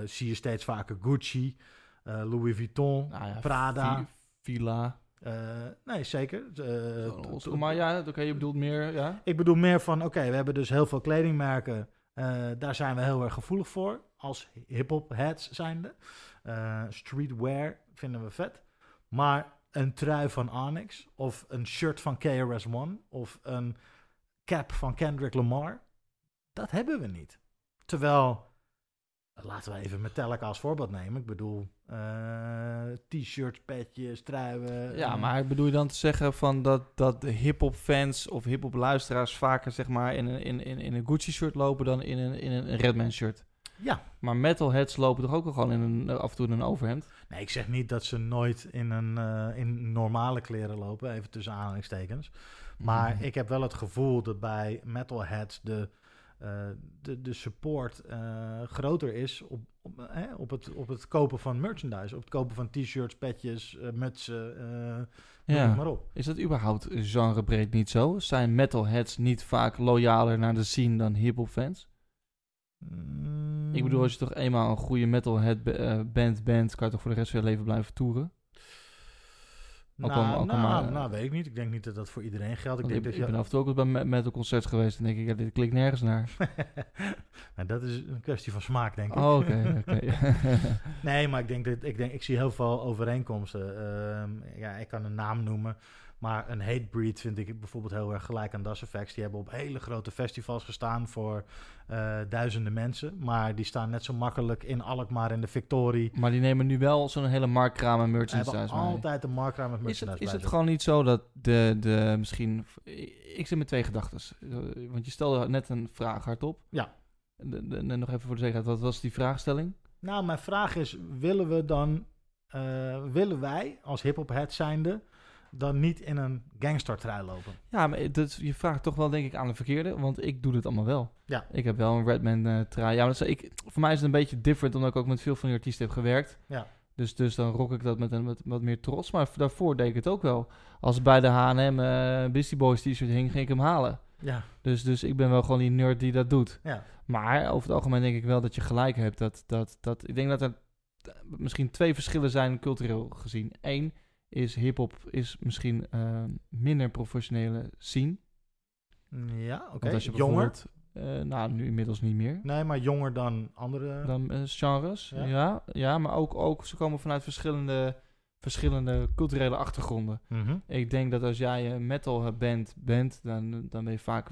zie je steeds vaker Gucci, Louis Vuitton, Nou ja, Prada. Vi- Villa. eh, nee, zeker. Eh, t- t- maar ja, oké, je bedoelt meer, ja? Ik bedoel meer van, oké, we hebben dus heel veel kledingmerken. eh, daar zijn we heel erg gevoelig voor, als hip-hop heads zijnde. Eh streetwear vinden we vet. Maar een trui van Onyx, of een shirt van KRS-One, of een cap van Kendrick Lamar, dat hebben we niet. Terwijl, laten we even Metallica als voorbeeld nemen. Ik bedoel, eh, t-shirts, petjes, truien. Ja, eh, maar bedoel je dan te zeggen van dat, dat de hip-hop fans of hip-hop luisteraars vaker zeg maar in een, in, in, in een Gucci-shirt lopen dan in een, in een Redman-shirt? Ja, Maar metalheads lopen toch ook al gewoon in een, af en toe in een overhemd? Nee, ik zeg niet dat ze nooit in, een, eh, in normale kleren lopen, even tussen aanhalingstekens. Maar Mhm. ik heb wel het gevoel dat bij metalheads de, eh, de, de support eh, groter is op, op, eh, op, het, op het kopen van merchandise. Op het kopen van t-shirts, petjes, eh, mutsen, Ja. maar op. Is dat überhaupt genrebreed niet zo? Zijn metalheads niet vaak loyaler naar de scene dan hip-hop fans? Mm, Ik bedoel, als je toch eenmaal een goede metalhead ba- band bent, kan je toch voor de rest van je leven blijven toeren? Ook nou, al- ook al nou, maar- nou, weet ik niet. Ik denk niet dat dat voor iedereen geldt. Ik denk ik, dat ik je... ben af en toe ook bij me- metal concerts geweest en denk ik, ja, dit klinkt nergens naar. nou, dat is een kwestie van smaak, denk ik. Oh. Nee, maar ik denk dat ik denk ik zie heel veel overeenkomsten. Ehm, ja, ik kan een naam noemen, maar een Hatebreed vind ik bijvoorbeeld heel erg gelijk aan Das Effects. Die hebben op hele grote festivals gestaan voor eh, duizenden mensen, maar die staan net zo makkelijk in Alkmaar en de Victorie. maar die nemen nu wel zo'n hele marktkraam en merchandise hebben altijd een markraam met Is merchandise het, is het gewoon niet zo dat de, de misschien... Ik zit met twee gedachten. Want je stelde net een vraag hardop. Ja. De, de- de- nog even voor de zekerheid, wat was die vraagstelling? Nou, mijn vraag is, willen we dan, eh, willen wij als hip-hop head zijnde dan niet in een gangstertrui lopen? Ja, maar dat, je vraagt toch wel denk ik aan de verkeerde, want ik doe dit allemaal wel. Ja. Ik heb wel een Redman eh trui. Ja, maar dat is, ik, voor mij is het een beetje different, omdat ik ook met veel van die artiesten heb gewerkt. Ja. Dus, dus dan rock ik dat met, een, met wat meer trots. Maar daarvoor deed ik het ook wel. Als bij de H&M eh Beastie Boys t-shirt hing, ging ik hem halen. Ja, Dus, dus ik ben wel gewoon die nerd die dat doet. ja. Maar over het algemeen denk ik wel dat je gelijk hebt. Dat, dat, dat, ik denk dat er misschien twee verschillen zijn cultureel gezien. Eén is hip-hop is misschien eh, minder professionele scene. Ja, oké. Je Jonger? eh, nou nu inmiddels niet meer. Nee, maar jonger dan andere. Dan eh, genres. Ja. Ja. Ja, maar ook, ook ze komen vanuit verschillende, verschillende culturele achtergronden. Mhm. Ik denk dat als jij een metal band bent, dan, dan ben je vaak,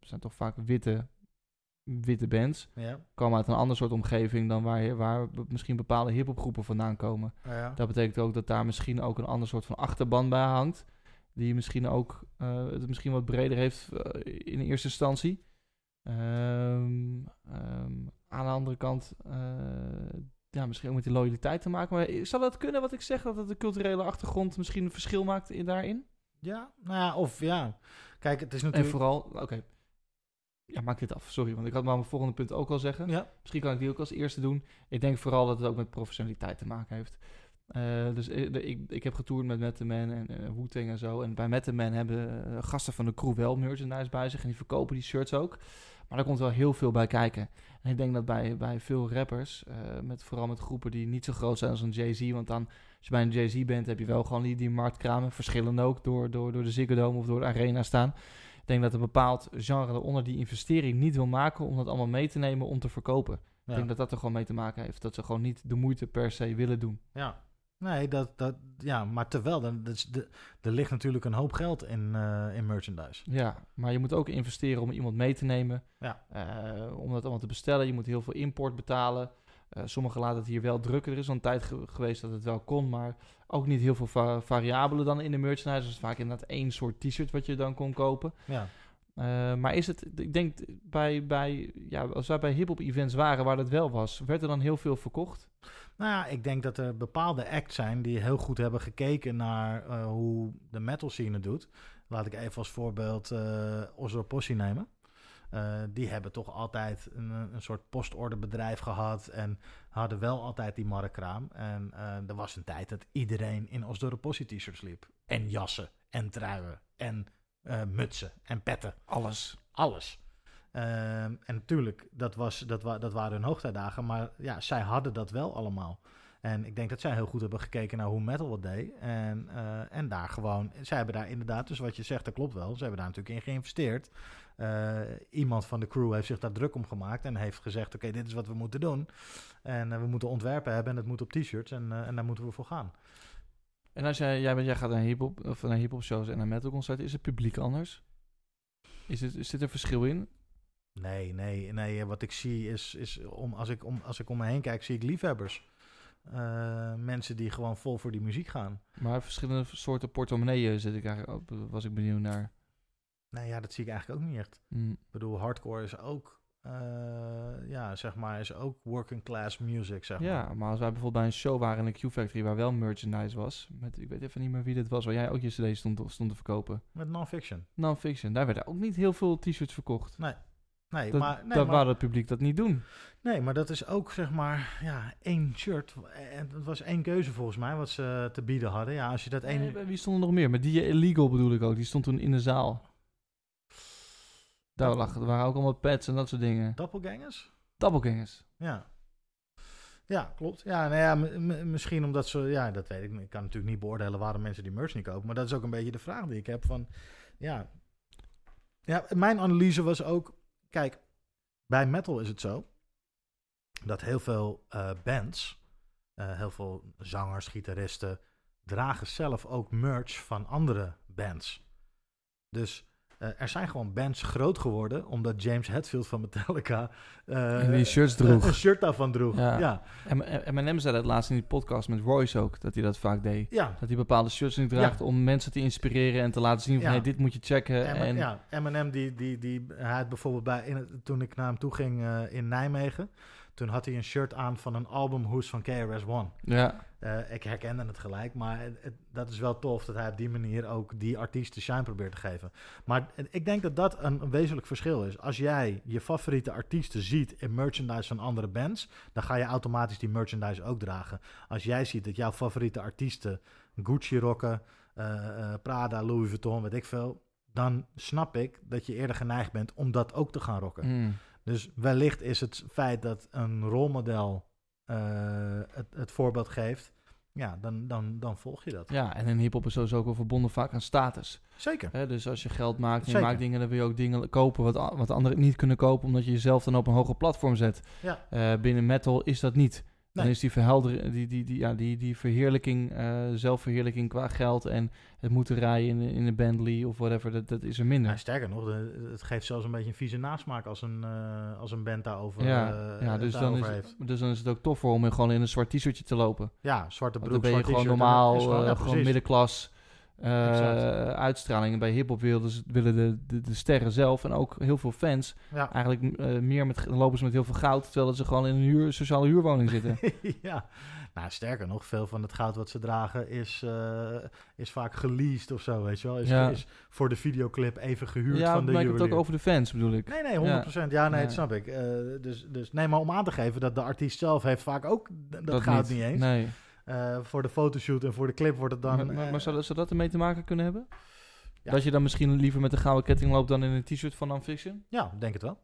zijn toch vaak witte, witte bands. Ja. Komen uit een ander soort omgeving dan waar, waar misschien bepaalde hiphopgroepen vandaan komen. ja. Dat betekent ook dat daar misschien ook een ander soort van achterban bij hangt. Die misschien ook eh, het misschien wat breder heeft eh, in eerste instantie. Ehm, ehm, aan de andere kant, eh, ja, misschien ook met die loyaliteit te maken. Maar zou dat kunnen wat ik zeg, dat het de culturele achtergrond misschien een verschil maakt in, daarin? ja, nou ja, of ja. Kijk, het is En natuurlijk... vooral, oké. Ja, maak dit af. Sorry, want ik had maar mijn volgende punt ook al zeggen. Ja, Misschien kan ik die ook als eerste doen. Ik denk vooral dat het ook met professionaliteit te maken heeft. Eh, dus ik, de- ik, ik heb getoerd met Met the Man en eh Wu-Tang en zo. En bij Met the Man hebben eh, gasten van de crew wel merchandise bij zich. En die verkopen die shirts ook. Maar daar komt wel heel veel bij kijken. En ik denk dat bij, bij veel rappers, eh, met, vooral met groepen die niet zo groot zijn als een Jay-Z. Want dan, als je bij een Jay-Z bent, heb je wel gewoon die, die marktkramen. Verschillende ook door, door, door de Ziggo Dome of door de Arena staan. Ik denk dat een bepaald genre eronder die investering niet wil maken om dat allemaal mee te nemen om te verkopen. Ik denk dat dat er gewoon mee te maken heeft. Dat ze gewoon niet de moeite per se willen doen. ja. Nee, dat, dat, ja, maar terwijl, dan, dat de, er ligt natuurlijk een hoop geld in, eh, in merchandise. Ja, maar je moet ook investeren om iemand mee te nemen. Ja. Eh, om dat allemaal te bestellen. Je moet heel veel import betalen. Eh sommigen laten het hier wel drukken. Er is al een tijd ge- geweest dat het wel kon, maar ook niet heel veel va- variabelen dan in de merchandise. Dus vaak inderdaad één soort t-shirt wat je dan kon kopen. Ja, Eh, maar is het, ik denk bij, bij, ja, als wij bij hip-hop events waren waar dat wel was, werd er dan heel veel verkocht? nou ja, ik denk dat er bepaalde acts zijn die heel goed hebben gekeken naar eh, hoe de metal scene het doet. Laat ik even als voorbeeld Ozro Possi nemen. Eh, die hebben toch altijd een, een soort postorderbedrijf gehad en hadden wel altijd die markkraam. En eh, er was een tijd dat iedereen in Osdorp Possie t-shirts liep. En jassen, en truien, en eh, mutsen, en petten. Alles. Alles. Ehm, en natuurlijk, dat, was, dat, wa dat waren hun hoogtijdagen, maar ja, zij hadden dat wel allemaal. En ik denk dat zij heel goed hebben gekeken naar hoe metal wat deed. En, en daar gewoon, zij hebben daar inderdaad, dus wat je zegt, dat klopt wel. Ze hebben daar natuurlijk in geïnvesteerd. Eh, iemand van de crew heeft zich daar druk om gemaakt en heeft gezegd: Oké, dit is wat we moeten doen. En eh, we moeten ontwerpen hebben en het moet op t-shirts en, eh, en daar moeten we voor gaan. En als jij, jij, bent- jij gaat naar hip-hop of naar hip-hop shows en naar metal concerten, is het publiek anders? Is, het, zit er verschil in? Nee, nee, nee. Wat ik zie is, is om, als, ik om, als ik om me heen kijk, zie ik liefhebbers. Mensen die gewoon vol voor die muziek gaan. Maar verschillende soorten portemonneeën zit ik eigenlijk, was ik benieuwd naar. Nou ja, dat zie ik eigenlijk ook niet echt. Hm. Ik bedoel, hardcore is ook, eh, ja, zeg maar, is ook working class music, zeg maar. Ja, maar als wij bijvoorbeeld bij een show waren in de Q-Factory waar wel merchandise was, met, ik weet even niet meer wie dit was, waar jij ook je cd stond, stond te verkopen. Met non-fiction. Non-fiction, daar werden ook niet heel veel t-shirts verkocht. Nee, Dat, maar, nee, dat maar, het publiek dat niet doen. nee, maar dat is ook, zeg maar, ja, één shirt. En het was één keuze volgens mij, wat ze te bieden hadden. Ja, als je dat één... Nee, wie stond er nog meer? Maar die Illegal bedoel ik ook, die stond toen in de zaal. Daar lag, er waren ook allemaal pads en dat soort dingen. Doppelgangers? Doppelgangers. Ja. Ja, klopt. Ja, nou ja, misschien omdat ze... Ja, dat weet ik. Ik kan natuurlijk niet beoordelen waarom mensen die merch niet kopen. Maar dat is ook een beetje de vraag die ik heb van... Ja, ja mijn analyse was ook... Kijk, bij metal is het zo... dat heel veel eh, bands... eh, heel veel zangers, gitaristen... dragen zelf ook merch van andere bands. Dus... eh, er zijn gewoon bands groot geworden omdat James Hetfield van Metallica En die shirts droeg. Een shirt daarvan droeg. Ja. Ja. En Eminem zei dat laatst in die podcast met Royce ook, dat hij dat vaak deed. Dat hij bepaalde shirts niet draagt Ja. om mensen te inspireren en te laten zien van, Ja. hey, dit moet je checken. En, En, ja, Eminem, die, die, die, hij had bijvoorbeeld bij, in toen ik naar hem toe ging eh, in Nijmegen, toen had hij een shirt aan van een albumhoes van KRS-One. ja, Eh, ik herkende het gelijk, maar het- het- dat is wel tof dat hij op die manier ook die artiest de shine probeert te geven. Maar ik denk dat dat een, een wezenlijk verschil is. Als jij je favoriete artiesten ziet in merchandise van andere bands, dan ga je automatisch die merchandise ook dragen. Als jij ziet dat jouw favoriete artiesten Gucci rocken, eh, eh, Prada, Louis Vuitton, weet ik veel, dan snap ik dat je eerder geneigd bent om dat ook te gaan rocken. Mm. Dus wellicht is het feit dat een rolmodel eh, het, het voorbeeld geeft, ja, dan, dan, dan volg je dat. ja, en in hip-hop is sowieso ook wel verbonden vaak aan status. Zeker. Dus als je geld maakt en je Zeker. maakt dingen, dan wil je ook dingen kopen wat, wat anderen niet kunnen kopen, omdat je jezelf dan op een hoger platform zet. Ja. Eh, binnen metal is dat niet. Dan Nee. is die, verhelder, die, die, die, ja, die, die verheerlijking, eh, zelfverheerlijking qua geld en het moeten rijden in, in een Bentley of whatever, dat, dat is er minder. Sterker nog, de- het geeft zelfs een beetje een vieze nasmaak als een, eh, als een band daarover, ja, eh, ja dus, dan is, het- dus dan is het ook tof voor om gewoon in een zwart t-shirtje te lopen. Ja, zwarte Want broek, dan ben je gewoon normaal, gewoon- ja, gewoon precies. middenklas eh, Exact. uitstraling. En bij hip-hop willen, de, de, de sterren zelf en ook heel veel fans Ja. eigenlijk eh, meer met, lopen ze met heel veel goud, terwijl dat ze gewoon in een huur, sociale huurwoning zitten. ja, nou sterker nog, veel van het goud wat ze dragen is, eh, is vaak geleased of zo, weet je wel. Is, Ja. is voor de videoclip even gehuurd ja, van de maar ik heb het ook juwelier. over de fans, bedoel ik. Nee, nee, 100%. Ja, nee, Ja. dat snap ik. Dus, dus nee, maar om aan te geven dat de artiest zelf heeft vaak ook d- dat, goud niet, eens. Nee. Eh, voor de fotoshoot en voor de clip wordt het dan... maar maar, eh, maar zou, dat- zou dat ermee te maken kunnen hebben? Ja. Dat je dan misschien liever met een gouden ketting loopt dan in een t-shirt van Non-Fiction? Ja, denk het wel.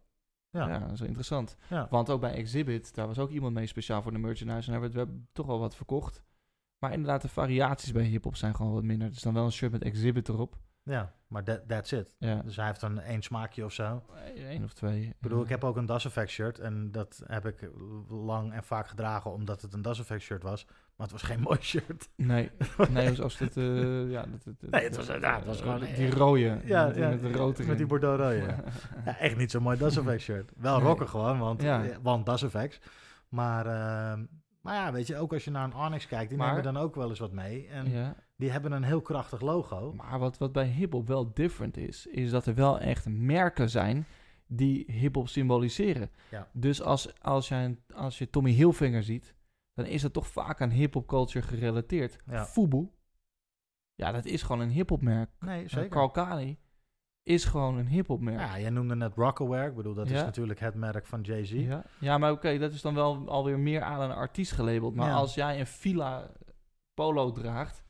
Ja. Ja. dat is wel interessant. Ja. Want ook bij Exhibit, daar was ook iemand mee speciaal voor de merchandise. En daar werd we hebben toch wel wat verkocht. Maar inderdaad, de variaties bij hip-hop zijn gewoon wat minder. Het is dan wel een shirt met Exhibit erop. Ja, maar that, that's it. Ja, Dus hij heeft dan één smaakje of zo. één of twee. Ik bedoel, ik heb ook een Das Effect shirt en dat heb ik lang en vaak gedragen omdat het een Das Effect shirt was. Maar het was geen mooi shirt. Nee, nee zoals het... eh ja, dat, dat- Nee, het was- ja, het was eh, gewoon- Die rode. Ja, met, ja, met de rood met die bordeaux rode. Ja. Echt niet zo'n mooi Das Effect shirt. Wel Nee. rocken gewoon, want, Ja. eh, want Das Effects. Maar, ehm, maar ja, weet je, ook als je naar een Onyx kijkt, die Maar- nemen dan ook wel eens wat mee. En Ja. Die hebben een heel krachtig logo. Maar wat, wat bij hip-hop wel different is, is dat er wel echt merken zijn die hip-hop symboliseren. Ja. Dus als, als, jij als je Tommy Hilfiger ziet, dan is dat toch vaak aan hip-hop culture gerelateerd. Ja. Fubu, ja, dat is gewoon een hip-hop merk. Nee, Uh, zeker. Carl Kani is gewoon een hip-hop merk. Ja, jij noemde net Rockaware. Ik bedoel, dat is natuurlijk het merk van Jay-Z. Ja, ja maar oké, dat is dan wel alweer meer aan een artiest gelabeld. Maar Ja. als jij een Fila polo draagt,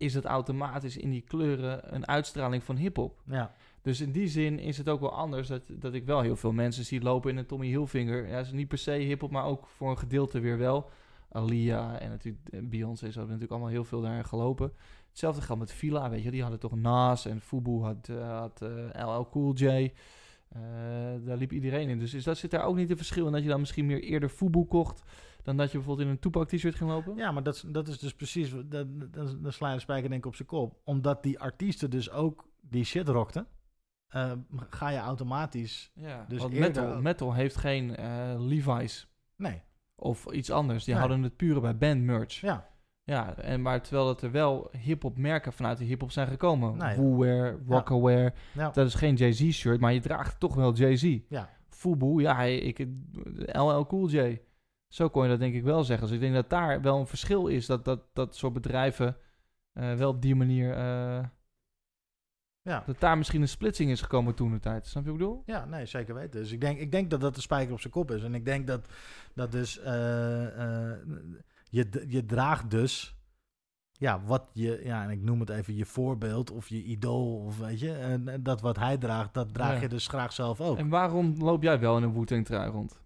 is het automatisch in die kleuren een uitstraling van hip-hop. Ja, Dus in die zin is het ook wel anders dat, dat ik wel heel veel mensen zie lopen in een Tommy Hilfiger. Ja, is niet per se hip-hop, maar ook voor een gedeelte weer wel. Alia en natuurlijk eh, Beyoncé, ze hebben natuurlijk allemaal heel veel daarin gelopen. Hetzelfde geldt met Fila, weet je, die hadden toch Nas en Fubu had, eh, had eh, LL Cool J. Eh, daar liep iedereen in. Dus is dat, zit daar ook niet een verschil in dat je dan misschien meer eerder Fubu kocht dan dat je bijvoorbeeld in een Tupac t-shirt ging lopen? ja maar dat, is- dat is dus precies... wat- Dat, dat, dat sla je de spijker denk ik op zijn kop. Omdat die artiesten dus ook die shit rockten... eh, ga je automatisch... Ja, Dus want eerder metal, metal heeft geen eh, Levi's Nee, of iets anders. Die Nee. hadden het pure bij band merch. ja. Ja, en maar terwijl dat er wel hip-hop merken vanuit de hip-hop zijn gekomen. Nee. Woolwear, Rockaware. Ja. Dat is geen Jay-Z shirt, maar je draagt toch wel Jay-Z. Ja. Fubu, ja, ik, LL Cool J. Zo kon je dat denk ik wel zeggen. Dus ik denk dat daar wel een verschil is. Dat dat, dat soort bedrijven eh, wel op die manier... eh, Ja. Dat daar misschien een splitsing is gekomen toen de tijd. Snap je wat ik bedoel? Ja, nee, zeker weten. Dus ik denk, ik denk dat dat de spijker op zijn kop is. En ik denk dat, dat dus eh, je, je draagt dus ja, wat je, ja, en ik noem het even je voorbeeld of je idool of weet je, en, en dat wat hij draagt, dat draag Ja. je dus graag zelf ook. En waarom loop jij wel in een Wu-Tang trui rond?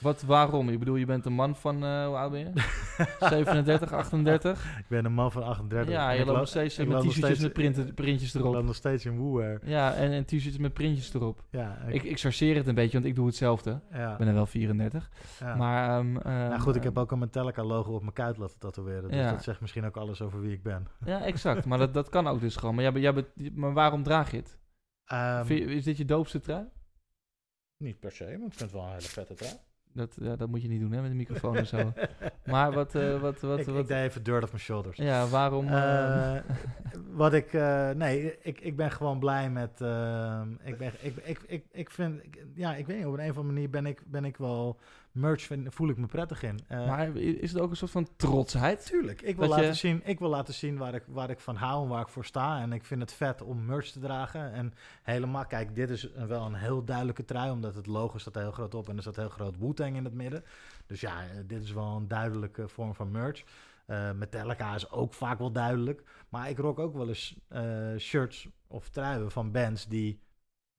Wat, waarom? Ik bedoel, je bent een man van, eh, hoe oud ben je? 37, 38? ik ben een man van 38. Ja, je ik loopt loop- nog steeds ik met t-shirtjes met printen, printjes Ik loop erop. nog steeds in Woewear. Ja, en, en t-shirts met printjes erop. Ja, Ik, ik chargeer het een beetje, want ik doe hetzelfde. ja, Ik ben er wel 34. ja. Maar, ehm, nou goed, ik ehm, heb ook een Metallica-logo op mijn kuit laten tatoeëren. Dus Ja. dat zegt misschien ook alles over wie ik ben. Ja, exact. maar dat, dat kan ook dus gewoon. Maar, jij, bent- jij bent- maar waarom draag je het? Ehm, je- is dit je doopste trui? Niet per se, maar ik vind het wel een hele vette trui. Dat, ja, dat moet je niet doen, hè, met de microfoon en zo. Maar wat... eh, wat, wat, ik, wat ik deed even dirt off my shoulders. ja, waarom... ehm, Eh, wat ik, eh, nee, ik, ik ben gewoon blij met, eh, ik ben, ik, ik, ik, ik vind, ik- ja, ik weet niet, op een of andere manier ben ik, ben ik wel, merch vind, voel ik me prettig in. Eh, maar is het ook een soort van trotsheid? Tuurlijk, ik wil, je- laten zien, ik wil laten zien waar ik, waar ik van hou en waar ik voor sta. En ik vind het vet om merch te dragen. En helemaal, kijk, dit is een- wel een heel duidelijke trui, omdat het logo staat heel groot op en er staat heel groot Wu-Tang in het midden. Dus ja, eh, dit is wel een duidelijke vorm van merch. Eh Metallica is ook vaak wel duidelijk. Maar ik rock ook wel eens shirts of truien van bands die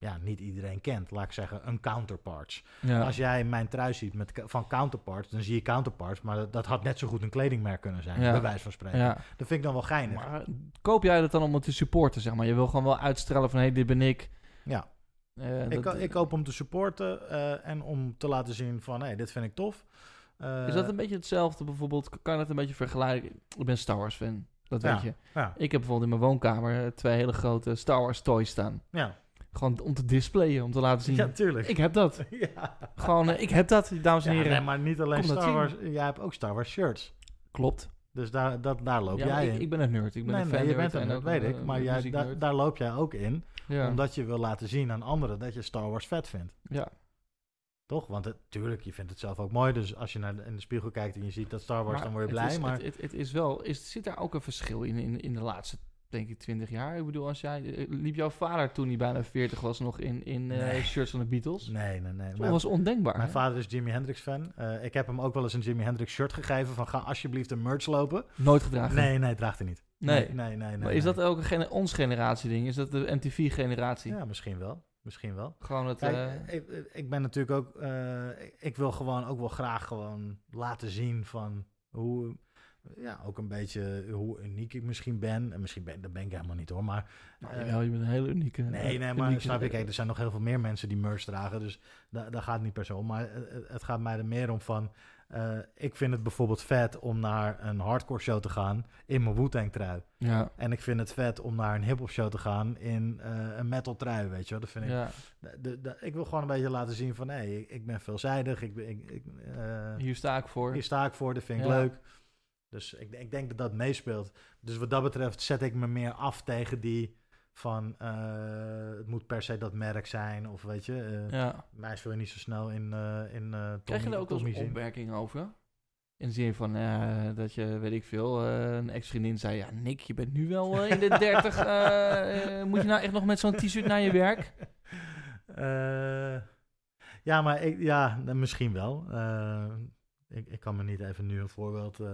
ja, niet iedereen kent. Laat ik zeggen, een counterparts. Ja. Als jij mijn trui ziet met, van counterparts, dan zie je counterparts. Maar dat, dat had net zo goed een kledingmerk kunnen zijn, Ja. bij wijze van spreken. ja. Dat vind ik dan wel geinig. Maar koop jij dat dan om het te supporten, zeg maar? Je wil gewoon wel uitstralen van, hé, hey, dit ben ik. Ja. Eh, ik, dat- ik koop om te supporten eh, en om te laten zien van, hé, dit vind ik tof. Eh, Is dat een beetje hetzelfde bijvoorbeeld? Kan dat een beetje vergelijken? Ik ben Star Wars fan, dat weet je. Ik heb bijvoorbeeld in mijn woonkamer eh, twee hele grote Star Wars toys staan. ja. Gewoon om te displayen, om te laten zien. ja, tuurlijk. Ik heb dat. ja. Gewoon, eh, ik heb dat, dames en Ja, heren. nee, maar niet alleen Kom Star. Wars. Jij hebt ook Star Wars shirts. Klopt. Dus daar, dat, daar loop Ja, jij ik, in. ik ben een nerd. Ik ben nee, een nee, fan je bent een en nerd, weet ik. eh, Maar jij, daar, daar loop jij ook in. ja. Omdat je wil laten zien aan anderen dat je Star Wars vet vindt. ja. Toch? Want het, tuurlijk, je vindt het zelf ook mooi. Dus als je naar de, in de spiegel kijkt en je ziet dat Star Wars, dan word je het blij. is- maar Het, het, het is wel, is, zit daar ook een verschil in, in, in de laatste, denk ik, 20 jaar? Ik bedoel, als jij, eh, liep jouw vader toen hij bijna 40 was nog in, in eh, shirts van de Beatles? nee, nee, nee. Dat was ondenkbaar. mijn hè? vader is Jimi Hendrix fan. Eh, ik heb hem ook wel eens een Jimi Hendrix shirt gegeven. Van ga alsjeblieft een merch lopen. Nooit gedragen. Nee, nee, draagt hij niet. Nee. nee, nee. nee, nee, maar is dat ook een gene- ons generatie ding? Is dat de MTV-generatie? Ja, misschien wel. Misschien wel. Gewoon het... Kijk, ik, ik ben natuurlijk ook... ik wil gewoon ook wel graag gewoon laten zien van hoe... Ja, ook een beetje hoe uniek ik misschien ben. En misschien ben, dat ben ik helemaal niet hoor. Maar nou, eh, je bent een hele unieke... Nee, nee, maar unieke- snap je, kijk, er zijn nog heel veel meer mensen die merch dragen, dus da daar gaat het niet per se om. Maar eh, eh, het gaat mij er meer om van, eh, ik vind het bijvoorbeeld vet om naar een hardcore show te gaan in mijn Wu-Tang trui. Ja, En ik vind het vet om naar een hip-hop show te gaan in eh, een metal trui, weet je wel. Dat vind ik, ja. de, de- de- ik wil gewoon een beetje laten zien van, hé, ik, ik ben veelzijdig, ik, ben- ik, ik, eh, Hier sta ik voor. hier sta ik voor, dat vind ik Ja. leuk. Dus ik, ik denk dat dat meespeelt. Dus wat dat betreft zet ik me meer af tegen die van eh, het moet per se dat merk zijn. Of weet je, eh Ja. mij wil je niet zo snel in, eh in eh Krijg je Tommy- daar ook wel Tommy eens opmerkingen over? In de zin van eh, dat je, weet ik veel, eh, een ex-vriendin zei... Ja, Nick, je bent nu wel in de 30. eh, eh, moet je nou echt nog met zo'n t-shirt naar je werk? Eh, ja, maar ik, ja, nou, misschien wel. Ik, ik kan me niet even nu een voorbeeld eh,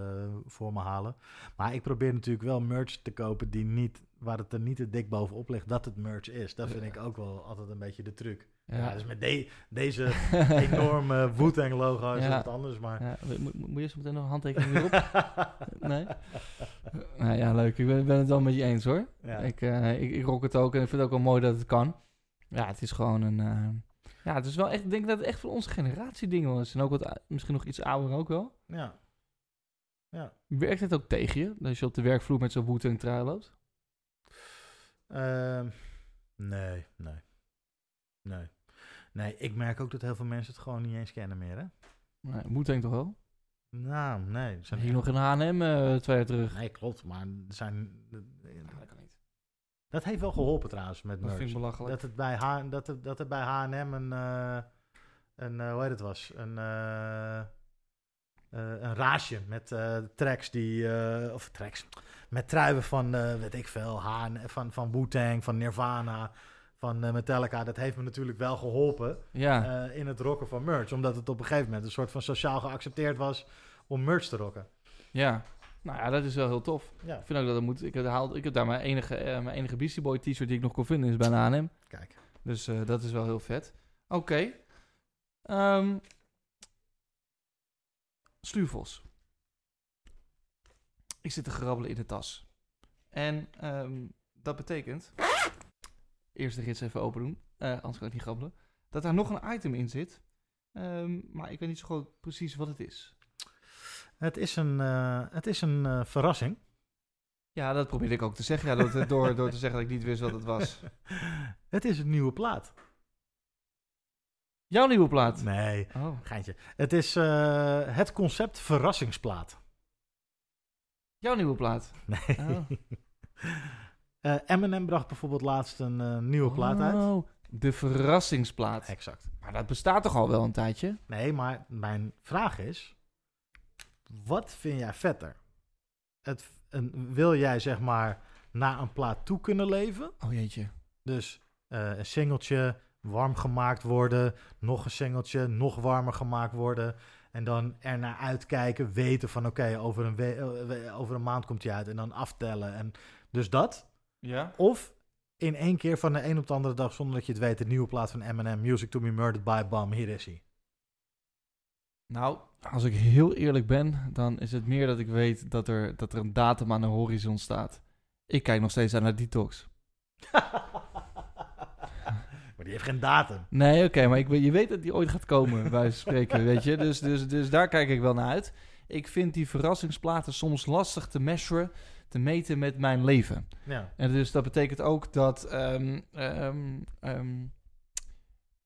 voor me halen. Maar ik probeer natuurlijk wel merch te kopen die niet, waar het er niet te dik bovenop ligt dat het merch is. Dat vind ik ook wel altijd een beetje de truc. Ja, dus met de- deze enorme Wu-Tang logo is Ja. het wat anders, maar... Ja, moet, je zo meteen nog een handtekening op? Nee? Nou ja, leuk. Ik ben, ben het wel met je eens hoor. Ik, eh, ik, ik rock het ook en ik vind het ook wel mooi dat het kan. Ja, het is gewoon een... eh, ja, het is wel echt... Ik denk dat het echt van onze generatie ding was. En ook wat, ou- misschien nog iets ouder ook wel. ja. Werkt het ook tegen je? Dat je op de werkvloer met zo'n Wu-Tang trui loopt? Ehm, nee, nee. Nee. Nee, ik merk ook dat heel veel mensen het gewoon niet eens kennen meer, hè? Nee, toch wel? Nou, nee. zijn Hier nog in H&M eh, twee jaar terug. Nee, klopt, maar er zijn... dat. Dat heeft wel geholpen trouwens met Dat merch. vind ik belachelijk. Dat het bij, H dat het, dat het bij H&M een, eh, een eh, hoe heet het was, een, eh, een raasje met tracks die, of tracks, met truien van, eh, weet ik veel, H&M, van, van Wu-Tang, van Nirvana, van Metallica. Dat heeft me natuurlijk wel geholpen Ja, eh, in het rocken van merch, omdat het op een gegeven moment een soort van sociaal geaccepteerd was om merch te rocken. ja. Nou ja, dat is wel heel tof. Ja, Ik vind ook dat het moet. Ik heb, haal, ik heb daar mijn enige, eh, mijn enige Beastie Boy t-shirt die ik nog kon vinden, is bij een H&M. kijk. Dus eh, dat is wel heel vet. Oké. Ehm Sluurvos. Ik zit te grabbelen in de tas. En ehm, dat betekent... Eerst de gids even open doen. eh, anders kan ik niet grabbelen. Dat daar nog een item in zit. Ehm, maar ik weet niet zo goed precies wat het is. Het is een, eh, het is een eh, verrassing. Ja, dat probeerde ik ook te zeggen. Ja, dat, door, door te zeggen dat ik niet wist wat het was. het is een nieuwe plaat. Jouw nieuwe plaat. Nee, Oh. geintje. Het is eh, het concept verrassingsplaat. Jouw nieuwe plaat. Nee. Oh. Eminem bracht bijvoorbeeld laatst een nieuwe plaat uit. Oh, de verrassingsplaat. Exact. Maar dat bestaat toch al wel een tijdje? Nee, maar mijn vraag is: wat vind jij vetter? Het, een, wil jij zeg maar naar een plaat toe kunnen leven? Oh jeetje. Dus eh, een singeltje warm gemaakt worden, nog een singeltje nog warmer gemaakt worden. En dan er naar uitkijken, weten van oké, over, een eh, we- over een maand komt hij uit. En dan aftellen. En dus dat. Ja? Of in één keer van de een op de andere dag, zonder dat je het weet, de nieuwe plaat van Eminem, Music to be Murdered by Bam, hier is hij. Nou, als ik heel eerlijk ben, dan is het meer dat ik weet dat er, dat er een datum aan de horizon staat. Ik kijk nog steeds aan naar Detox. maar die heeft geen datum. Nee, oké, maar ik, je weet dat die ooit gaat komen, bij spreken, weet je. Dus, dus, dus daar kijk ik wel naar uit. Ik vind die verrassingsplaten soms lastig te measuren, te meten met mijn leven. Ja. En dus dat betekent ook dat... ehm, ehm, ehm,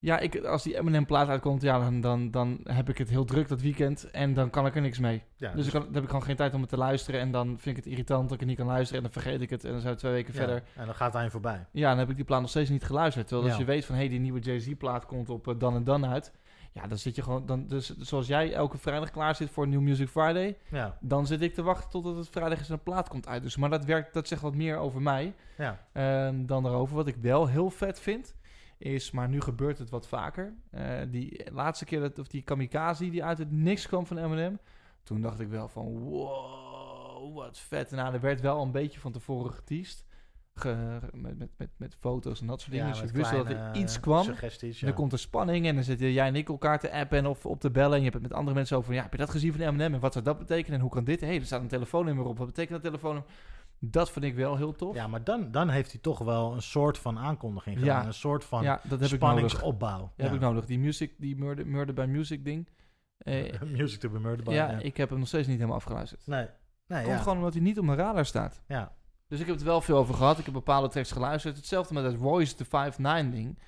ja, ik, als die Eminem-plaat uitkomt, ja, dan, dan, dan heb ik het heel druk dat weekend en dan kan ik er niks mee. ja Dus ik kan, dan heb ik gewoon geen tijd om het te luisteren en dan vind ik het irritant dat ik er niet kan luisteren en dan vergeet ik het en dan zijn we twee weken ja, verder. En dan gaat het aan je voorbij. Ja, dan heb ik die plaat nog steeds niet geluisterd. Terwijl als je weet van, hé, hey, die nieuwe Jay-Z-plaat komt op eh, dan en dan uit. Ja, dan zit je gewoon, dan, dus, zoals jij elke vrijdag klaar zit voor New Music Friday, Ja, dan zit ik te wachten totdat het vrijdag is en een plaat komt uit. Dus, maar dat, werkt, dat zegt wat meer over mij ja. ehm, dan daarover. Wat ik wel heel vet vind, is, maar nu gebeurt het wat vaker. eh, die laatste keer, dat, of die Kamikaze die uit het niks kwam van Eminem. Toen dacht ik wel van, wow, wat vet. En nou, er werd wel een beetje van tevoren geteased. Ge- met, met, met, met foto's en dat soort dingen. Ja, dus je wist dat er iets kwam. Suggesties, En ja. dan komt er spanning en dan zitten jij en ik elkaar te appen of op te bellen. En je hebt het met andere mensen over ja, heb je dat gezien van Eminem? En wat zou dat betekenen? En hoe kan dit? Hé, hey, er staat een telefoonnummer op. Wat betekent dat telefoonnummer? Dat vind ik wel heel tof. Ja, maar dan, dan heeft hij toch wel een soort van aankondiging Ja. gedaan. Een soort van ja, dat heb ik nodig. spanningsopbouw. Ja, heb ik nodig. Die music, die murder, murder by music ding. Eh, Music to be murdered by. ja, ja. ik heb hem nog steeds niet helemaal afgeluisterd. Nee, nee Komt ja. gewoon omdat hij niet op mijn radar staat. ja. Dus ik heb het wel veel over gehad. Ik heb bepaalde tracks geluisterd. Hetzelfde met het Royce the 5-9 ding.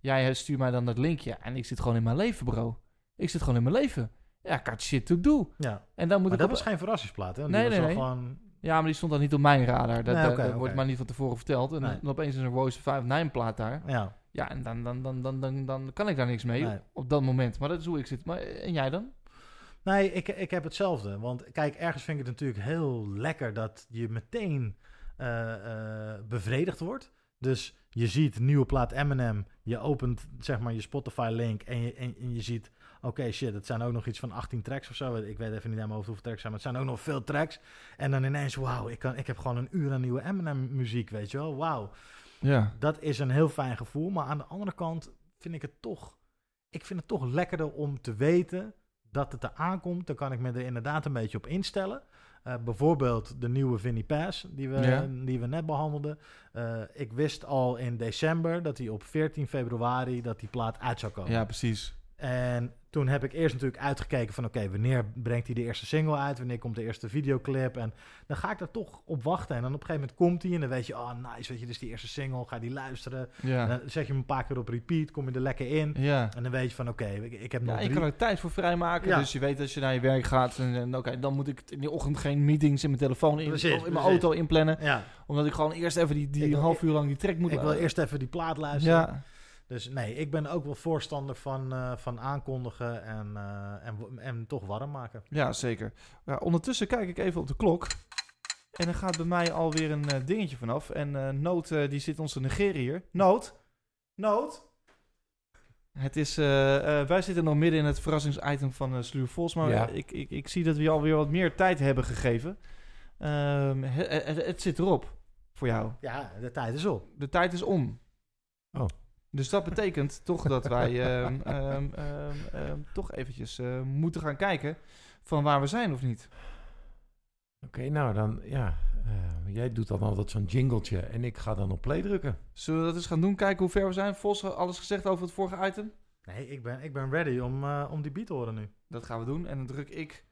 Jij stuurt mij dan dat linkje. En ik zit gewoon in mijn leven, bro. Ik zit gewoon in mijn leven. Ja, ik had shit to do. ja. En dan moet Maar ik dat op- was geen verrassingsplaat, hè? Die Nee, nee, nee. Gewoon... Ja, maar die stond dan niet op mijn radar. Dat, Nee, dat- wordt mij niet van tevoren verteld. En Nee. dan opeens is een Royce 5-9 plaat daar. Ja. Ja, en dan, dan, dan, dan, dan, dan kan ik daar niks mee Nee. op dat moment. Maar dat is hoe ik zit. Maar, en jij dan? Nee, ik, ik heb hetzelfde. Want kijk, ergens vind ik het natuurlijk heel lekker dat je meteen eh, eh, bevredigd wordt. Dus je ziet nieuwe plaat Eminem, je opent zeg maar je Spotify-link en je, en, en je ziet, oké shit, het zijn ook nog iets van 18 tracks of zo. Ik weet even niet helemaal hoeveel tracks zijn, maar het zijn ook nog veel tracks. En dan ineens, wauw, ik, kan- ik heb gewoon een uur aan nieuwe Eminem-muziek, weet je wel. Wauw. Ja. Dat is een heel fijn gevoel. Maar aan de andere kant vind ik het toch. Ik vind het toch lekkerder om te weten dat het er aankomt. Dan kan ik me er inderdaad een beetje op instellen. Eh, bijvoorbeeld de nieuwe Vinnie Pass, die we, Ja. die we net behandelden. Eh, ik wist al in december dat hij op 14 februari dat die plaat uit zou komen. ja, precies. En toen heb ik eerst natuurlijk uitgekeken van... oké, wanneer brengt hij de eerste single uit? Wanneer komt de eerste videoclip? En dan ga ik er toch op wachten. En dan op een gegeven moment komt hij... en dan weet je, oh nice, weet je, dit is die eerste single. Ga die luisteren. En dan zet je hem een paar keer op repeat, kom je er lekker in. Ja. En dan weet je van, oké, ik, ik heb nog Ja, je drie... kan er tijd voor vrijmaken. Ja. Dus je weet als je naar je werk gaat. En, en oké, dan moet ik in die ochtend geen meetings in mijn telefoon in, Precies, in mijn precies. auto inplannen. Omdat ik gewoon eerst even die, die Ik wil- half uur lang die track moet ik wil eerst even die plaat luisteren. Ja, Dus nee, ik ben ook wel voorstander van, eh, van aankondigen en, eh, en, en toch warm maken. ja, zeker. Ja, ondertussen kijk ik even op de klok. En er gaat bij mij alweer een eh, dingetje vanaf. En eh Noot, eh, die zit ons te negeren hier. Noot? Noot? Het is, wij zitten nog midden in het verrassingsitem van uh, Sluur Vos. Maar Ja. ik, ik, ik zie dat we je alweer wat meer tijd hebben gegeven. Ehm, het, het, het zit erop voor jou. Ja, de tijd is op. De tijd is om. Oh. Dus dat betekent toch dat wij ehm, ehm, ehm, toch eventjes eh, moeten gaan kijken van waar we zijn of niet. Oké, nou dan, ja. eh, jij doet dan altijd zo'n jingletje en ik ga dan op play drukken. Zullen we dat eens gaan doen? Kijken hoe ver we zijn? Vos, alles gezegd over het vorige item? Nee, ik ben, ik ben ready om, eh, om die beat te horen nu. Dat gaan we doen. En dan druk ik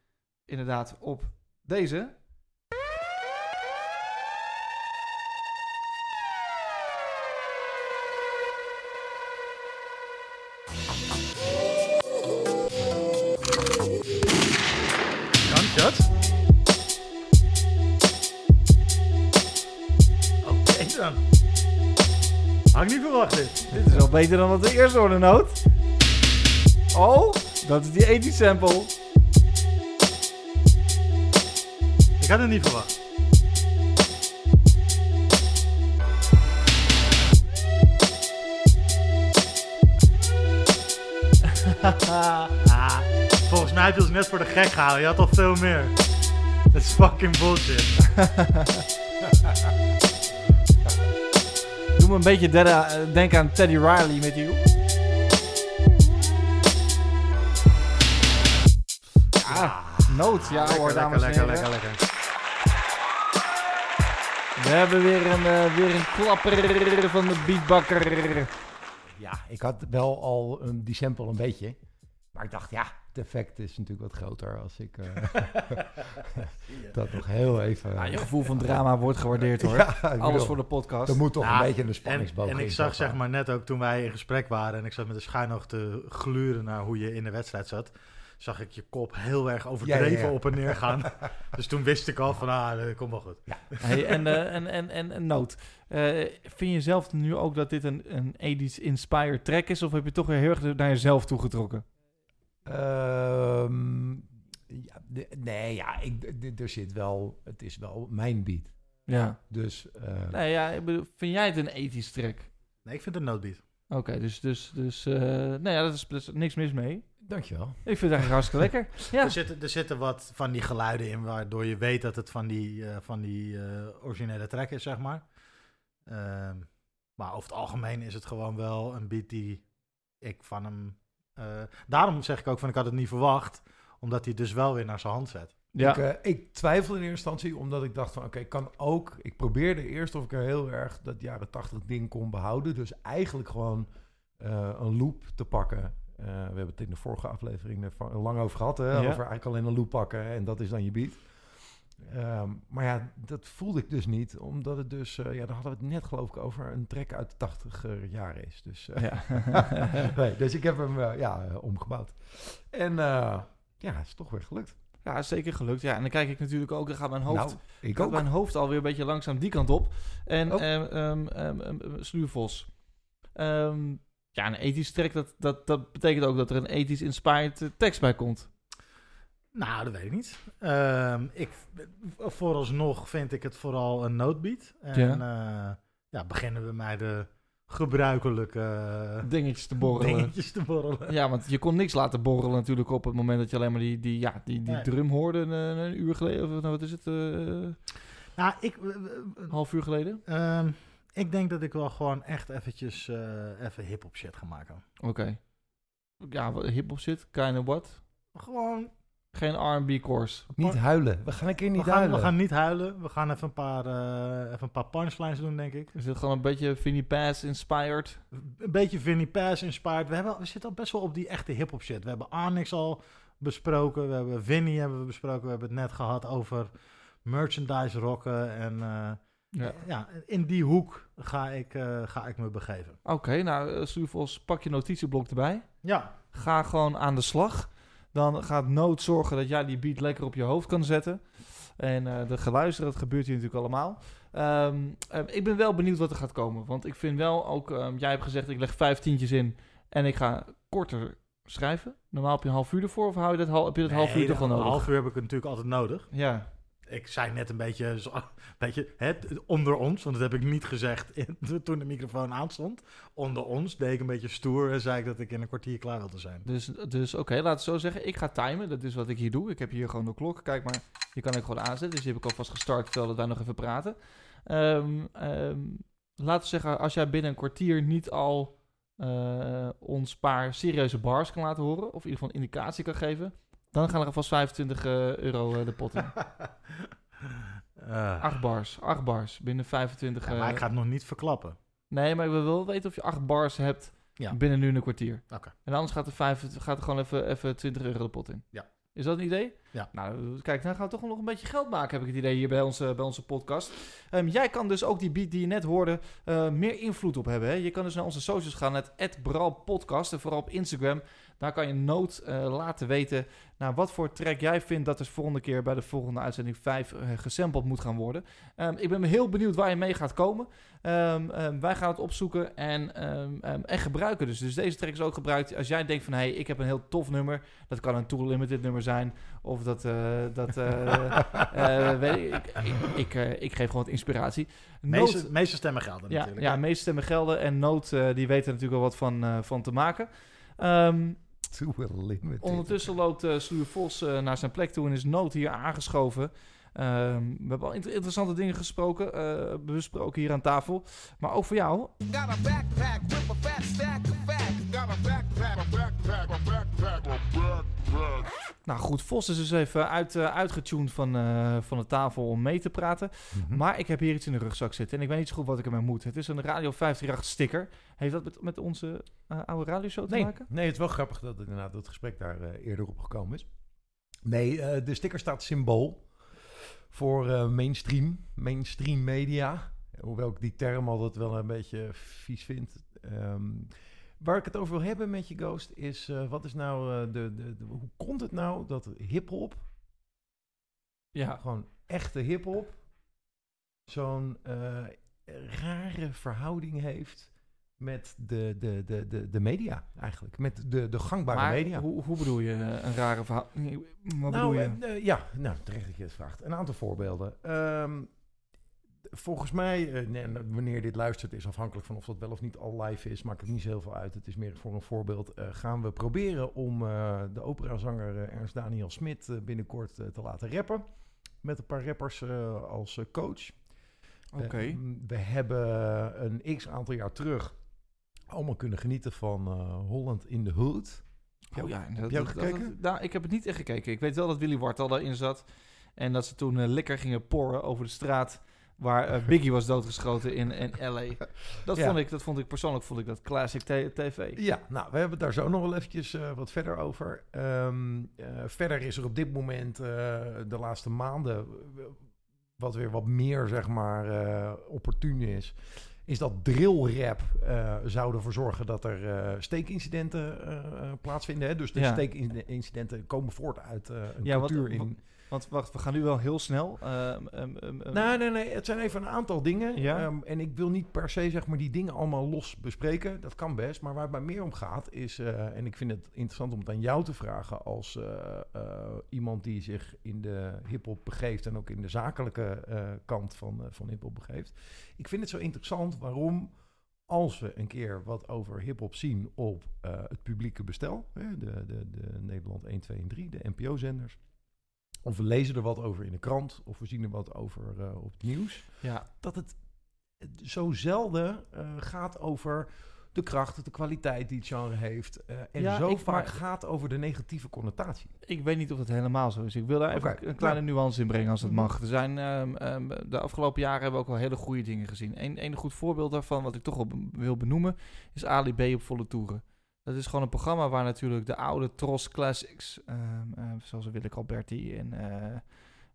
inderdaad op deze. Had ik niet verwacht dit. Dit is wel beter dan wat de eerste hoorde noot. Oh, dat is die 80 sample. Ik had het niet verwacht. ah, volgens mij heb je ons net voor de gek gehouden. Je had al veel meer. Dat is fucking bullshit. Me een beetje eh, denken aan Teddy Riley met die... Ja, noot. Ja hoor, lekker, dames en lekker, heren. lekker, lekker. We hebben weer een, eh, weer een klapper van de beatbakker. Ja, ik had wel al een, die sample een beetje. Maar ik dacht, ja, het effect is natuurlijk wat groter als ik eh, dat nog heel even... Ja, je gevoel van drama wordt gewaardeerd hoor. Ja, ik Alles bedoel, voor de podcast. Er moet toch Ja, een beetje een En, spanningsboog en ik in zag zeg maar net ook toen wij in gesprek waren en ik zat met de schuinoog te gluren naar hoe je in de wedstrijd zat, zag ik je kop heel erg overdreven Ja, ja, ja. op en neer gaan. dus toen wist ik al van, ah, dat komt wel goed. Hey, en, eh, en, en, en, en noot. Eh, vind je zelf nu ook dat dit een, een 80s inspired track is? Of heb je toch weer heel erg naar jezelf toegetrokken? Ehm, ja, de- nee, ja, ik, er zit wel... Het is wel mijn beat. Ja. Dus... eh, Nee, ja, ik bedoel, vind jij het een 80s track? Nee, ik vind het een noodbeat. Oké, dus, dus, dus eh, nou ja, dat is, er is niks mis mee. Dankjewel. Ik vind het eigenlijk hartstikke lekker. Ja. Er, zitten, er zitten wat van die geluiden in waardoor je weet dat het van die, eh, van die eh, originele track is, zeg maar. Ehm, maar over het algemeen is het gewoon wel een beat die ik van hem... eh, daarom zeg ik ook van ik had het niet verwacht, omdat hij dus wel weer naar zijn hand zet. Ja. Ik, eh, ik twijfelde in eerste instantie, omdat ik dacht van... Oké, ik kan ook... Ik probeerde eerst of ik er heel erg dat jaren tachtig ding kon behouden. Dus eigenlijk gewoon eh, een loop te pakken. Eh, we hebben het in de vorige aflevering er lang over gehad. Hè? Ja. Over eigenlijk alleen een loop pakken en dat is dan je beat. Ehm, maar ja, dat voelde ik dus niet. Omdat het dus... eh, ja, daar hadden we het net geloof ik over een track uit de tachtiger jaren is. Dus, eh, ja. nee, dus ik heb hem eh, ja, omgebouwd. En ja, het is toch weer gelukt. ja, zeker gelukt. Ja, en dan kijk ik natuurlijk ook, dan gaat mijn hoofd, Nou, ik gaat ook. mijn hoofd alweer een beetje langzaam die kant op. En Oh. ehm ehm Sluurvos. Ja, een ethisch track, dat, dat, dat betekent ook dat er een ethisch inspired tekst bij komt. Nou, dat weet ik niet. Ehm, ik, vooralsnog vind ik het vooral een noodbeat. En ja. ja, beginnen we mij de gebruikelijke dingetjes te borrelen. dingetjes te borrelen. Ja, want je kon niks laten borrelen natuurlijk op het moment dat je alleen maar die, die, ja, die, die Nee. drum hoorde een, een uur geleden. Of nou, wat is het? eh, Nou, ik, een half uur geleden? ehm, ik denk dat ik wel gewoon echt eventjes eh, even hip-hop shit ga maken. Oké. Ja, hip-hop zit, kind of what? Gewoon. Geen R&B course. Niet huilen. We gaan een keer We niet gaan, huilen. we gaan niet huilen. We gaan even een paar, eh, even een paar punchlines doen, denk ik. Is het gewoon een beetje Vinnie Pass inspired? Een beetje Vinnie Pass inspired. We, hebben, we zitten al best wel op die echte hip-hop shit. We hebben Onyx al besproken. We hebben Vinnie hebben we besproken. We hebben het net gehad over merchandise rocken. En eh, Ja. ja. in die hoek ga ik, eh, ga ik me begeven. Oké, nou, uh, Vos, pak je notitieblok erbij. Ja, Ga gewoon aan de slag. Dan gaat Nood zorgen dat jij die beat lekker op je hoofd kan zetten. En eh de geluisteren, dat gebeurt hier natuurlijk allemaal. Ehm, eh, ik ben wel benieuwd wat er gaat komen. Want ik vind wel ook, ehm, jij hebt gezegd ik leg vijf tientjes in en ik ga korter schrijven. Normaal heb je een half uur ervoor of hou je dat, heb je dat half uur toch wel een nodig? half uur heb ik natuurlijk altijd nodig. Ja, Ik zei net een beetje, een beetje hè, onder ons, want dat heb ik niet gezegd toen de microfoon aanstond. Onder ons deed ik een beetje stoer en zei ik dat ik in een kwartier klaar wilde zijn. dus, dus oké, laat het zo zeggen. Ik ga timen, dat is wat ik hier doe. Ik heb hier gewoon de klok. Kijk maar, je kan ik gewoon aanzetten. Dus die heb ik alvast gestart terwijl wij nog even praten. Ehm, ehm, laten we zeggen, als jij binnen een kwartier niet al eh, ons paar serieuze bars kan laten horen, of in ieder geval een indicatie kan geven, dan gaan er alvast 25 eh, euro eh, de pot in. Eh, Acht bars, acht bars binnen 25. ja, maar ik ga het nog niet verklappen. Nee, maar ik wil wel weten of je acht bars hebt Ja. binnen nu een kwartier. Oké. En anders gaat er, vijf, gaat er gewoon even, even 20 euro de pot in. Ja. Is dat een idee? Ja. Nou, kijk, dan gaan we toch nog een beetje geld maken, heb ik het idee hier bij onze, bij onze podcast. Ehm, jij kan dus ook die beat die je net hoorde meer invloed op hebben. Hè? Je kan dus naar onze socials gaan, het @bralpodcast en vooral op Instagram. Daar kan je nood eh, laten weten naar wat voor track jij vindt dat er volgende keer bij de volgende uitzending 5 eh, gesampled moet gaan worden. Ehm, ik ben heel benieuwd waar je mee gaat komen. Ehm, ehm, wij gaan het opzoeken en, en gebruiken. Dus. dus deze track is ook gebruikt. Als jij denkt van, hé, hey, ik heb een heel tof nummer. Dat kan een Tool Limited nummer zijn. Of dat, eh, dat weet ik, ik, ik, geef gewoon wat inspiratie. Meeste, meeste stemmen gelden ja, natuurlijk. ja, meeste stemmen gelden. En Noot, die weten er natuurlijk wel wat van, van te maken. Ehm, To a limit. Ondertussen loopt uh, Vos eh, naar zijn plek toe en is Nood hier aangeschoven. Ehm, we hebben al inter- interessante dingen gesproken, eh, besproken hier aan tafel. Maar ook voor jou. Got Nou goed, Vos is dus even uit, eh, uitgetuned van, eh, van de tafel om mee te praten. Mhm. Maar ik heb hier iets in de rugzak zitten en ik weet niet zo goed wat ik ermee moet. Het is een Radio 538 sticker. Heeft dat met, met onze eh, oude radioshow te Nee, maken? nee, het is wel grappig dat het, inderdaad dat gesprek daar eerder op gekomen is. Nee, de sticker staat symbool voor mainstream, mainstream media. Hoewel ik die term altijd wel een beetje vies vind. Ehm, waar ik het over wil hebben met je Ghost is, eh, wat is nou eh, de, de, de- hoe komt het nou dat hip-hop, Ja. gewoon echte hip-hop, zo'n eh, rare verhouding heeft met de, de, de, de, de media eigenlijk. Met de, de gangbare Maar media. hoe, hoe bedoel je een rare verhaal? Wat bedoel nou, je? eh, eh, ja, nou, terecht dat je het vraagt. Een aantal voorbeelden. Ehm, volgens mij, eh, nee, nou, wanneer dit luistert, is afhankelijk van of dat wel of niet al live is. Maakt het niet zo heel veel uit. Het is meer voor een voorbeeld. eh, gaan we proberen om eh, de operazanger Ernst Daniel Smit binnenkort te laten rappen. Met een paar rappers als coach. Oké. We hebben een x aantal jaar terug allemaal kunnen genieten van Holland in the Hood. Oh ja, heb je ook gekeken? nou, ik heb het niet echt gekeken. Ik weet wel dat Willy Wartal daarin zat. En dat ze toen lekker gingen porren over de straat waar eh, Biggie was doodgeschoten in, in L.A. Dat, Ja. vond ik, dat vond ik persoonlijk vond ik dat classic tv. Ja, nou, we hebben het daar zo nog wel eventjes eh, wat verder over. Ehm, eh, verder is er op dit moment de laatste maanden, wat weer wat meer, zeg maar, opportun is, is dat drillrap zou ervoor zorgen dat er steekincidenten plaatsvinden. Hè? Dus de Ja. steekincidenten komen voort uit een Ja, cultuur wat- in... Want wacht, we gaan nu wel heel snel. Ehm, ehm, ehm, ehm, Nee, nee, nee. Het zijn even een aantal dingen. Ja? En ik wil niet per se zeg maar, die dingen allemaal los bespreken. Dat kan best. Maar waar het mij meer om gaat is... eh, en ik vind het interessant om het aan jou te vragen... als eh, eh, iemand die zich in de hiphop begeeft... en ook in de zakelijke eh, kant van, eh, van hiphop begeeft. Ik vind het zo interessant waarom... als we een keer wat over hiphop zien op eh, het publieke bestel... Hè, de, de, de Nederland 1, 2 en 3, de NPO-zenders... Of we lezen er wat over in de krant, of we zien er wat over eh, op het nieuws ja, dat het zo zelden eh, gaat over de kracht, de kwaliteit die het genre heeft. eh, en Ja, zo ik- vaak maar- gaat over de negatieve connotatie. ik weet niet of dat helemaal zo is. Ik wil daar even een kleine nuance in brengen als het Mhm. mag. Er zijn, ehm, ehm, de afgelopen jaren hebben we ook wel hele goede dingen gezien. Een, een goed voorbeeld daarvan, wat ik toch wel be- wil benoemen, is Ali B op volle toeren. Dat is gewoon een programma waar natuurlijk de oude Tros Classics, ehm, ehm, zoals Willeke Alberti en eh,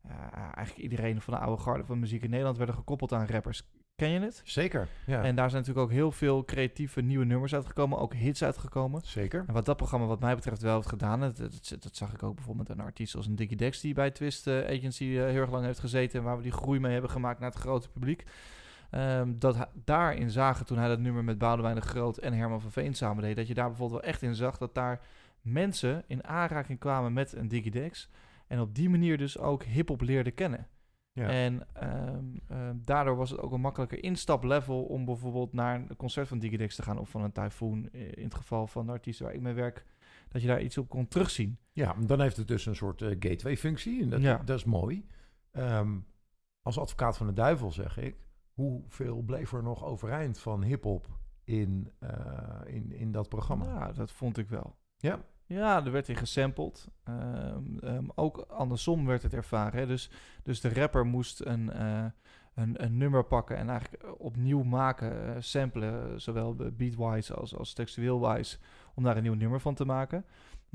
eh, eigenlijk iedereen van de oude garde van muziek in Nederland, werden gekoppeld aan rappers. Ken je het? Zeker. Ja, En daar zijn natuurlijk ook heel veel creatieve nieuwe nummers uitgekomen, ook hits uitgekomen. zeker. En wat dat programma wat mij betreft wel heeft gedaan, dat, dat, dat zag ik ook bijvoorbeeld met een artiest als een Dickie Dex die bij Twist eh, Agency eh, heel erg lang heeft gezeten en waar we die groei mee hebben gemaakt naar het grote publiek. Ehm, dat hij- daarin zagen toen hij dat nummer met Boudewijn de Groot en Herman van Veen samen deed, dat je daar bijvoorbeeld wel echt in zag dat daar mensen in aanraking kwamen met een Dickie Dex en op die manier dus ook hip-hop leerden kennen. Ja. En ehm, ehm, daardoor was het ook een makkelijker instaplevel om bijvoorbeeld naar een concert van Digidex te gaan of van een Typhoon. eh, In het geval van de artiesten waar ik mee werk, dat je daar iets op kon terugzien. Ja, dan heeft het dus een soort eh, gateway-functie. En dat, Ja. dat is mooi. Als advocaat van de duivel zeg ik... hoeveel bleef er nog overeind van hip-hop in, eh, in, in dat programma? Ja, dat vond ik wel. Ja. Ja, er werd in gesampled. Ehm, ehm, ook andersom werd het ervaren. Hè. Dus, dus de rapper moest een, eh, een, een nummer pakken en eigenlijk opnieuw maken, eh, samplen, zowel beatwise als, als textueel-wise, om daar een nieuw nummer van te maken.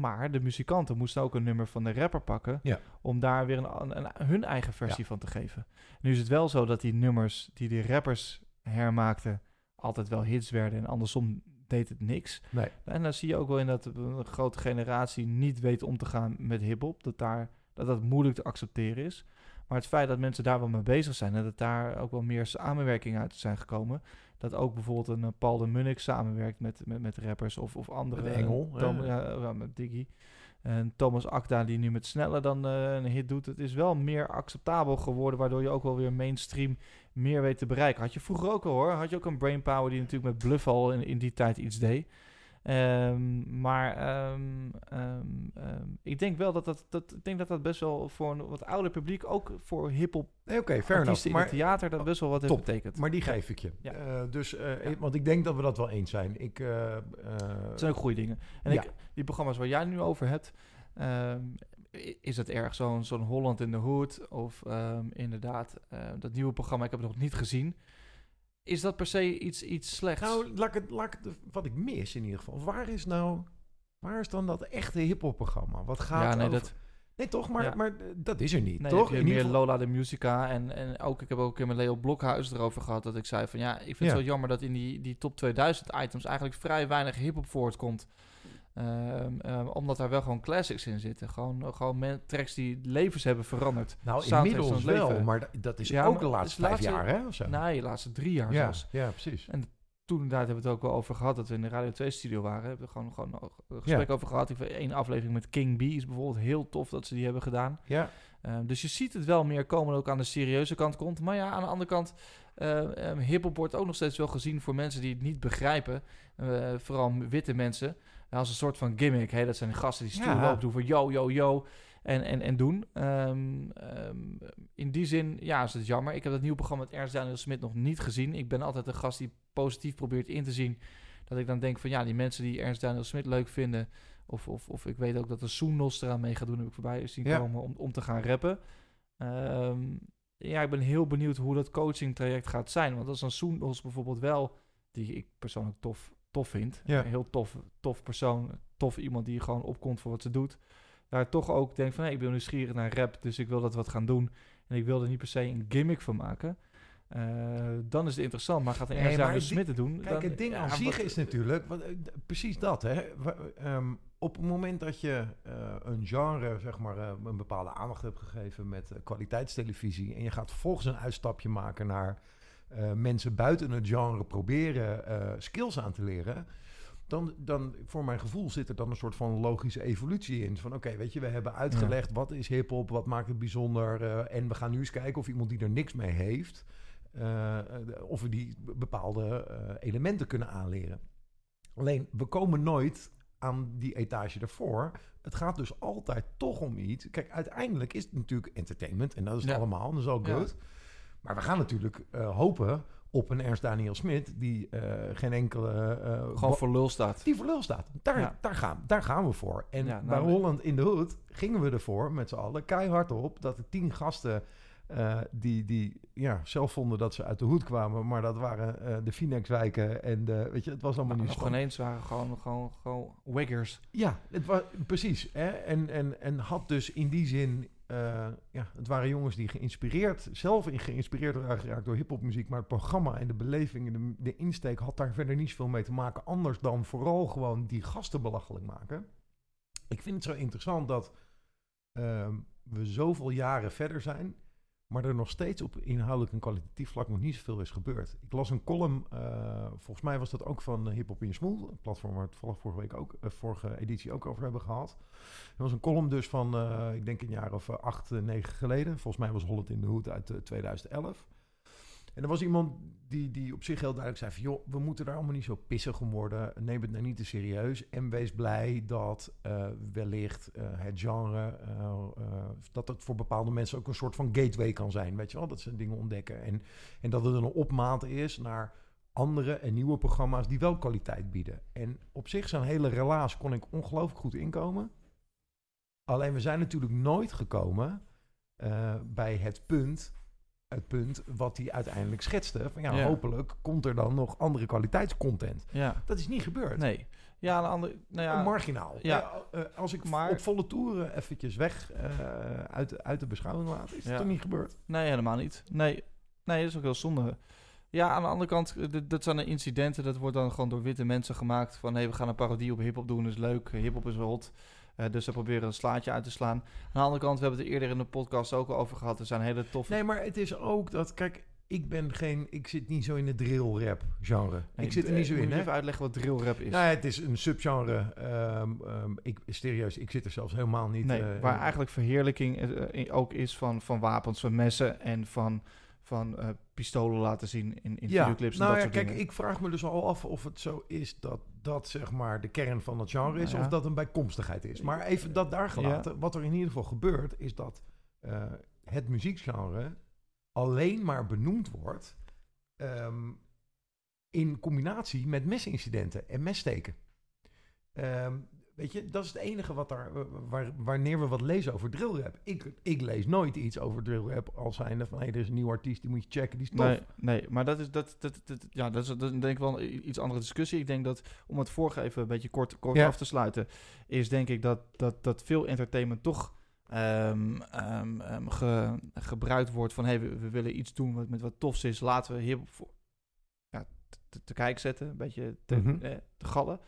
Maar de muzikanten moesten ook een nummer van de rapper pakken, Ja. om daar weer een, een, hun eigen versie van te geven. Nu is het wel zo dat die nummers die die rappers hermaakten, altijd wel hits werden en andersom deed het niks. Nee. En dan zie je ook wel in dat een grote generatie niet weet om te gaan met hip-hop. Dat, daar, dat dat moeilijk te accepteren is. Maar het feit dat mensen daar wel mee bezig zijn en dat daar ook wel meer samenwerking uit zijn gekomen. Dat ook bijvoorbeeld een eh, Paul de Munnik samenwerkt met, met, met rappers of, of andere. Met Engel, eh, Tom- ja, met Diggy. En Thomas Akda die nu met sneller dan eh, een hit doet. Het is wel meer acceptabel geworden, waardoor je ook wel weer mainstream meer weet te bereiken. Had je vroeger ook al hoor. Had je ook een Brainpower die natuurlijk met Bluff al in, in die tijd iets deed. Ehm, maar ehm, ehm, ik denk wel dat dat, dat, ik denk dat dat best wel voor een wat ouder publiek, ook voor hip-hop Nee, Oké, fair enough. artiesten in Maar, het theater, dat best wel wat heeft top. betekend. maar die geef ik je. Ja. Eh, dus, eh, Ja. Want ik denk dat we dat wel eens zijn. Ik, eh, eh, Het zijn ook goede dingen. En Ja. ik, die programma's waar jij nu over hebt, is het erg zo'n zo'n Holland in the Hood? Of inderdaad, dat nieuwe programma, ik heb het nog niet gezien. Is dat per se iets, iets slechts? Nou, laat ik het, laat ik wat ik mis in ieder geval. Waar is nou, waar is dan dat echte hip-hop programma? Wat gaat ja, nee, over- dat, Nee, toch? Maar, Ja. maar eh, dat is er niet, nee, toch? heb je meer geval- Lola de Musica. En, en ook, ik heb ook een keer met Leo Blokhuis erover gehad. Dat ik zei van ja, ik vind het zo jammer dat in die, die top 2000 items eigenlijk vrij weinig hip-hop voortkomt. Ehm, ehm, omdat daar wel gewoon classics in zitten. Gewoon, gewoon tracks die levens hebben veranderd. Nou, inmiddels wel, leven. maar da- dat is Ja, ook de laatste vijf laatste- jaar, hè? Of zo. Nee, de laatste drie jaar ja, zelfs. ja, precies. Toen inderdaad hebben we het ook wel over gehad dat we in de Radio 2 studio waren. Hebben we gewoon, gewoon een gesprek over gehad. Één aflevering met King B is bijvoorbeeld heel tof dat ze die hebben gedaan. Ja, Ehm, dus je ziet het wel meer komen ook aan de serieuze kant komt. Maar ja, aan de andere kant, eh ehm, hiphop wordt ook nog steeds wel gezien voor mensen die het niet begrijpen. Eh, vooral witte mensen. Als een soort van gimmick. Hè? Dat zijn de gasten die stoer Ja. lopen doen voor yo, yo, yo. En, en, en doen. Ehm, ehm, in die zin, ja, is het jammer. Ik heb het nieuwe programma met Ernst Daniel Smit nog niet gezien. Ik ben altijd een gast die positief probeert in te zien. Dat ik dan denk van ja, die mensen die Ernst Daniel Smit leuk vinden. Of, of, of ik weet ook dat de Soenos eraan mee gaat doen, heb ik voorbij zien Ja. komen om, om te gaan rappen. Ehm, ja, ik ben heel benieuwd hoe dat coaching traject gaat zijn. Want als een Soenos bijvoorbeeld wel, die ik persoonlijk tof, tof vind. Ja. Een heel tof, tof persoon, tof iemand die gewoon opkomt voor wat ze doet. Daar toch ook denk van, hé, ik ben nieuwsgierig naar rap, dus ik wil dat wat gaan doen. En ik wil er niet per se een gimmick van maken. Eh, dan is het interessant, maar gaat een Nee, maar die- Smit het doen? Kijk, dan- het ding ja, aan wat- zich is natuurlijk wat, eh, precies dat. Hè? Ehm, op het moment dat je eh, een genre, zeg maar, een bepaalde aandacht hebt gegeven met kwaliteitstelevisie. en je gaat vervolgens een uitstapje maken naar eh, mensen buiten het genre proberen eh, skills aan te leren. Dan, dan, voor mijn gevoel, zit er dan een soort van logische evolutie in. Van oké, weet je, we hebben uitgelegd wat is hip-hop, wat maakt het bijzonder. eh, en we gaan nu eens kijken of iemand die er niks mee heeft. of we die bepaalde elementen kunnen aanleren. Alleen, we komen nooit aan die etage ervoor. Het gaat dus altijd toch om iets. Kijk, uiteindelijk is het natuurlijk entertainment. En dat is Ja. allemaal. Dat is ook Ja. Maar we gaan natuurlijk eh, hopen op een Ernst Daniel Smit... die eh, geen enkele... eh, Gewoon voor lul staat. die voor lul staat. Daar, Ja. daar, gaan, daar gaan we voor. En Ja, nou, bij Holland in de Hood gingen we ervoor met z'n allen keihard op... dat de tien gasten die, die ja, zelf vonden dat ze uit de hoed kwamen... maar dat waren de Phoenixwijken en de... Weet je, het was allemaal Maar niet nog ineens waren gewoon, gewoon, gewoon wiggers. ja, het was precies. Hè? En, en, en had dus in die zin. Eh, ja, het waren jongens die geïnspireerd, zelf in geïnspireerd waren geraakt door hip-hopmuziek. Maar het programma en de beleving en de, insteek had daar verder niet zoveel mee te maken. Anders dan vooral gewoon die gasten belachelijk maken. Ik vind het zo interessant dat ehm, we zoveel jaren verder zijn. Maar er nog steeds op inhoudelijk en kwalitatief vlak nog niet zoveel is gebeurd. Ik las een column, eh, volgens mij was dat ook van Hip Hop in Smoel. Een platform waar we het vorige week ook, eh, vorige editie ook over hebben gehad. Er was een column dus van, eh, ik denk een jaar of eh, acht, eh, negen geleden. Volgens mij was Holland in de Hoed uit eh, 2011. En er was iemand die, die op zich heel duidelijk zei van... joh, we moeten daar allemaal niet zo pissig om worden. Neem het nou niet te serieus. En wees blij dat eh, wellicht eh, het genre... eh, dat het voor bepaalde mensen ook een soort van gateway kan zijn. Weet je wel, dat ze dingen ontdekken. En, en dat het een opmaat is naar andere en nieuwe programma's... die wel kwaliteit bieden. En op zich zijn hele relaas kon ik ongelooflijk goed inkomen. Alleen we zijn natuurlijk nooit gekomen bij het punt het punt wat hij uiteindelijk schetste. Van ja, Ja. hopelijk komt er dan nog andere kwaliteitscontent. Ja, Dat is niet gebeurd. nee. Ja, aan de andere... Nou ja, Marginaal. Ja. Eh, eh, als ik Maar- op volle toeren eventjes weg eh, uit, de- uit de beschouwing laat, is het Ja. toch niet gebeurd? Nee, helemaal niet. Nee, nee dat is ook heel zonde. Ja, aan de andere kant, dat zijn de incidenten. Dat wordt dan gewoon door witte mensen gemaakt. Van, hé, we gaan een parodie op hiphop doen, is leuk. Hiphop is hot. Eh, dus ze proberen een slaatje uit te slaan. Aan de andere kant, we hebben het er eerder in de podcast ook al over gehad. Er zijn hele toffe... Nee, maar het is ook dat, kijk, ik ben geen, ik zit niet zo in het drill rap genre. Nee, ik zit er eh, niet zo moet in, hè? even uitleggen wat drill rap is. Nou, het is een subgenre. ehm, ik, serieus, ik zit er zelfs helemaal niet... Nee, eh, waar eigenlijk verheerlijking eh, eh, ook is van, van wapens, van messen en van, van eh, pistolen laten zien in, in videoclips nou en dat ja, soort kijk, dingen. ik vraag me dus al af of het zo is dat dat zeg maar de kern van het genre is, Nou ja. of dat een bijkomstigheid is. Maar even dat daar gelaten. Wat er in ieder geval gebeurt, is dat eh, het muziekgenre alleen maar benoemd wordt ehm, in combinatie met mesincidenten en messteken. Ehm, weet je, dat is het enige wat daar, waar, wanneer we wat lezen over drillrap. Ik, ik lees nooit iets over drillrap als zijnde van, hé, er is een nieuw artiest, die moet je checken, die is tof. Nee, nee, maar dat is, dat, dat, dat, ja, dat is, dat denk ik wel een iets andere discussie. Ik denk dat, om het vorige even een beetje kort, kort Ja. af te sluiten, is denk ik dat, dat, dat veel entertainment toch ehm, ehm, ehm, ge- gebruikt wordt van, hey, we, we willen iets doen wat met wat tofs is, laten we hier voor, ja, te, te kijk zetten, een beetje te, Mhm. eh, te gallen.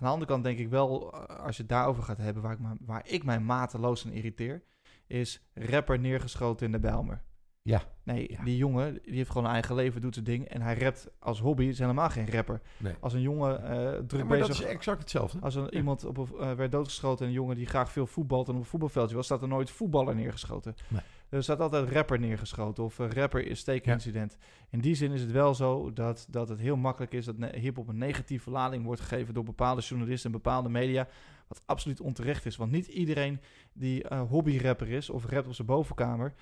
Aan de andere kant denk ik wel, eh, als je het daarover gaat hebben, waar ik, waar ik mij mateloos aan irriteer, is rapper neergeschoten in de Bijlmer. Ja. Nee, Ja. die jongen die heeft gewoon een eigen leven, doet zijn ding. En hij rapt als hobby, is helemaal geen rapper. Nee. Als een jongen eh druk Ja, maar dat is exact hetzelfde. Als een, iemand op eh, werd doodgeschoten, een jongen die graag veel voetbalt en op een voetbalveldje was, staat er nooit voetballer neergeschoten. Nee. Er staat altijd rapper neergeschoten of een rapper is steekincident. In die zin is het wel zo dat, dat het heel makkelijk is dat hip-hop een negatieve lading wordt gegeven door bepaalde journalisten en bepaalde media. Wat absoluut onterecht is. Want niet iedereen die eh hobbyrapper is of rapt op zijn bovenkamer,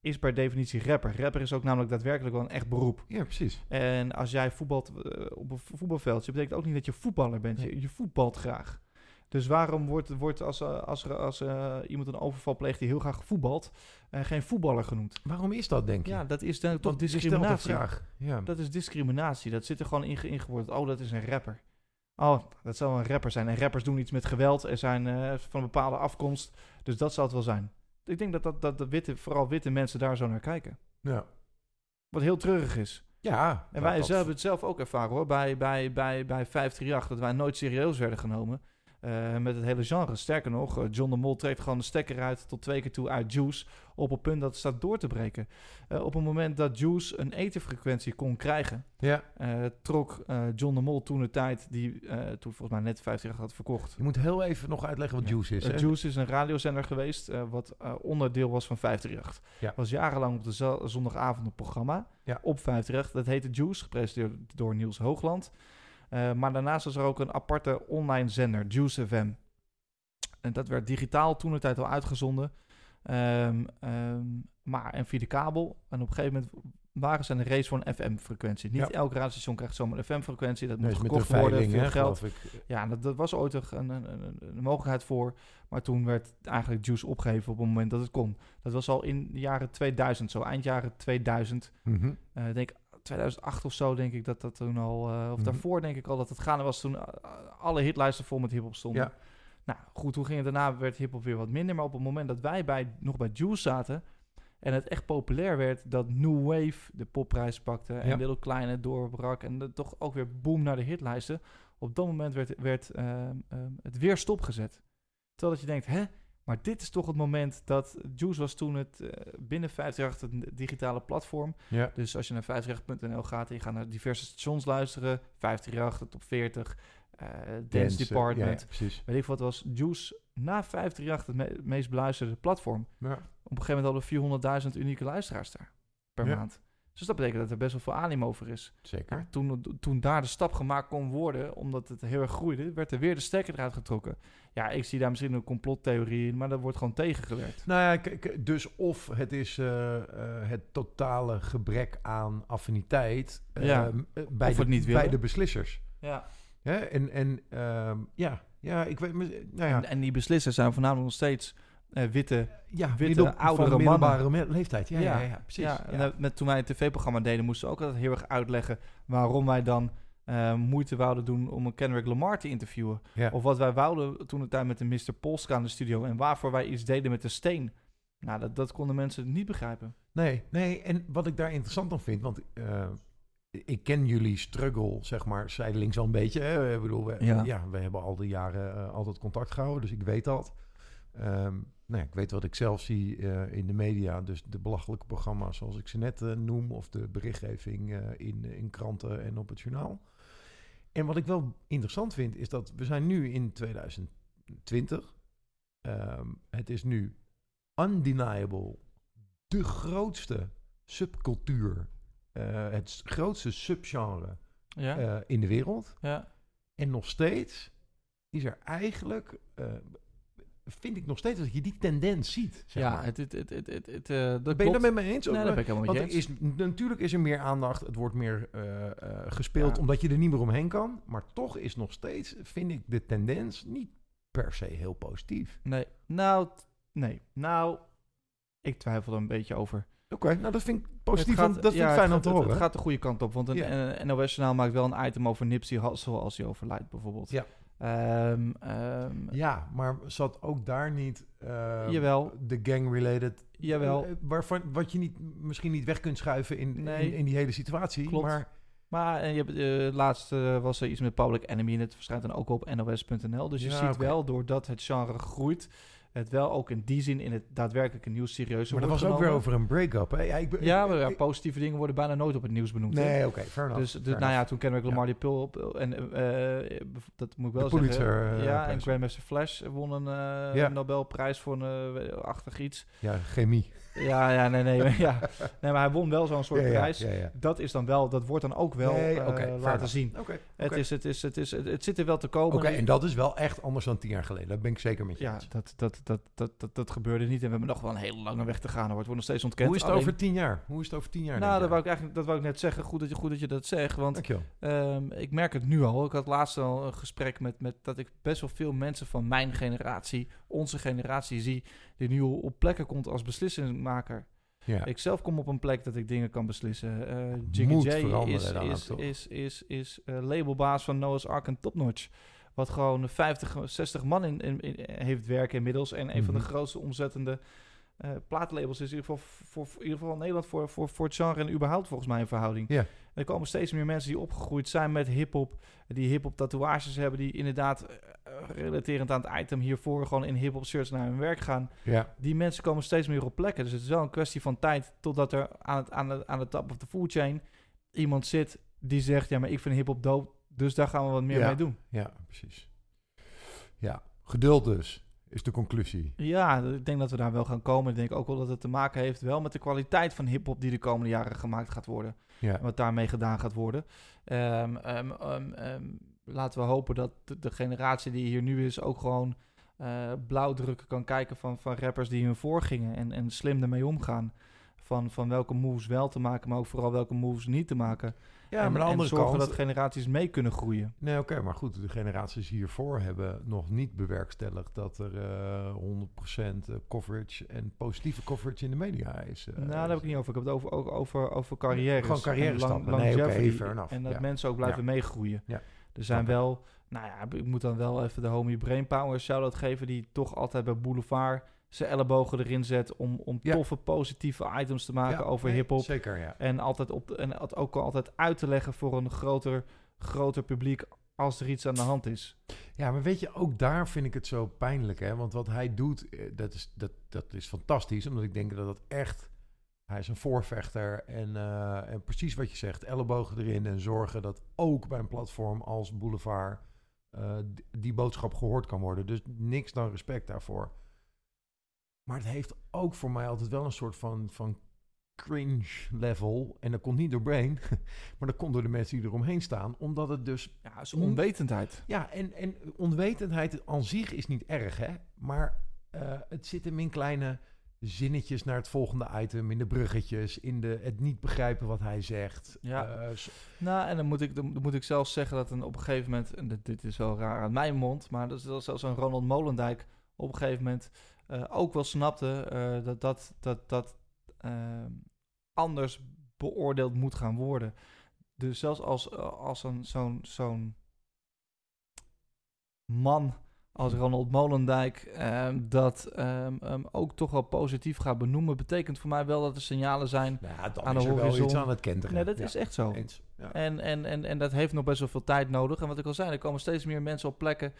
is per definitie rapper. Rapper is ook namelijk daadwerkelijk wel een echt beroep. Ja, precies. En als jij voetbalt eh, op een vo- voetbalveldje, betekent ook niet dat je voetballer bent. Je, je voetbalt graag. Dus waarom wordt, wordt als, eh, als, er, als eh, iemand een overval pleegt die heel graag voetbalt, geen voetballer genoemd? Waarom is dat, denk je? Ja, dat is dan toch discriminatie. vraag. Ja. Dat is discriminatie. Dat zit er gewoon in ge- ingewoord. Oh, dat is een rapper. Oh, dat zou een rapper zijn. En rappers doen iets met geweld en zijn van een bepaalde afkomst. Dus dat zal het wel zijn. Ik denk dat, dat, dat de witte, vooral witte mensen daar zo naar kijken. ja. Wat heel treurig is. Ja. En wij zelf hebben het zelf ook ervaren hoor. Bij, bij, bij, bij 538 dat wij nooit serieus werden genomen. Eh, met het hele genre. Sterker nog, eh, John de Mol trekt gewoon de stekker uit tot twee keer toe uit Juice. Op het punt dat het staat door te breken. Eh, op het moment dat Juice een etenfrequentie kon krijgen, Ja. trok John de Mol toen de tijd, die toen volgens mij net 50 had verkocht. Je moet heel even nog uitleggen wat Ja. Juice is. Hè? Juice is een radiozender geweest, wat onderdeel was van 538. Ja. Was jarenlang op de zo- zondagavond een programma Ja. op 538. Dat heette Juice, gepresenteerd door Niels Hoogland. Eh, maar daarnaast was er ook een aparte online zender, Juice FM. En dat werd digitaal toen de tijd al uitgezonden. Ehm, ehm, maar en via de kabel. En op een gegeven moment waren ze een race voor een FM-frequentie. Niet Ja. elk radiostation krijgt zomaar een FM-frequentie. Dat Nee, moet gekocht de worden, veel hè, geld. Ja, dat, dat was ooit een, een, een, een mogelijkheid voor. Maar toen werd eigenlijk Juice opgegeven op het moment dat het kon. Dat was al in de jaren 2000 zo. Eind jaren 2000. Mhm. eh, ik denk 2008 of zo denk ik dat dat toen al... eh, of Mhm. daarvoor denk ik al dat het gaande was toen eh, alle hitlijsten vol met hiphop stonden. Ja. Nou goed, toen ging het daarna werd hiphop weer wat minder. Maar op het moment dat wij bij, nog bij Juice zaten... En het echt populair werd dat New Wave de popprijs pakte. En Ja. Little Kleine doorbrak. En dat toch ook weer boom naar de hitlijsten. Op dat moment werd, werd ehm, ehm, het weer stopgezet. Terwijl dat je denkt, hè? Maar dit is toch het moment dat... Juice was toen het eh, binnen 538 een digitale platform. Ja. Dus als je naar 538.nl gaat en je gaat naar diverse stations luisteren... 538, de top 40, eh Dance, Dance, Department... Ja, precies. Weet ik wat was Juice na 538 het me- meest beluisterde platform. Ja. Op een gegeven moment hadden we 400.000 unieke luisteraars daar per maand. Dus dat betekent dat er best wel veel animo over is. Zeker. Maar toen, toen daar de stap gemaakt kon worden, omdat het heel erg groeide, werd er weer de stekker eruit getrokken. Ja, ik zie daar misschien een complottheorie in, maar dat wordt gewoon tegengewerkt. Nou ja, kijk, dus of het is eh, eh, het totale gebrek aan affiniteit eh, Ja. bij, Of de, het niet bij de beslissers. Ja. Hè? En, en ehm, ja, ja, ik weet, nou ja, En, en die beslissers zijn voornamelijk nog steeds eh, witte. ja witte, oudere mannen. leeftijd. Ja, ja, ja, precies. En dat- met, toen wij een tv-programma deden, moesten we ook altijd heel erg uitleggen waarom wij dan eh, moeite wouden doen om een Kendrick Lamar te interviewen. Ja. Of wat wij wouden toen de tijd met de Mr. Polska in de studio en waarvoor wij iets deden met de steen. Nou, dat, dat konden mensen niet begrijpen. Nee, nee, en wat ik daar interessant aan vind, want eh, ik ken jullie struggle, zeg maar, zijdelings al een beetje. Hè? Ik bedoel, we, Ja. ja. we hebben al die jaren eh, altijd contact gehouden, dus ik weet dat. Ehm, nou ik weet wat ik zelf zie eh, in de media, dus de belachelijke programma's zoals ik ze net eh, noem, of de berichtgeving eh, in, in kranten en op het journaal. En wat ik wel interessant vind, is dat we zijn nu in 2020. Ehm, het is nu undeniable de grootste subcultuur, het grootste subgenre Ja, in de wereld. ja. En nog steeds is er eigenlijk, vind ik nog steeds dat je die tendens ziet. Zeg ja maar. het, het, het, het, het, het, eh, dat ben je dat met me eens? Nee, daar ben ik helemaal Want is, natuurlijk is er meer aandacht, het wordt meer eh, eh, gespeeld Ja. omdat je er niet meer omheen kan. Maar toch is nog steeds, vind ik, de tendens niet per se heel positief. Nee, nou, nee. Nou, ik twijfel er een beetje over. Oké, nou dat vind ik positief, Het gaat- dat vind ja, ik fijn het om te horen. Het gaat de goede kant op, want een Ja. NOS-journaal maakt wel een item over Nipsey Hussle als hij overlijdt, bijvoorbeeld. Ja. Ehm, ehm, Ja, maar zat ook daar niet eh, Jawel. de gang-related... Jawel. eh, waarvan, wat je niet, misschien niet weg kunt schuiven in, Nee. in, in die hele situatie. Klopt. Maar Maar en je hebt, eh, laatst eh, was er iets met Public Enemy en het verschijnt dan ook op nos.nl. Dus je Ja, ziet wel, doordat het genre groeit, het wel ook in die zin in het daadwerkelijke nieuws serieus maar dat was ook weer over een break-up. Ja, ik, Ja, maar ja, positieve dingen worden bijna nooit op het nieuws benoemd. Nee, oké, fair enough. Dus, fair nou ja, toen Kendrick Lamar die pul op en eh, eh, dat moet ik wel Pulitzer, zeggen. eh, ja, en. Grandmaster Flash won een Ja. Nobelprijs voor een achtig iets. Ja, chemie. Ja, ja, nee, nee, ja. nee, maar hij won wel zo'n soort ja, ja, prijs. Ja, ja. Dat is dan wel, dat wordt dan ook wel Nee, oké, fair laten zien. Oké, Het, is, het, is, het, is, het, het zit er wel te komen. Oké, en dat is wel echt anders dan tien jaar geleden. Dat ben ik zeker met je ja, eens. dat, dat, dat, dat, dat, dat gebeurde niet. En we hebben nog wel een hele lange weg te gaan. Er wordt nog steeds ontkend. Hoe is het Alleen- over tien jaar? Hoe is het over tien jaar? Nou, dat wou ik eigenlijk dat wou ik net zeggen. Goed dat je, goed dat, je dat zegt. Want. Ehm, ik merk het nu al. Ik had laatst al een gesprek met, met dat ik best wel veel mensen van mijn generatie, onze generatie, zie die nu op plekken komt als beslissingmaker. Ja. Ik zelf kom op een plek dat ik dingen kan beslissen. Eh Jiggy J is, is, is, is, is, eh, labelbaas van Noah's Ark en Topnotch. Wat gewoon 50, 60 man in, in, in- heeft werken inmiddels. En een van de Mhm. grootste omzettende eh plaatlabels is in ieder geval voor, voor, in ieder geval in Nederland voor, voor, voor het genre en überhaupt volgens mij een verhouding. Ja. Er komen steeds meer mensen die opgegroeid zijn met hip-hop, die hip-hop tatoeages hebben, die inderdaad eh, relaterend aan het item hiervoor gewoon in hip-hop shirts naar hun werk gaan. Ja, Die mensen komen steeds meer op plekken. Dus het is wel een kwestie van tijd totdat er aan, het, aan, de, aan de top of the food chain iemand zit die zegt: Ja, maar ik vind hip-hop dope, dus daar gaan we wat meer Ja. mee doen. ja, precies. Ja, geduld dus, is de conclusie. Ja, ik denk dat we daar wel gaan komen. Ik denk ook wel dat het te maken heeft wel met de kwaliteit van hip-hop die de komende jaren gemaakt gaat worden. Ja, En wat daarmee gedaan gaat worden. Ehm, laten we hopen dat de, generatie die hier nu is ook gewoon eh, blauwdrukken kan kijken van, van rappers die hun voorgingen. En, en slim ermee omgaan. Van, van welke moves wel te maken, maar ook vooral welke moves niet te maken. Ja en, maar aan de andere zorgen kant... dat generaties mee kunnen groeien. Nee, oké, maar goed, de generaties hiervoor hebben nog niet bewerkstelligd dat er eh 100% coverage en positieve coverage in de media is. eh, nou, daar heb ik niet over. Ik heb het over, ook over, over carrières. Gewoon carrière-stappen. en lang- Nee, enough. En dat Ja. mensen ook blijven meegroeien. Ja. Er zijn wel, nou ja, ik moet dan wel even de homie Brainpower shout-out geven... die toch altijd bij Boulevard zijn ellebogen erin zet... om, om Ja. toffe, positieve items te maken Ja, over nee, hip-hop. Zeker, ja. En, altijd op, en het ook altijd uit te leggen voor een groter, groter publiek... als er iets aan de hand is. Ja, maar weet je, ook daar vind ik het zo pijnlijk, hè? Want wat hij doet, eh, dat is, dat, dat is fantastisch, omdat ik denk dat dat echt... Hij is een voorvechter en, eh, en precies wat je zegt, ellebogen erin en zorgen dat ook bij een platform als Boulevard eh, die boodschap gehoord kan worden. Dus niks dan respect daarvoor. Maar het heeft ook voor mij altijd wel een soort van, van cringe level. En dat komt niet door Brain, maar dat komt door de mensen die eromheen staan. Omdat het dus Ja, is onwetendheid. ja, en, en onwetendheid aan zich is niet erg, hè? Maar eh, het zit hem in kleine zinnetjes naar het volgende item, in de bruggetjes, in de, het niet begrijpen wat hij zegt. Ja. Eh, Nou, en dan moet ik, dan moet ik zelfs zeggen dat een, op een gegeven moment... en dit, dit is wel raar aan mijn mond... maar dat is wel zelfs een Ronald Molendijk op een gegeven moment... eh, ook wel snapte eh, dat dat, dat, dat ehm, anders beoordeeld moet gaan worden. Dus zelfs als, eh, als een, zo'n, zo'n man als Ronald Molendijk ehm, dat ehm, ook toch wel positief gaat benoemen... betekent voor mij wel dat er signalen zijn... nou ja, dan Aan de is er wel horizon. iets aan het kenteren. Nee, dat Ja, is echt zo. Eens. Ja. En, en, en, en dat heeft nog best wel veel tijd nodig. En wat ik al zei, er komen steeds meer mensen op plekken.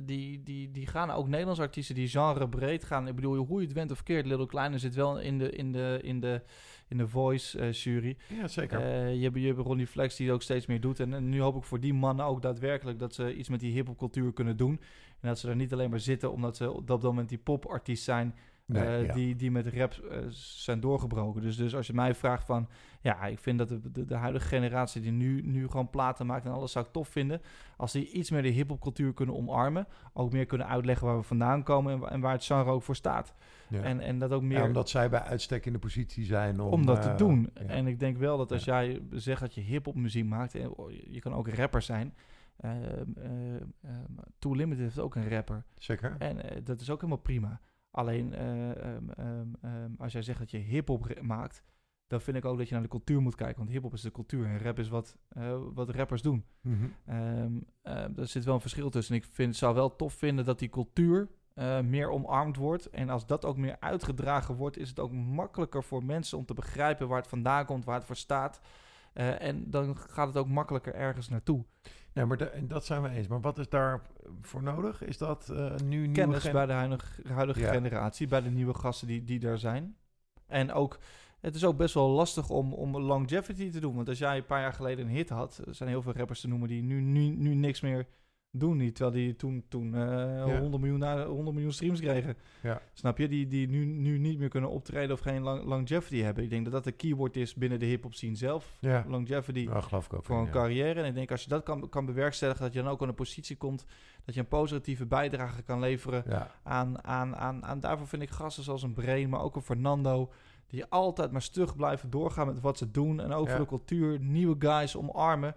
die, die, die gaan ook Nederlandse artiesten die genre breed gaan. Ik bedoel, hoe je het went of keert, Little Kleine zit wel in de, in de, in de, in de voice eh, jury. ja, zeker. Eh, je, hebt, je hebt Ronnie Flex die het ook steeds meer doet. En, en nu hoop ik voor die mannen ook daadwerkelijk dat ze iets met die hiphopcultuur kunnen doen. En dat ze er niet alleen maar zitten omdat ze op dat moment die popartiest zijn Nee, eh, ja. die, die met rap zijn doorgebroken. Dus, dus als je mij vraagt van... Ja, ik vind dat de, de, de huidige generatie die nu, nu gewoon platen maakt en alles zou ik tof vinden. Als die iets meer de hiphopcultuur kunnen omarmen. Ook meer kunnen uitleggen waar we vandaan komen en, en waar het genre ook voor staat. Ja. En, en dat ook meer... Ja, omdat zij bij uitstek in de positie zijn om, om dat te eh, doen. En ik denk wel dat als jij zegt dat je hip-hop muziek maakt, en oh, je kan ook rapper zijn. Ehm, ehm, Too Limited heeft ook een rapper. Zeker. En dat is ook helemaal prima. Alleen eh, ehm, ehm, ehm, als jij zegt dat je hip-hop maakt, dan vind ik ook dat je naar de cultuur moet kijken. Want hip-hop is de cultuur en rap is wat, wat rappers doen. Ehm, er zit wel een verschil tussen. Ik vind, zou wel tof vinden dat die cultuur eh, meer omarmd wordt. En als dat ook meer uitgedragen wordt, is het ook makkelijker voor mensen om te begrijpen waar het vandaan komt, waar het voor staat. Eh, en dan gaat het ook makkelijker ergens naartoe. Nee, maar dat zijn we eens. Maar wat is daar voor nodig? Is dat eh, nu Kennis bij de huidige, huidige Ja. generatie, bij de nieuwe gasten die, die daar zijn. En ook, het is ook best wel lastig om, om longevity te doen. Want als jij een paar jaar geleden een hit had, er zijn heel veel rappers te noemen die nu, nu, nu niks meer doen. Niet, terwijl die toen, toen eh 100, miljoen, na- 100 miljoen streams kregen. Ja. Snap je? Die, die nu, nu niet meer kunnen optreden of geen long- longevity hebben. Ik denk dat dat de keyword is binnen de hip-hop scene zelf. Ja, Longevity ja geloof ik ook. voor een carrière. En ik denk als je dat kan, kan bewerkstelligen, dat je dan ook aan een positie komt dat je een positieve bijdrage kan leveren aan, aan, aan, aan daarvoor vind ik gasten zoals een Brain, maar ook een Fernando, die altijd maar stug blijven doorgaan met wat ze doen en Ja. voor de cultuur nieuwe guys omarmen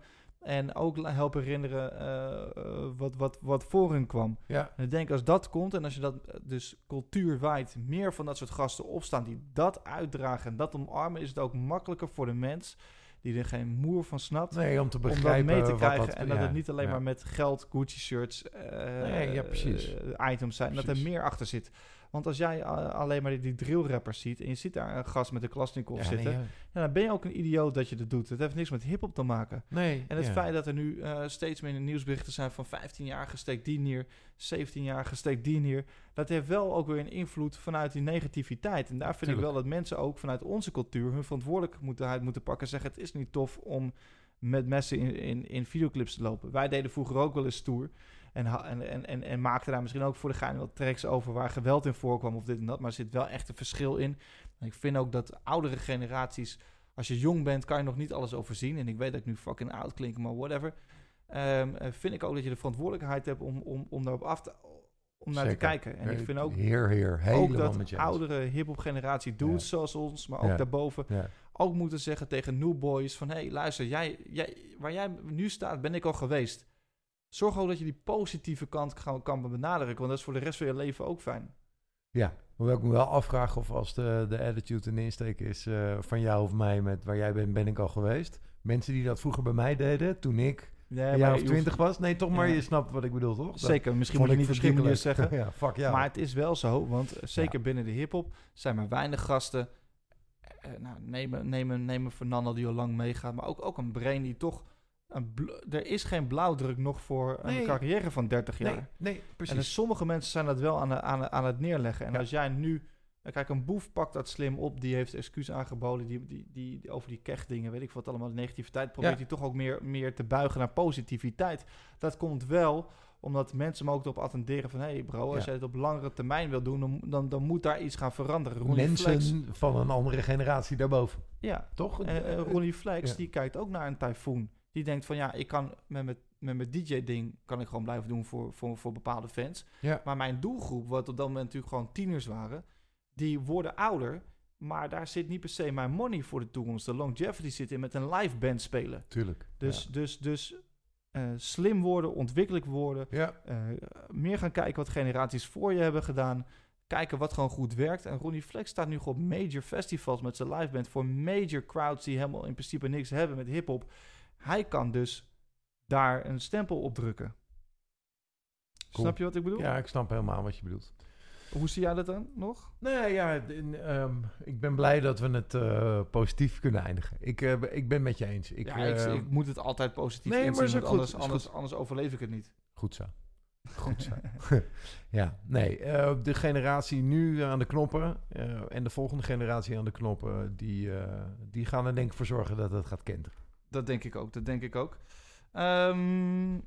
en ook helpen herinneren eh, eh, wat, wat, wat voor hun kwam. ja. En ik denk als dat komt en als je dat eh, dus cultuurwijd meer van dat soort gasten opstaan die dat uitdragen en dat omarmen, is het ook makkelijker voor de mens die er geen moer van snapt Nee, om te om dat begrijpen mee te wat krijgen. dat- en dat ja, het niet alleen ja. maar met geld, Gucci-shirts, eh, Nee, ja, precies. items zijn. Dat er Precies. meer achter zit. Want als jij eh, alleen maar die, die drillrappers ziet en je ziet daar een gast met een Klasnikov Ja, zitten, nee, ja, dan ben je ook een idioot dat je dat doet. Het heeft niks met hip-hop te maken. nee, En het ja. feit dat er nu eh, steeds meer nieuwsberichten zijn van 15 jaar gesteekt die neer, 17 jaar gesteekt die neer, dat heeft wel ook weer een invloed vanuit die negativiteit. En daar vind ik wel dat mensen ook vanuit onze cultuur hun verantwoordelijkheid moeten pakken en zeggen: het is niet tof om met messen in, in, in videoclips te lopen. Wij deden vroeger ook wel eens stoer. En, en, en, en, maakten daar misschien ook voor de gein wat tracks over waar geweld in voorkwam of dit en dat. Maar er zit wel echt een verschil in. En ik vind ook dat oudere generaties, als je jong bent, kan je nog niet alles overzien. En ik weet dat ik nu fucking oud klink, maar whatever. Ehm, eh, vind ik ook dat je de verantwoordelijkheid hebt om, om, om daarop af te, om naar te kijken. En ik vind ook, Heer, heer, ook dat oudere hip-hop generatie dudes Ja. zoals ons, maar ook Ja. daarboven, Ja. ook moeten zeggen tegen new boys van... hé, hey, luister, jij, jij, waar jij nu staat, ben ik al geweest. Zorg ook dat je die positieve kant kan, kan benadrukken, want dat is voor de rest van je leven ook fijn. Ja, hoewel ik me wel afvraag of als de, de attitude en de insteek is eh, van jou of mij met waar jij bent, ben ik al geweest. Mensen die dat vroeger bij mij deden, toen ik Nee, een maar jaar of twintig was. Nee, toch maar, Ja. je snapt wat ik bedoel, toch? Dat Zeker, misschien moet ik niet manier zeggen. ja, fuck ja. Maar het is wel zo, want zeker binnen de hip-hop zijn maar weinig gasten. Eh, nou, neem, een- neem, een- neem een Fernando die al lang meegaat, maar ook, ook een Brain die toch. Er is geen blauwdruk nog voor een Nee. carrière van 30 jaar. nee, nee, En precies. dus sommige mensen zijn dat wel aan, de- aan, de- aan het neerleggen. En Ja. als jij nu. Kijk, een boef pakt dat slim op. Die heeft excuus aangeboden. Die, die, die, die- over die kechtdingen, weet ik wat allemaal. De negativiteit probeert Ja. hij toch ook meer, meer te buigen naar positiviteit. Dat komt wel omdat mensen hem ook erop attenderen van... hé hey bro, als Ja. jij het op langere termijn wil doen... dan, dan, dan moet daar iets gaan veranderen. Ronnie Mensen Flex, van een andere generatie daarboven, ja, toch? en Ronnie Flex, Ja. die kijkt ook naar een tyfoon. Die denkt van ja, ik kan met mijn, met mijn DJ-ding... kan ik gewoon blijven doen voor, voor, voor bepaalde fans. Ja. Maar mijn doelgroep, wat op dat moment natuurlijk gewoon tieners waren, die worden ouder. Maar daar zit niet per se mijn money voor de toekomst. De longevity zit in met een live band spelen. Tuurlijk. Dus, ja. dus, dus eh, slim worden, ontwikkelijk worden. Ja, eh, meer gaan kijken wat generaties voor je hebben gedaan. Kijken wat gewoon goed werkt. En Ronnie Flex staat nu gewoon op major festivals met zijn live band. Voor major crowds die helemaal in principe niks hebben met hip-hop. Hij kan dus daar een stempel op drukken. Cool. Snap je wat ik bedoel? ja, ik snap helemaal wat je bedoelt. Hoe zie jij dat dan nog? Nee, ja, in, ehm, ik ben blij dat we het eh, positief kunnen eindigen. Ik, eh, ik ben met je eens. Ik, ja, ik, eh, ik moet het altijd positief nee, maar inzien, goed, anders, anders, anders overleef ik het niet. Goed zo. Goed zo. ja, nee. de generatie nu aan de knoppen en de volgende generatie aan de knoppen, die, die gaan er denk ik voor zorgen dat het gaat kenteren. Dat denk ik ook, dat denk ik ook. Ehm,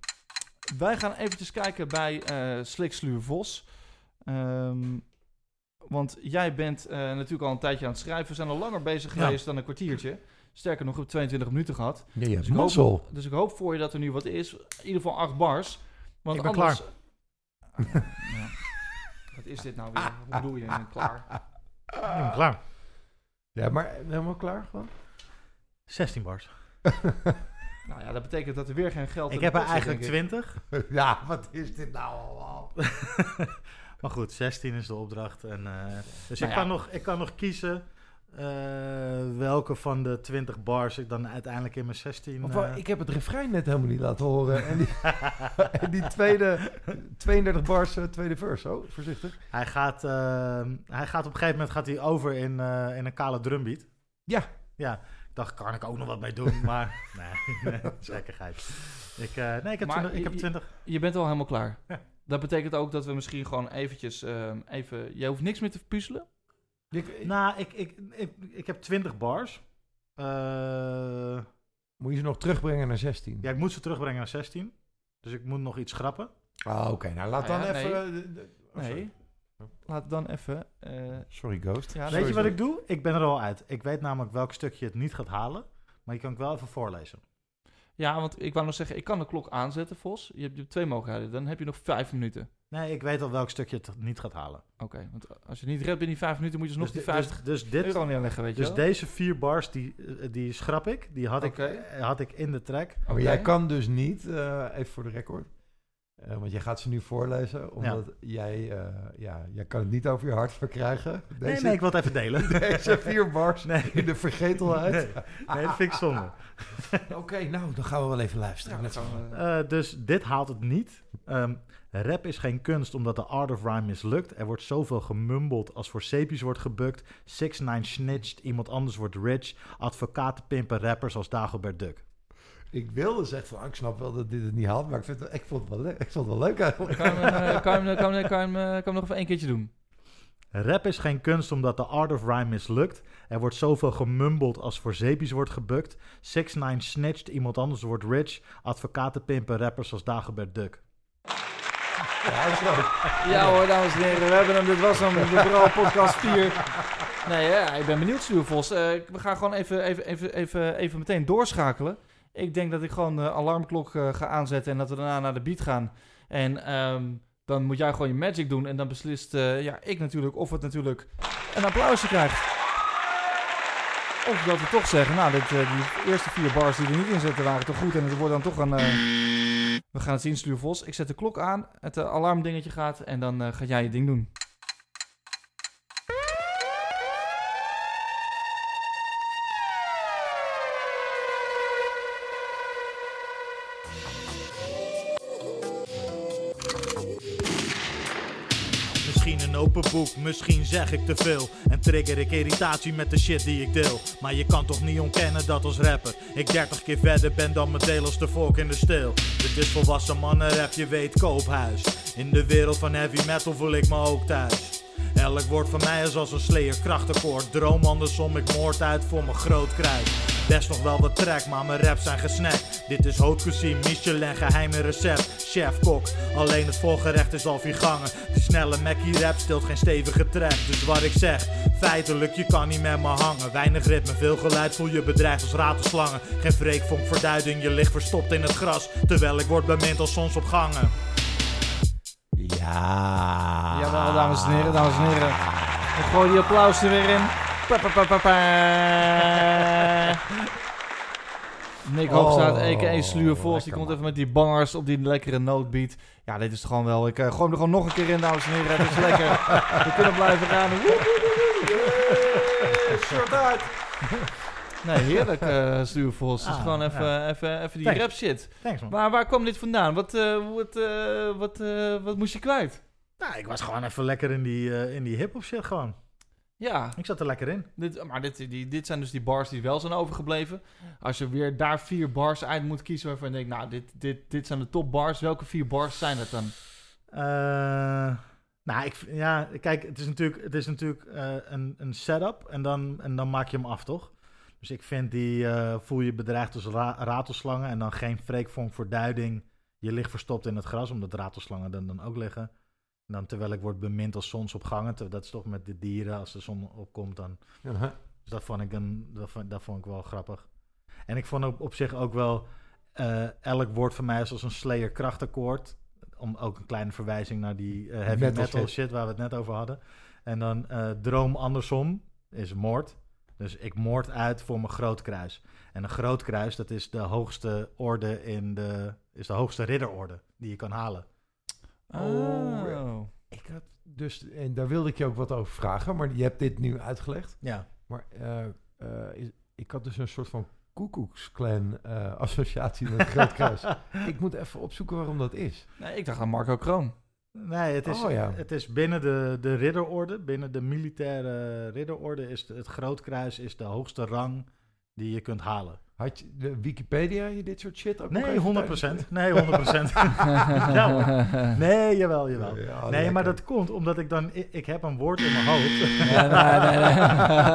wij gaan eventjes kijken bij eh Sliksluur Vos. Ehm, want jij bent eh, natuurlijk al een tijdje aan het schrijven. We zijn al langer bezig Ja. geweest dan een kwartiertje. Sterker nog, we hebben 22 minuten gehad. Ja, je Dus ik, hoop, dus ik hoop voor je dat er nu wat is. In ieder geval acht bars. Want Ik ben anders... Ja. Wat is dit nou weer? Hoe bedoel je? Ik ben klaar. Ik ben klaar. Ja, maar helemaal klaar gewoon? 16 bars. Nou ja, dat betekent dat er weer geen geld Ik heb er eigenlijk denk ik. 20. ja, wat is dit nou allemaal? Maar goed, 16 is de opdracht. En, eh, dus Nou ik, ja. kan nog, ik kan nog kiezen eh, welke van de 20 bars ik dan uiteindelijk in mijn 16... Of, eh, ik heb het refrein net helemaal niet laten horen. En die, en die tweede, 32 bars, tweede verse. Oh, voorzichtig. hij, gaat, hij gaat op een gegeven moment gaat hij over in, eh, in een kale drumbeat. Ja. Ja, dacht, kan ik ook nog wat mee doen, maar nee, nee gekkigheid. Ik, eh, nee, ik heb, Maar 20, ik heb je- 20. Je bent al helemaal klaar. Ja. Dat betekent ook dat we misschien gewoon eventjes ehm, even... Jij hoeft niks meer te puzzelen. Ik- Nou, ik, ik, ik, ik heb 20 bars. Eh, Moet je ze nog terugbrengen naar 16? ja, ik moet ze terugbrengen naar 16. Dus ik moet nog iets schrappen. Ah, oké. Nou, laat Nou dan ja, even... eh, de- oh. Laat dan even... eh, Sorry, Ghost. ja, Weet je wat ik doe? Ik ben er al uit. Ik weet namelijk welk stukje het niet gaat halen. Maar je kan ik wel even voorlezen. Ja, want ik wou nog zeggen, ik kan de klok aanzetten, Vos. Je hebt, je twee mogelijkheden. Dan heb je nog vijf minuten. Nee, ik weet al welk stukje het niet gaat halen. Oké, want als je het niet redt binnen die vijf minuten, moet je dus nog dus, die di- 50 dus, dus dit, euro neerleggen, weet je dus wel. deze vier bars, die, eh, die schrap ik. Die had, ik, had ik in de track. Oké. jij kan dus niet, eh, even voor de record, Eh, want jij gaat ze nu voorlezen, omdat jij, eh, ja, jij kan het niet over je hart verkrijgen. Deze, Nee, nee, ik wil het even delen. deze vier bars Nee. in de vergetelheid. Nee, nee, dat vind ik zonde. Oké, nou, dan gaan we wel even luisteren. Eh, dus dit haalt het niet. Ehm, rap is geen kunst omdat de art of rhyme mislukt. Er wordt zoveel gemumbeld als voor zeepjes wordt gebukt. 6 9 snitcht, iemand anders wordt rich. Advocaten pimpen rappers als Dagobert Duck. Ik wilde zeggen van, ah, ik snap wel dat dit het niet haalt, maar ik, vind het, ik, vond, het wel leuk. ik vond het wel leuk eigenlijk. Kan je hem, eh, kan je hem, kan je hem, kan je hem, eh, kan hem nog even één keertje doen? Rap is geen kunst omdat de art of rhyme mislukt. Er wordt zoveel gemumbeld als voor zeepjes wordt gebukt. 6 9 snitcht, iemand anders wordt rich. Advocaten pimpen rappers als Dagobert Duck. Ja, dat is leuk. Ja hoor, dames en heren, we hebben hem. Dit was hem, de Bro Podcast 4. Nee, ja, ik ben benieuwd, Stuurvos. Eh we gaan gewoon even, even, even, even, even meteen doorschakelen. Ik denk dat ik gewoon de alarmklok eh, ga aanzetten en dat we daarna naar de beat gaan. En ehm, dan moet jij gewoon je magic doen. En dan beslist eh, ja, ik natuurlijk of het natuurlijk een applausje krijgt. Of dat we toch zeggen, nou, dit, eh, die eerste vier bars die er niet in zitten waren toch goed. En het wordt dan toch een... we gaan het zien, Stuurvos. Ik zet de klok aan, het alarmdingetje gaat en dan ga jij je ding doen. Misschien zeg ik te veel. En trigger ik irritatie met de shit die ik deel. Maar je kan toch niet ontkennen dat als rapper ik 30 keer verder ben dan mijn deel als de vork in de steel. Dit is volwassen mannenrap, je weet koophuis. In de wereld van heavy metal voel ik me ook thuis. Elk woord van mij is als een Slayer krachtakkoord. Droom andersom, ik moord uit voor mijn groot kruis. Best nog wel wat track, maar mijn raps zijn gesnackt. Dit is haute cuisine, Michelin, geheime recept. Chef kok, alleen het volgerecht is al vier gangen. De snelle Mackie rap stilt geen stevige track. Dus wat ik zeg, feitelijk, je kan niet met me hangen. Weinig ritme, veel geluid, voel je bedreigd als ratelslangen. Geen freekvonk voor duiding, je ligt verstopt in het gras. Terwijl ik word bemind als soms op gangen. Ja. Jawel, dames en heren, dames en heren. Ik gooi die applaus er weer in. Pa, pa, pa, pa, pa. Nick Hoogstraat, Oh, a.k.a. Sluwe Vos, die komt even met die bangers op die lekkere nootbeat. Ja, dit is het gewoon wel. Ik eh, gooi hem er gewoon nog een keer in, dames en heren. Het is lekker. We kunnen blijven gaan. Woe, woe, woe, woe. Yeah, Shirt uit. Nee, heerlijk, eh Sluwe Vos. Het is Ah, gewoon even, ja. even, even die Thanks. rap shit. Thanks man. Maar waar kwam dit vandaan? Wat, eh, wat, eh, wat, eh, wat moest je kwijt? Nou, ik was gewoon even lekker in die, eh, in die hip-hop shit gewoon. Ja, Ik zat er lekker in. Dit, maar dit, die, dit zijn dus die bars die wel zijn overgebleven. Als je weer daar vier bars uit moet kiezen waarvan je denkt, nou, dit, dit, dit zijn de top bars. Welke vier bars zijn het dan? Eh, nou, ik, ja, kijk, het is natuurlijk, het is natuurlijk eh, een, een setup en dan, en dan maak je hem af, toch? Dus ik vind die, eh, voel je bedreigd als ra ratelslangen en dan geen freekvonk voor duiding. Je ligt verstopt in het gras, omdat ratelslangen dan, dan ook liggen. En dan terwijl ik word bemind als zonsopgangen, dat is toch met de dieren, als de zon opkomt dan. Ja, Dus dat vond ik, een, dat vond, dat vond ik wel grappig. En ik vond op zich ook wel, eh, elk woord van mij is als een Slayer krachtakkoord. Om ook een kleine verwijzing naar die eh, heavy Metal metal, shit. shit. waar we het net over hadden. En dan eh, droom andersom is moord. Dus ik moord uit voor mijn groot kruis. En een groot kruis, dat is de hoogste orde in de, is de hoogste ridderorde die je kan halen. Oh. Ik had dus, en daar wilde ik je ook wat over vragen, maar je hebt dit nu uitgelegd. Ja. Maar eh, eh, is- ik had dus een soort van koekoeksclan eh associatie met Groot Kruis. ik moet even opzoeken waarom dat is. Nee, ik dacht aan Marco Kroon. Nee, het is, Oh, ja. het is binnen de, de ridderorde, binnen de militaire ridderorde, is de- het grootkruis is de hoogste rang die je kunt halen. Had je de Wikipedia je dit soort shit ook Nee, even 100 thuis- Nee, 100 ja, hoor. Nee, jawel, jawel. Ja, nee, lekker. maar dat komt omdat ik dan... Ik, ik heb een woord in mijn hoofd. Nee, nee, nee, nee.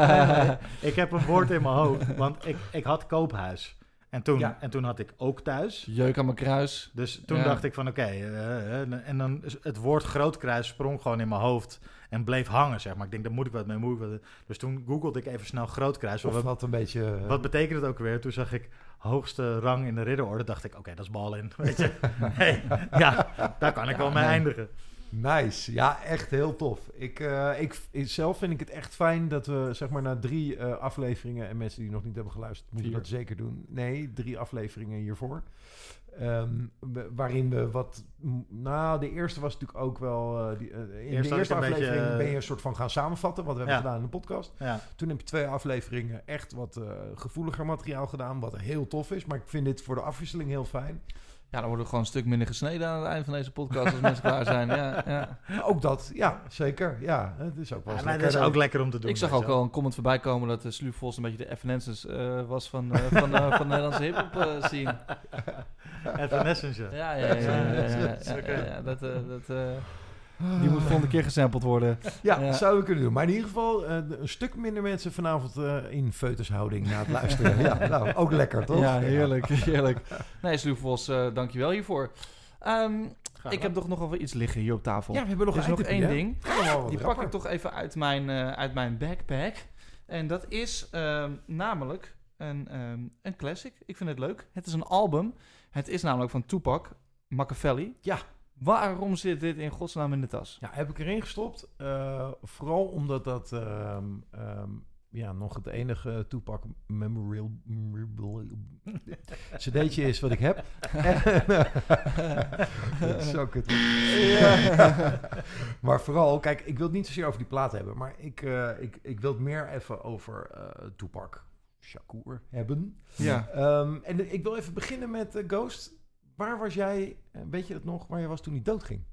Nee, nee, ik heb een woord in mijn hoofd, want ik, ik had koophuis. En toen, Ja. en toen had ik ook thuis. Jeuk aan mijn kruis. Dus toen Ja. dacht ik van oké, eh, eh, en dan is het woord grootkruis sprong gewoon in mijn hoofd en bleef hangen, zeg maar. Ik denk, daar moet ik wat mee, moet ik wat. Dus toen googelde ik even snel grootkruis. Of Wat, een beetje... eh, wat betekent het ook weer? Toen zag ik hoogste rang in de ridderorde. Dacht ik, oké, dat is bal in. Weet je? hey, ja, daar kan ik wel mee eindigen. Nice. Ja, echt heel tof. Ik, eh, ik, ik- zelf vind ik het echt fijn dat we, zeg maar, na drie eh, afleveringen... en mensen die nog niet hebben geluisterd, moeten dat zeker doen. Nee, drie afleveringen hiervoor. Ehm, waarin we wat... Nou, de eerste was natuurlijk ook wel... eh, die, in Eerst de eerste een beetje, aflevering ben je een soort van gaan samenvatten... wat we hebben Ja. gedaan in de podcast. Ja. Toen heb je twee afleveringen echt wat gevoeliger materiaal gedaan... wat heel tof is. Maar ik vind dit voor de afwisseling heel fijn. Ja, dan wordt er gewoon een stuk minder gesneden aan het eind van deze podcast als mensen klaar zijn. Ja, ja. Ook dat, ja, zeker. Ja, het is ook wel Ja, eens maar dat lekker, is eh, ook lekker om te doen. Ik zag ook al een comment voorbij komen dat de Sluw Vos een beetje de Evanescence eh was van, eh, van, eh, van de Nederlandse hip-hop eh, scene. Evanescence, ja. Ja, ja, ja. ja, ja, ja, ja, ja, ja, dat, eh, dat, eh, die moet volgende keer gesampled worden. Ja, Ja. zouden we kunnen doen. Maar in ieder geval eh, een stuk minder mensen vanavond eh, in feutushouding na het luisteren. ja, nou, ook lekker, toch? Ja, heerlijk, heerlijk. Nee, Sluw Vos, eh dankjewel hiervoor. Ehm, ik heb toch nog wel iets liggen hier op tafel. Ja, we hebben nog er is een nog één hè? ding. Die pak ik toch even uit mijn, uit mijn backpack. En dat is ehm, namelijk een, ehm, een classic. Ik vind het leuk. Het is een album. Het is namelijk van Tupac, Machiavelli. Ja. Waarom zit dit in godsnaam in de tas? Ja, heb ik erin gestopt. eh, vooral omdat dat ehm, ehm, ja, nog het enige Tupac Memorial cd'tje is wat ik heb. Dat is zo kut. maar vooral, kijk, ik wil het niet zozeer over die plaat hebben, maar ik, eh, ik, ik wil het meer even over eh Tupac Shakur hebben. Ja. Ehm, en ik wil even beginnen met Ghost. Waar was jij, eh, weet je het nog, waar je was toen hij doodging?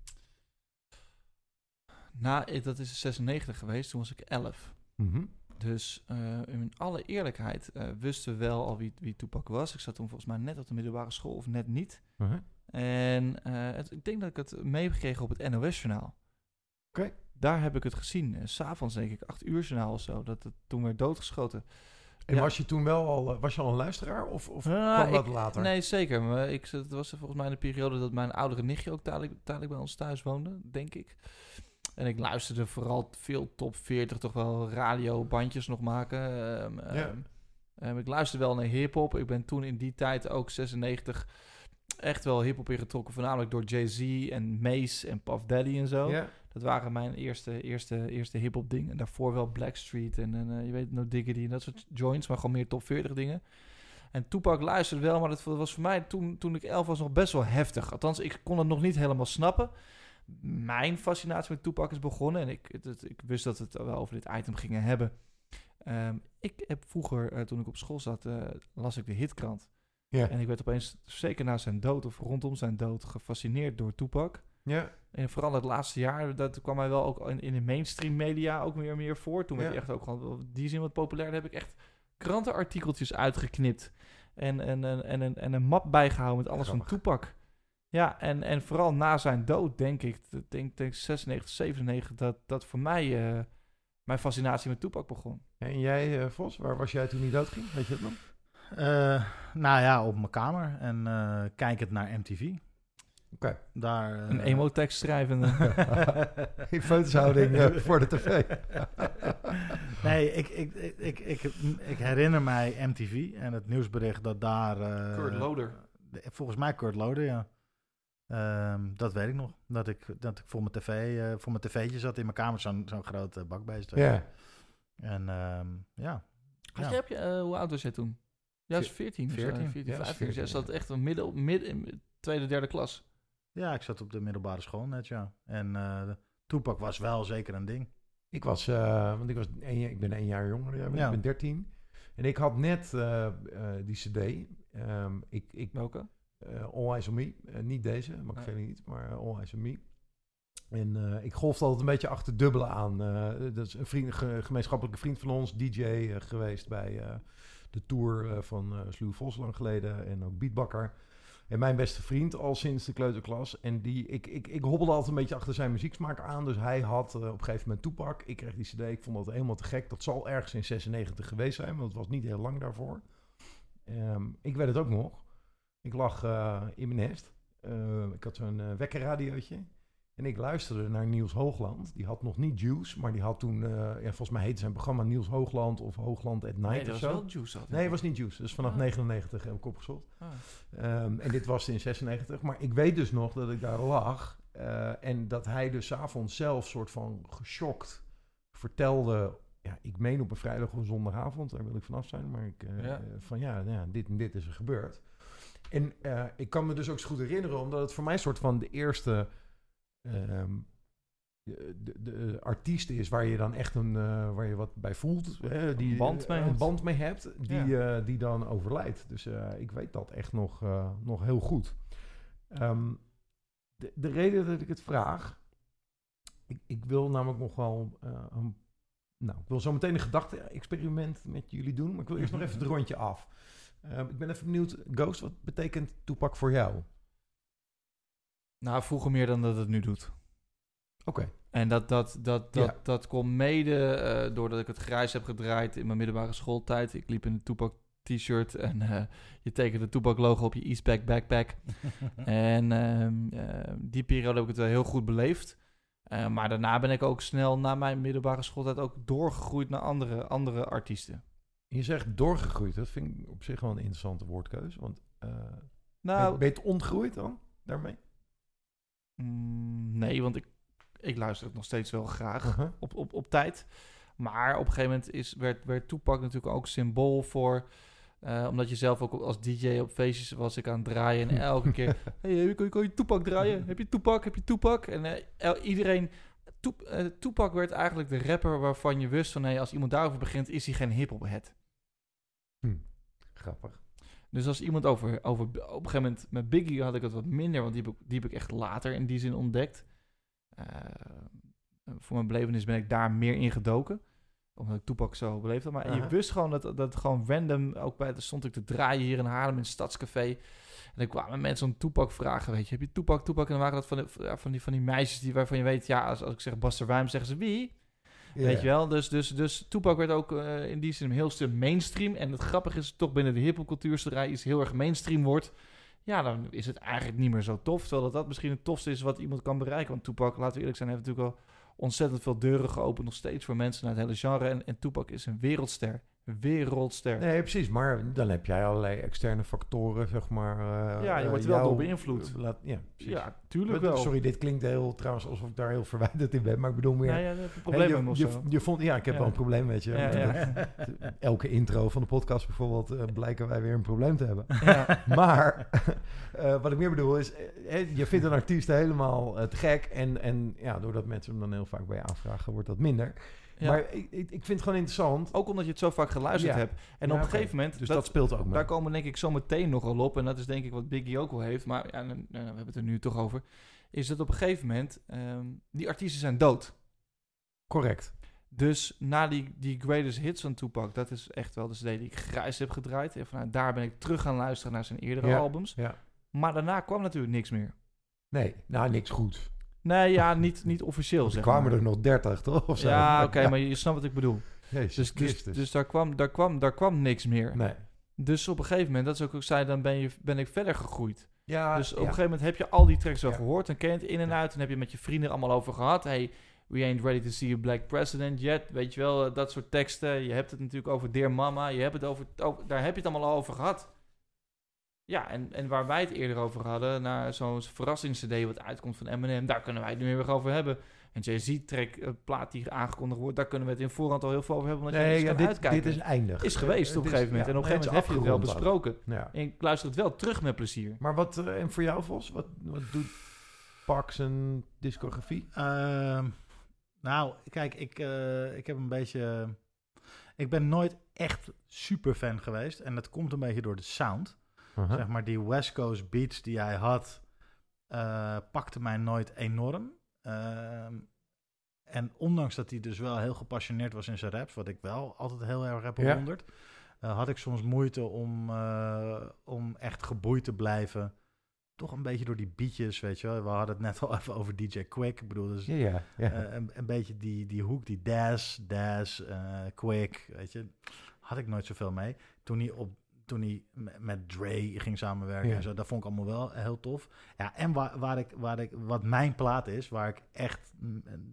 Nou, dat is 96 geweest. Toen was ik 11. Mhm. Dus eh, in alle eerlijkheid eh, wisten we wel al wie, wie Tupac was. Ik zat toen volgens mij net op de middelbare school of net niet. Uh-huh. En het, ik denk dat ik het meegekregen op het NOS-journaal. Oké. Daar heb ik het gezien. S S'avonds denk ik, 8 uur journaal of zo. Dat het toen werd doodgeschoten. En Ja. was je toen wel al, eh, was je al een luisteraar of, of Ah, kwam dat ik- later? Nee, zeker. Maar ik, het was volgens mij in de periode dat mijn oudere nichtje ook tijdelijk, tijdelijk bij ons thuis woonde, denk ik. En ik luisterde vooral veel top 40, toch wel radiobandjes nog maken. Ehm, Ja. ehm, ehm, ik luisterde wel naar hip-hop. Ik ben toen in die tijd ook 96 echt wel hip-hop ingetrokken. Voornamelijk door Jay-Z en Mace en Puff Daddy en zo. Ja? Dat waren mijn eerste, eerste, eerste hip-hop dingen. En daarvoor wel Blackstreet en, en eh, je weet, No Diggity en dat soort joints, maar gewoon meer top 40 dingen. En Tupac luisterde wel, maar dat was voor mij toen, toen ik elf was nog best wel heftig. Althans, ik kon het nog niet helemaal snappen. Mijn fascinatie met Tupac is begonnen en ik, het, ik wist dat we het wel over dit item gingen hebben. Ehm, ik heb vroeger, eh, toen ik op school zat, eh, las ik de hitkrant. Ja. En ik werd opeens, zeker na zijn dood of rondom zijn dood, gefascineerd door Tupac. Ja. En vooral het laatste jaar, dat kwam mij wel ook in, in de mainstream media ook meer en meer voor. Toen werd Ja. hij echt ook gewoon die zin wat populair. Daar heb ik echt krantenartikeltjes uitgeknipt. En, en, en, en, en, en een map bijgehouden met alles van. Tupac. Ja, en, en vooral na zijn dood, denk ik, denk, denk 96, 97, dat, dat voor mij eh, mijn fascinatie met Tupac begon. En jij, eh, Vos, waar was jij toen hij doodging? Weet je het nog? Eh, nou ja, op mijn kamer en eh kijk het naar MTV. Oké. Daar, eh, Een emotekst schrijvende. In feutushouding eh, voor de tv. nee, ik, ik, ik, ik, ik, ik herinner mij MTV en het nieuwsbericht dat daar... eh, Kurt Loder. de- Volgens mij Kurt Loder, ja. Ehm, dat weet ik nog. Dat ik, dat ik voor mijn tv, eh, voor mijn tv'tje zat in mijn kamer, zo'n zo'n groot eh, bakbeest. Ja. En ehm, ja. Had Ja. heb je, eh, hoe oud was jij toen? Ja, was 14. of zo, 14. 14 Ja, was 15. 14, Jij zat ja. echt een midden, midden in tweede, derde klas. Ja, ik zat op de middelbare school net, ja. En eh Toepak was wel zeker een ding. Ik was, eh, want ik, was één, jaar- ik ben één jaar jonger, dan jij bent. Ja. ik ben 13. En ik had net eh, eh, die cd. Ehm, ik, ik, Welke? eh, All Eyes on Me. Niet deze, mag ik Nee. verder niet, maar All Eyes on Me. En eh, ik golfde altijd een beetje achter dubbelen aan. Eh, dat is een vriend, ge- gemeenschappelijke vriend van ons, DJ geweest bij eh, de tour eh, van eh Sluw Vos lang geleden. En ook beatbakker. En mijn beste vriend al sinds de kleuterklas. En die, ik, ik, ik hobbelde altijd een beetje achter zijn muzieksmaak aan. Dus hij had eh, op een gegeven moment Toepak. Ik kreeg die cd. Ik vond dat helemaal te gek. Dat zal ergens in 96 geweest zijn. Want het was niet heel lang daarvoor. Ehm, ik weet het ook nog. Ik lag eh, in mijn nest. Eh, ik had zo'n eh, wekkerradiootje. En ik luisterde naar Niels Hoogland. Die had nog niet Juice, maar die had toen... eh, ja, volgens mij heette zijn programma Niels Hoogland of Hoogland at Night Nee, of dat was zo. wel Juice. altijd. Nee, het was niet Juice. Dus vanaf Ah. 99 heb ik opgezocht. Ah. Ehm, en dit was in 96. Maar ik weet dus nog dat ik daar lag. eh, en dat hij dus 's avonds zelf soort van geschokt vertelde... Ja, ik meen op een vrijdag of zondagavond, daar wil ik vanaf zijn. Maar ik, eh, Ja. van ja, nou ja, dit en dit is er gebeurd. En ik kan me dus ook zo goed herinneren, omdat het voor mij een soort van de eerste ehm, de, de, de artiest is waar je dan echt een, eh, waar je wat bij voelt. Hè, die, Een band mee een hebt. band mee hebt, die, eh, die dan overlijdt. Dus eh, ik weet dat echt nog, eh, nog heel goed. Ehm, de, de reden dat ik het vraag, ik, ik wil namelijk nog wel eh, een nou, ik wil zo meteen een gedachte-experiment met jullie doen, maar ik wil eerst nog even het rondje af. Ehm, ik ben even benieuwd, Ghost, wat betekent Toepak voor jou? Nou, vroeger meer dan dat het nu doet. Oké. En dat, dat, dat, dat, Ja. dat komt mede eh, doordat ik het grijs heb gedraaid in mijn middelbare schooltijd. Ik liep in een Tupac t-shirt en eh, je tekende Tupac logo op je Eastpack backpack. en ehm, eh, die periode heb ik het wel heel goed beleefd. Maar daarna ben ik ook snel na mijn middelbare schooltijd ook doorgegroeid naar andere, andere artiesten. Je zegt doorgegroeid, dat vind ik op zich wel een interessante woordkeuze. Want Nou, ben, ben je het ontgroeid dan daarmee? Mm, nee, want ik, ik luister het nog steeds wel graag. Uh-huh. op, op, op tijd. Maar op een gegeven moment is, werd, werd Toepak natuurlijk ook symbool voor... eh, omdat je zelf ook als DJ op feestjes was ik aan het draaien. En elke keer... hey, kan, je- kan je Toepak draaien? Heb je Toepak? Heb je Toepak? En eh, iedereen... Eh, Toepak werd eigenlijk de rapper waarvan je wist van... Hey, als iemand daarover begint, is hij geen hip-hop head. Grappig. Dus als iemand over, over... Op een gegeven moment met Biggie had ik het wat minder... want die heb ik, die heb ik echt later in die zin ontdekt. Eh, voor mijn belevenis ben ik daar meer in gedoken. Omdat ik Toepak zo beleefd had. Maar je wist gewoon dat, dat gewoon random... Ook bij, er stond ik te draaien hier in Haarlem in het Stadscafé. En dan kwamen mensen om Toepak vragen. Weet je, heb je Toepak, Toepak? En dan waren dat van, de, van, die, van die meisjes die, waarvan je weet... Ja, als, als ik zeg Buster Rhymes, zeggen ze wie? Weet je wel? Dus, dus, dus Tupac werd ook eh, in die zin een heel stuk mainstream. En het grappige is toch binnen de hiphopcultuur, zodra iets heel erg mainstream wordt, ja, dan is het eigenlijk niet meer zo tof. Terwijl dat, dat misschien het tofste is wat iemand kan bereiken. Want Tupac, laten we eerlijk zijn, heeft natuurlijk al ontzettend veel deuren geopend, nog steeds voor mensen naar het hele genre. En, en is een wereldster. Wereldster. Nee, precies. Maar dan heb jij allerlei externe factoren, zeg maar. eh, Ja, je wordt wel door beïnvloed. Laat, ja, precies. ja, tuurlijk wel. Sorry, dit klinkt heel trouwens alsof ik daar heel verwijderd in ben. Maar ik bedoel meer... Nee, ja, je je, je, vond, ja, ik heb Ja. wel een probleem met je. Ja. Elke intro van de podcast bijvoorbeeld eh, blijken wij weer een probleem te hebben. Ja. Maar eh, wat ik meer bedoel is, je vindt een artiest helemaal te gek. En, en ja, doordat mensen hem dan heel vaak bij je aanvragen, wordt dat minder. Ja. Maar ik, ik, vind het gewoon interessant. Ook omdat je het zo vaak geluisterd Ja. hebt. En Ja, op een gegeven moment... Dus dat, speelt ook mee. Daar komen denk ik zo meteen nogal op. En dat is denk ik wat Biggie ook wel heeft. Maar ja, nou, nou, we hebben het er nu toch over. Is dat op een gegeven moment... ehm, die artiesten zijn dood. Correct. Dus na die, die greatest hits van Tupac... Dat is echt wel de CD die ik grijs heb gedraaid. En vanuit daar ben ik terug gaan luisteren naar zijn eerdere albums. Ja. Maar daarna kwam natuurlijk niks meer. Nee, nou niks goed. Nee, ja, niet, niet officieel Er kwamen maar. er nog 30, toch? Of zo. Ja, oké, maar je snapt wat ik bedoel. Jezus Dus, dus, Christus. dus daar, kwam, daar, kwam, daar kwam niks meer. nee. Dus op een gegeven moment, dat is ook wat ik zei, dan ben, je, ben ik verder gegroeid. Ja, Dus op ja. een gegeven moment heb je al die tracks wel Ja. gehoord en ken je het in en uit. En heb je met je vrienden allemaal over gehad. Hey, we ain't ready to see a black president yet. Weet je wel, eh, dat soort teksten. Je hebt het natuurlijk over Dear Mama. Je hebt het over, over- daar heb je het allemaal over gehad. Ja, en, en waar wij het eerder over hadden, naar zo'n verrassingscd wat uitkomt van Eminem, daar kunnen wij het nu weer over hebben. En Jay-Z-track, eh, plaat die aangekondigd wordt, daar kunnen we het in voorhand al heel veel over hebben, omdat je Nee, dus ja, kan dit, uitkijken. dit is eindig. is geweest op een gegeven moment. ja, en op een gegeven moment heb je het wel besproken. Ja. En ik luister het wel terug met plezier. Maar wat, eh, en voor jou, Vos, wat, wat doet Parks en discografie? Ehm, nou, kijk, ik, eh, ik heb een beetje... Ik ben nooit echt super fan geweest. En dat komt een beetje door de sound. Uh-huh. Zeg maar, die West Coast beats die hij had, eh, pakte mij nooit enorm. Ehm, en ondanks dat hij dus wel heel gepassioneerd was in zijn raps, wat ik wel altijd heel erg heb bewonderd, eh, had ik soms moeite om, eh, om echt geboeid te blijven. Toch een beetje door die beatjes, weet je wel. We hadden het net al even over DJ Quick. Ik bedoel, dus Ja, ja. ja. een, een beetje die, die hoek, die Daz, eh, Quick, weet je. Had ik nooit zoveel mee. Toen hij, op, toen hij me- met Dre ging samenwerken Ja. en zo, dat vond ik allemaal wel heel tof. Ja, en waar, waar ik, waar ik, wat mijn plaat is, waar ik echt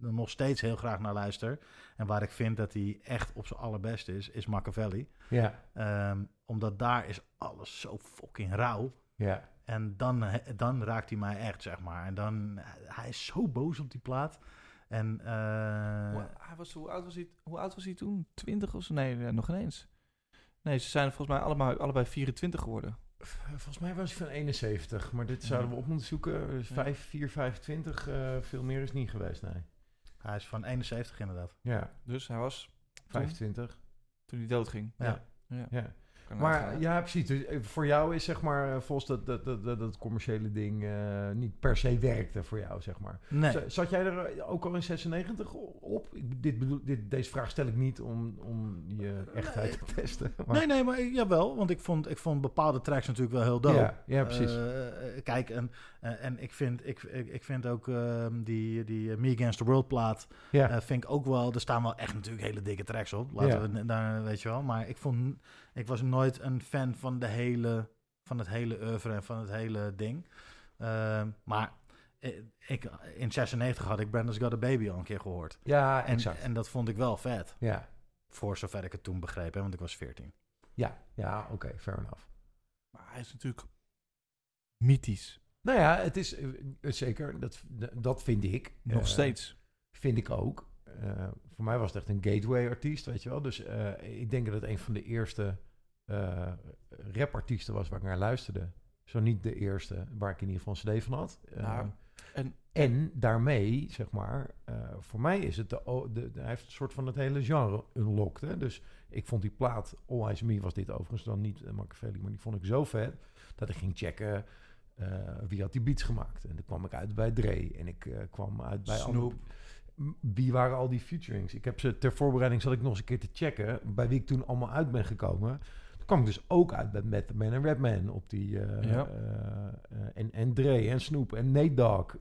nog steeds heel graag naar luister. En waar ik vind dat hij echt op zijn allerbest is, is Machiavelli. ja, Ehm, omdat daar is alles zo fucking rauw. ja. En dan, dan raakt hij mij echt, zeg maar. En dan, hij is zo boos op die plaat. En eh, Hoe, hij was, hoe, oud was hij, hoe oud was hij toen? 20 of zo? Nee, nog ineens. Nee, ze zijn volgens mij allemaal, allebei 24 geworden. Volgens mij was hij van 71, maar dit zouden we op moeten zoeken. Dus Ja. 5, 4, 25, eh, veel meer is niet geweest, nee. hij is van 71 inderdaad. Ja, Dus hij was 25. toen hij doodging. Ja. ja. Ja. Maar ja, precies. Dus eh, voor jou is zeg maar eh, volgens dat, dat, dat, dat, commerciële ding eh, niet per se werkte voor jou, zeg maar. Nee. Zat jij er ook al in 96 op? Ik, dit bedoel, dit, deze vraag stel ik niet om, om je echtheid te testen. Maar, Nee, nee, maar jawel. Want ik vond, ik vond bepaalde tracks natuurlijk wel heel dope. Ja, ja, precies. Kijk, en, en ik, vind, ik, ik, vind ook ehm, die, die Me Against the World plaat... ja. vind ik ook wel... Er staan wel echt natuurlijk hele dikke tracks op. Laten Ja. we daar, weet je wel. Maar ik, vond, ik was nooit een fan van, de hele, van het hele oeuvre en van het hele ding. Ehm, maar ik, in 96 had ik Brandon's Got a Baby al een keer gehoord. ja, En, exact. en dat vond ik wel vet. ja, Voor zover ik het toen begreep, hè, want ik was 14. ja, ja oké, fair enough. Maar hij is natuurlijk mythisch. Nou ja, het is eh, zeker, dat, dat vind ik. Nog Eh, steeds. Vind ik ook. Eh, voor mij was het echt een gateway-artiest, weet je wel. Dus eh, ik denk dat het een van de eerste rapartiesten was waar ik naar luisterde. Zo niet de eerste waar ik in ieder geval een cd van had. Eh, Nou, en- en daarmee, zeg maar, eh, voor mij is het de, de, de- hij heeft een soort van het hele genre unlocked. Hè? Dus ik vond die plaat, All Eyes Me was dit overigens dan niet uh, Machiavelli, maar die vond ik zo vet dat ik ging checken wie had die beats gemaakt. En dan kwam ik uit bij Dre en ik kwam uit bij Snoop. andere- Wie waren al die featurings? Ik heb ze ter voorbereiding zat ik nog eens een keer te checken bij wie ik toen allemaal uit ben gekomen. Kwam ik dus ook uit bij Method Man en Redman op die eh, Ja. eh, eh, en, en Dre en Snoop en Nate Dogg,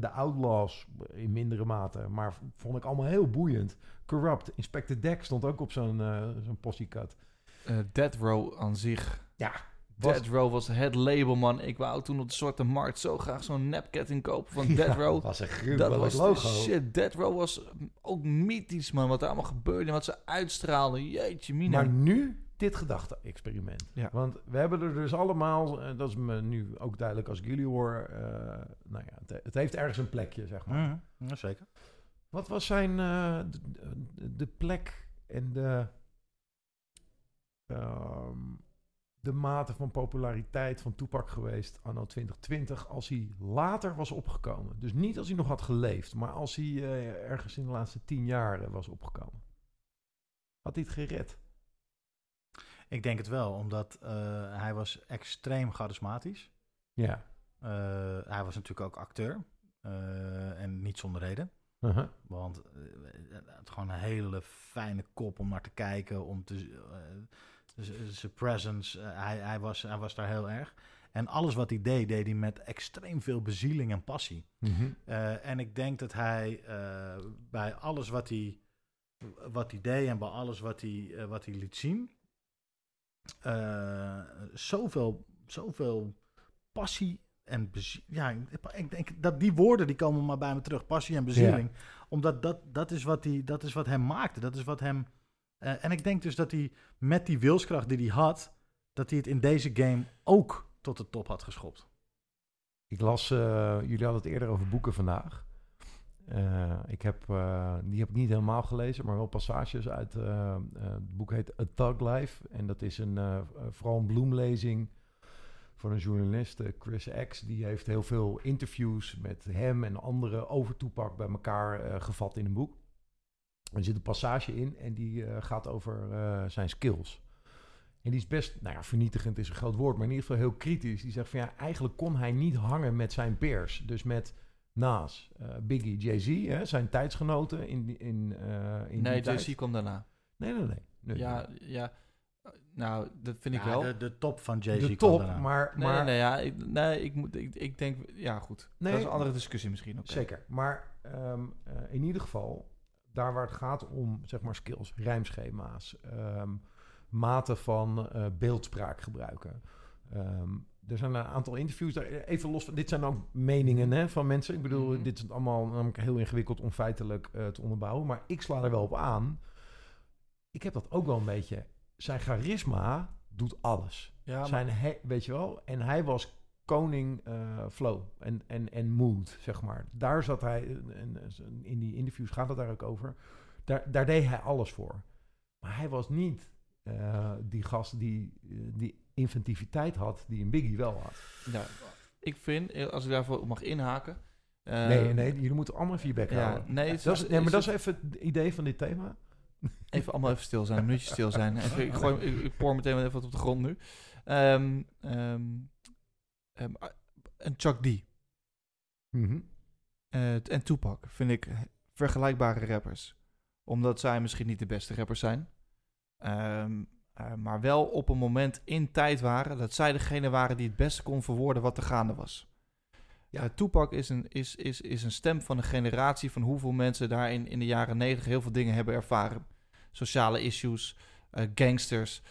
de Outlaws in mindere mate, maar vond ik allemaal heel boeiend. Corrupt, Inspector Deck stond ook op zo'n zo'n possiekat. eh Death Row aan zich. Ja, was- Death Row was het label, man. Ik wou toen op de Zwarte Markt zo graag zo'n nepketting kopen van Death Ja, Row. was een Dat gruwelijk was logo. shit. Death Row was ook mythisch, man. Wat er allemaal gebeurde en wat ze uitstraalden. Jeetje, mina. Maar nu dit gedachte-experiment. Ja. Want we hebben er dus allemaal, eh, dat is me nu ook duidelijk als ik jullie hoor, eh, nou ja, het, het heeft ergens een plekje, zeg maar. Mhm, ja, zeker. Wat was zijn eh, de, plek en de, ehm, de mate van populariteit van Tupac geweest anno 2020 als hij later was opgekomen? Dus niet als hij nog had geleefd, maar als hij ergens in de laatste tien jaar was opgekomen. Had hij het gered? Ik denk het wel, omdat eh, hij was extreem charismatisch. Ja. Eh, hij was natuurlijk ook acteur. eh, en niet zonder reden. Uh-huh. Want het had gewoon een hele fijne kop om naar te kijken. Om te, zijn presence, hij, hij, was, hij was daar heel erg. En alles wat hij deed, deed hij met extreem veel bezieling en passie. Mhm. Eh, en ik denk dat hij bij alles wat hij, wat hij deed en bij alles wat hij, wat hij liet zien, eh, zoveel, zoveel passie en ja, ik denk dat die woorden die komen maar bij me terug, passie en bezieling, omdat dat, dat, is wat hij, dat is wat hem maakte, dat is wat hem. eh, en ik denk dus dat hij met die wilskracht die hij had, dat hij het in deze game ook tot de top had geschopt. Ik las, eh, jullie hadden het eerder over boeken vandaag. Eh, ik heb, eh, die heb ik niet helemaal gelezen, maar wel passages uit. eh, het boek heet A Thug Life. En dat is een, vooral een bloemlezing van een journalist, Chris X. Die heeft heel veel interviews met hem en anderen over Toepak bij elkaar gevat in een boek. Er zit een passage in en die gaat over zijn skills. En die is best, nou ja, vernietigend is een groot woord, maar in ieder geval heel kritisch. Die zegt van ja, eigenlijk kon hij niet hangen met zijn peers. Dus met Nas, eh, Biggie, Jay-Z, hè, zijn tijdsgenoten in, in, eh in nee, die tijd. JC kwam daarna. Nee, nee, nee. nee Ja, ja. Nou, dat vind ik Ja, wel. De, de top van Jay-Z de top, daarna. maar, Nee, maar nee, nee, ja, ik, nee, ik, moet, ik, ik denk, ja goed. Nee. dat is een andere discussie misschien. oké. Zeker. Maar ehm, eh, in ieder geval, daar waar het gaat om, zeg maar, skills, rijmschema's, ehm mate van eh, beeldspraak gebruiken. Ehm, er zijn een aantal interviews, daar, even los van, dit zijn ook meningen hè, van mensen. Ik bedoel, Mhm. dit is allemaal namelijk heel ingewikkeld om feitelijk eh, te onderbouwen. Maar ik sla er wel op aan. Ik heb dat ook wel een beetje. Zijn charisma doet alles. Ja, maar- zijn weet je wel? En hij was koning eh, flow en, en, en mood, zeg maar. Daar zat hij, en, in die interviews gaat het daar ook over, daar, daar deed hij alles voor. Maar hij was niet eh, die gast die die inventiviteit had die een Biggie wel had. Ja, ik vind, eh, als ik daarvoor mag inhaken... eh, nee, nee, jullie moeten allemaal bek Ja, houden. nee, Dat is, nee, maar is dat is even het idee van dit thema. Even allemaal even stil zijn, een minuutje stil zijn. Even, ik, gooi, ik, ik poor meteen even wat op de grond nu. Ehm, ehm, ehm, ah, en Chuck D. Eh, en Tupac vind ik vergelijkbare rappers. Omdat zij misschien niet de beste rappers zijn. Eh, maar wel op een moment in tijd waren dat zij degene waren die het beste kon verwoorden wat er gaande was. Ja. Eh, Tupac is een, is, is, is een stem van een generatie van hoeveel mensen daar in, in de jaren negentig heel veel dingen hebben ervaren. Sociale issues, eh, gangsters,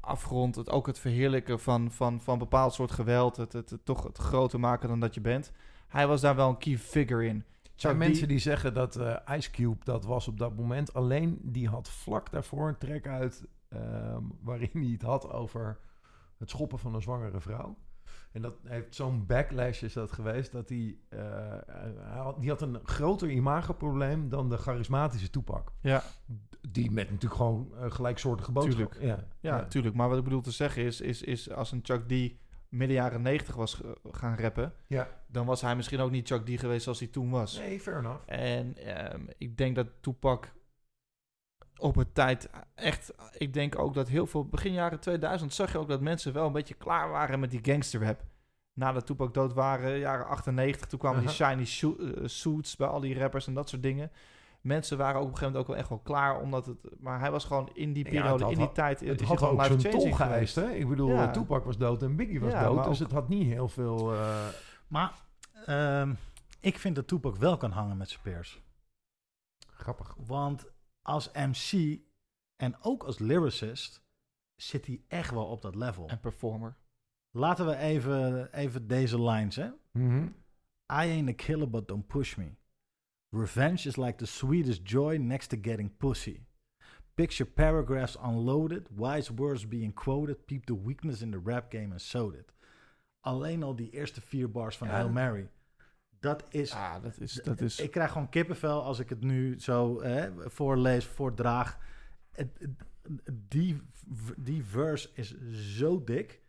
afgrond, het, ook het verheerlijken van, van, van bepaald soort geweld, het, het, het toch het groter maken dan dat je bent. Hij was daar wel een key figure in. Er zijn mensen die zeggen dat eh, Ice Cube dat was op dat moment. Alleen die had vlak daarvoor een track uit ehm, waarin hij het had over het schoppen van een zwangere vrouw. En dat heeft zo'n backlash is dat geweest dat hij, eh, hij had, die had een groter imagoprobleem dan de charismatische Tupac. Ja, Die met natuurlijk gewoon uh, gelijksoortige boodschap. Tuurlijk. Ja, ja, tuurlijk. Maar wat ik bedoel te zeggen is, is, is als een Chuck D midden jaren negentig was ge- gaan rappen, ja. dan was hij misschien ook niet Chuck D geweest zoals hij toen was. Nee, fair enough. En ehm, ik denk dat Tupac op het tijd echt... Ik denk ook dat heel veel... Begin jaren 2000 zag je ook dat mensen wel een beetje klaar waren met die gangsterrap. Nadat Tupac dood waren, jaren 98, toen kwamen die shiny eh, suits bij al die rappers en dat soort dingen. Mensen waren ook op een gegeven moment ook wel echt wel klaar, omdat het... Maar hij was gewoon in die periode, in die tijd... Het had gewoon ook zijn tol geweest, hè? Ik bedoel, Ja. Tupac was dood en Biggie was Ja, dood. Dus ook- het had niet heel veel... eh, Maar ehm, ik vind dat Tupac wel kan hangen met zijn peers. grappig. Want als MC en ook als lyricist zit hij echt wel op dat level. En performer. Laten we even, even deze lines, hè. Mhm. I ain't a killer, but don't push me. Revenge is like the sweetest joy next to getting pussy. Picture paragraphs unloaded, wise words being quoted, peep the weakness in the rap game and sowed it. Alleen al die eerste vier bars van Ja. Hail Mary. Dat is... Ja, dat is... Dat is Ik krijg gewoon kippenvel als ik het nu zo hè, voorlees, voordraag. Die, die verse is zo dik.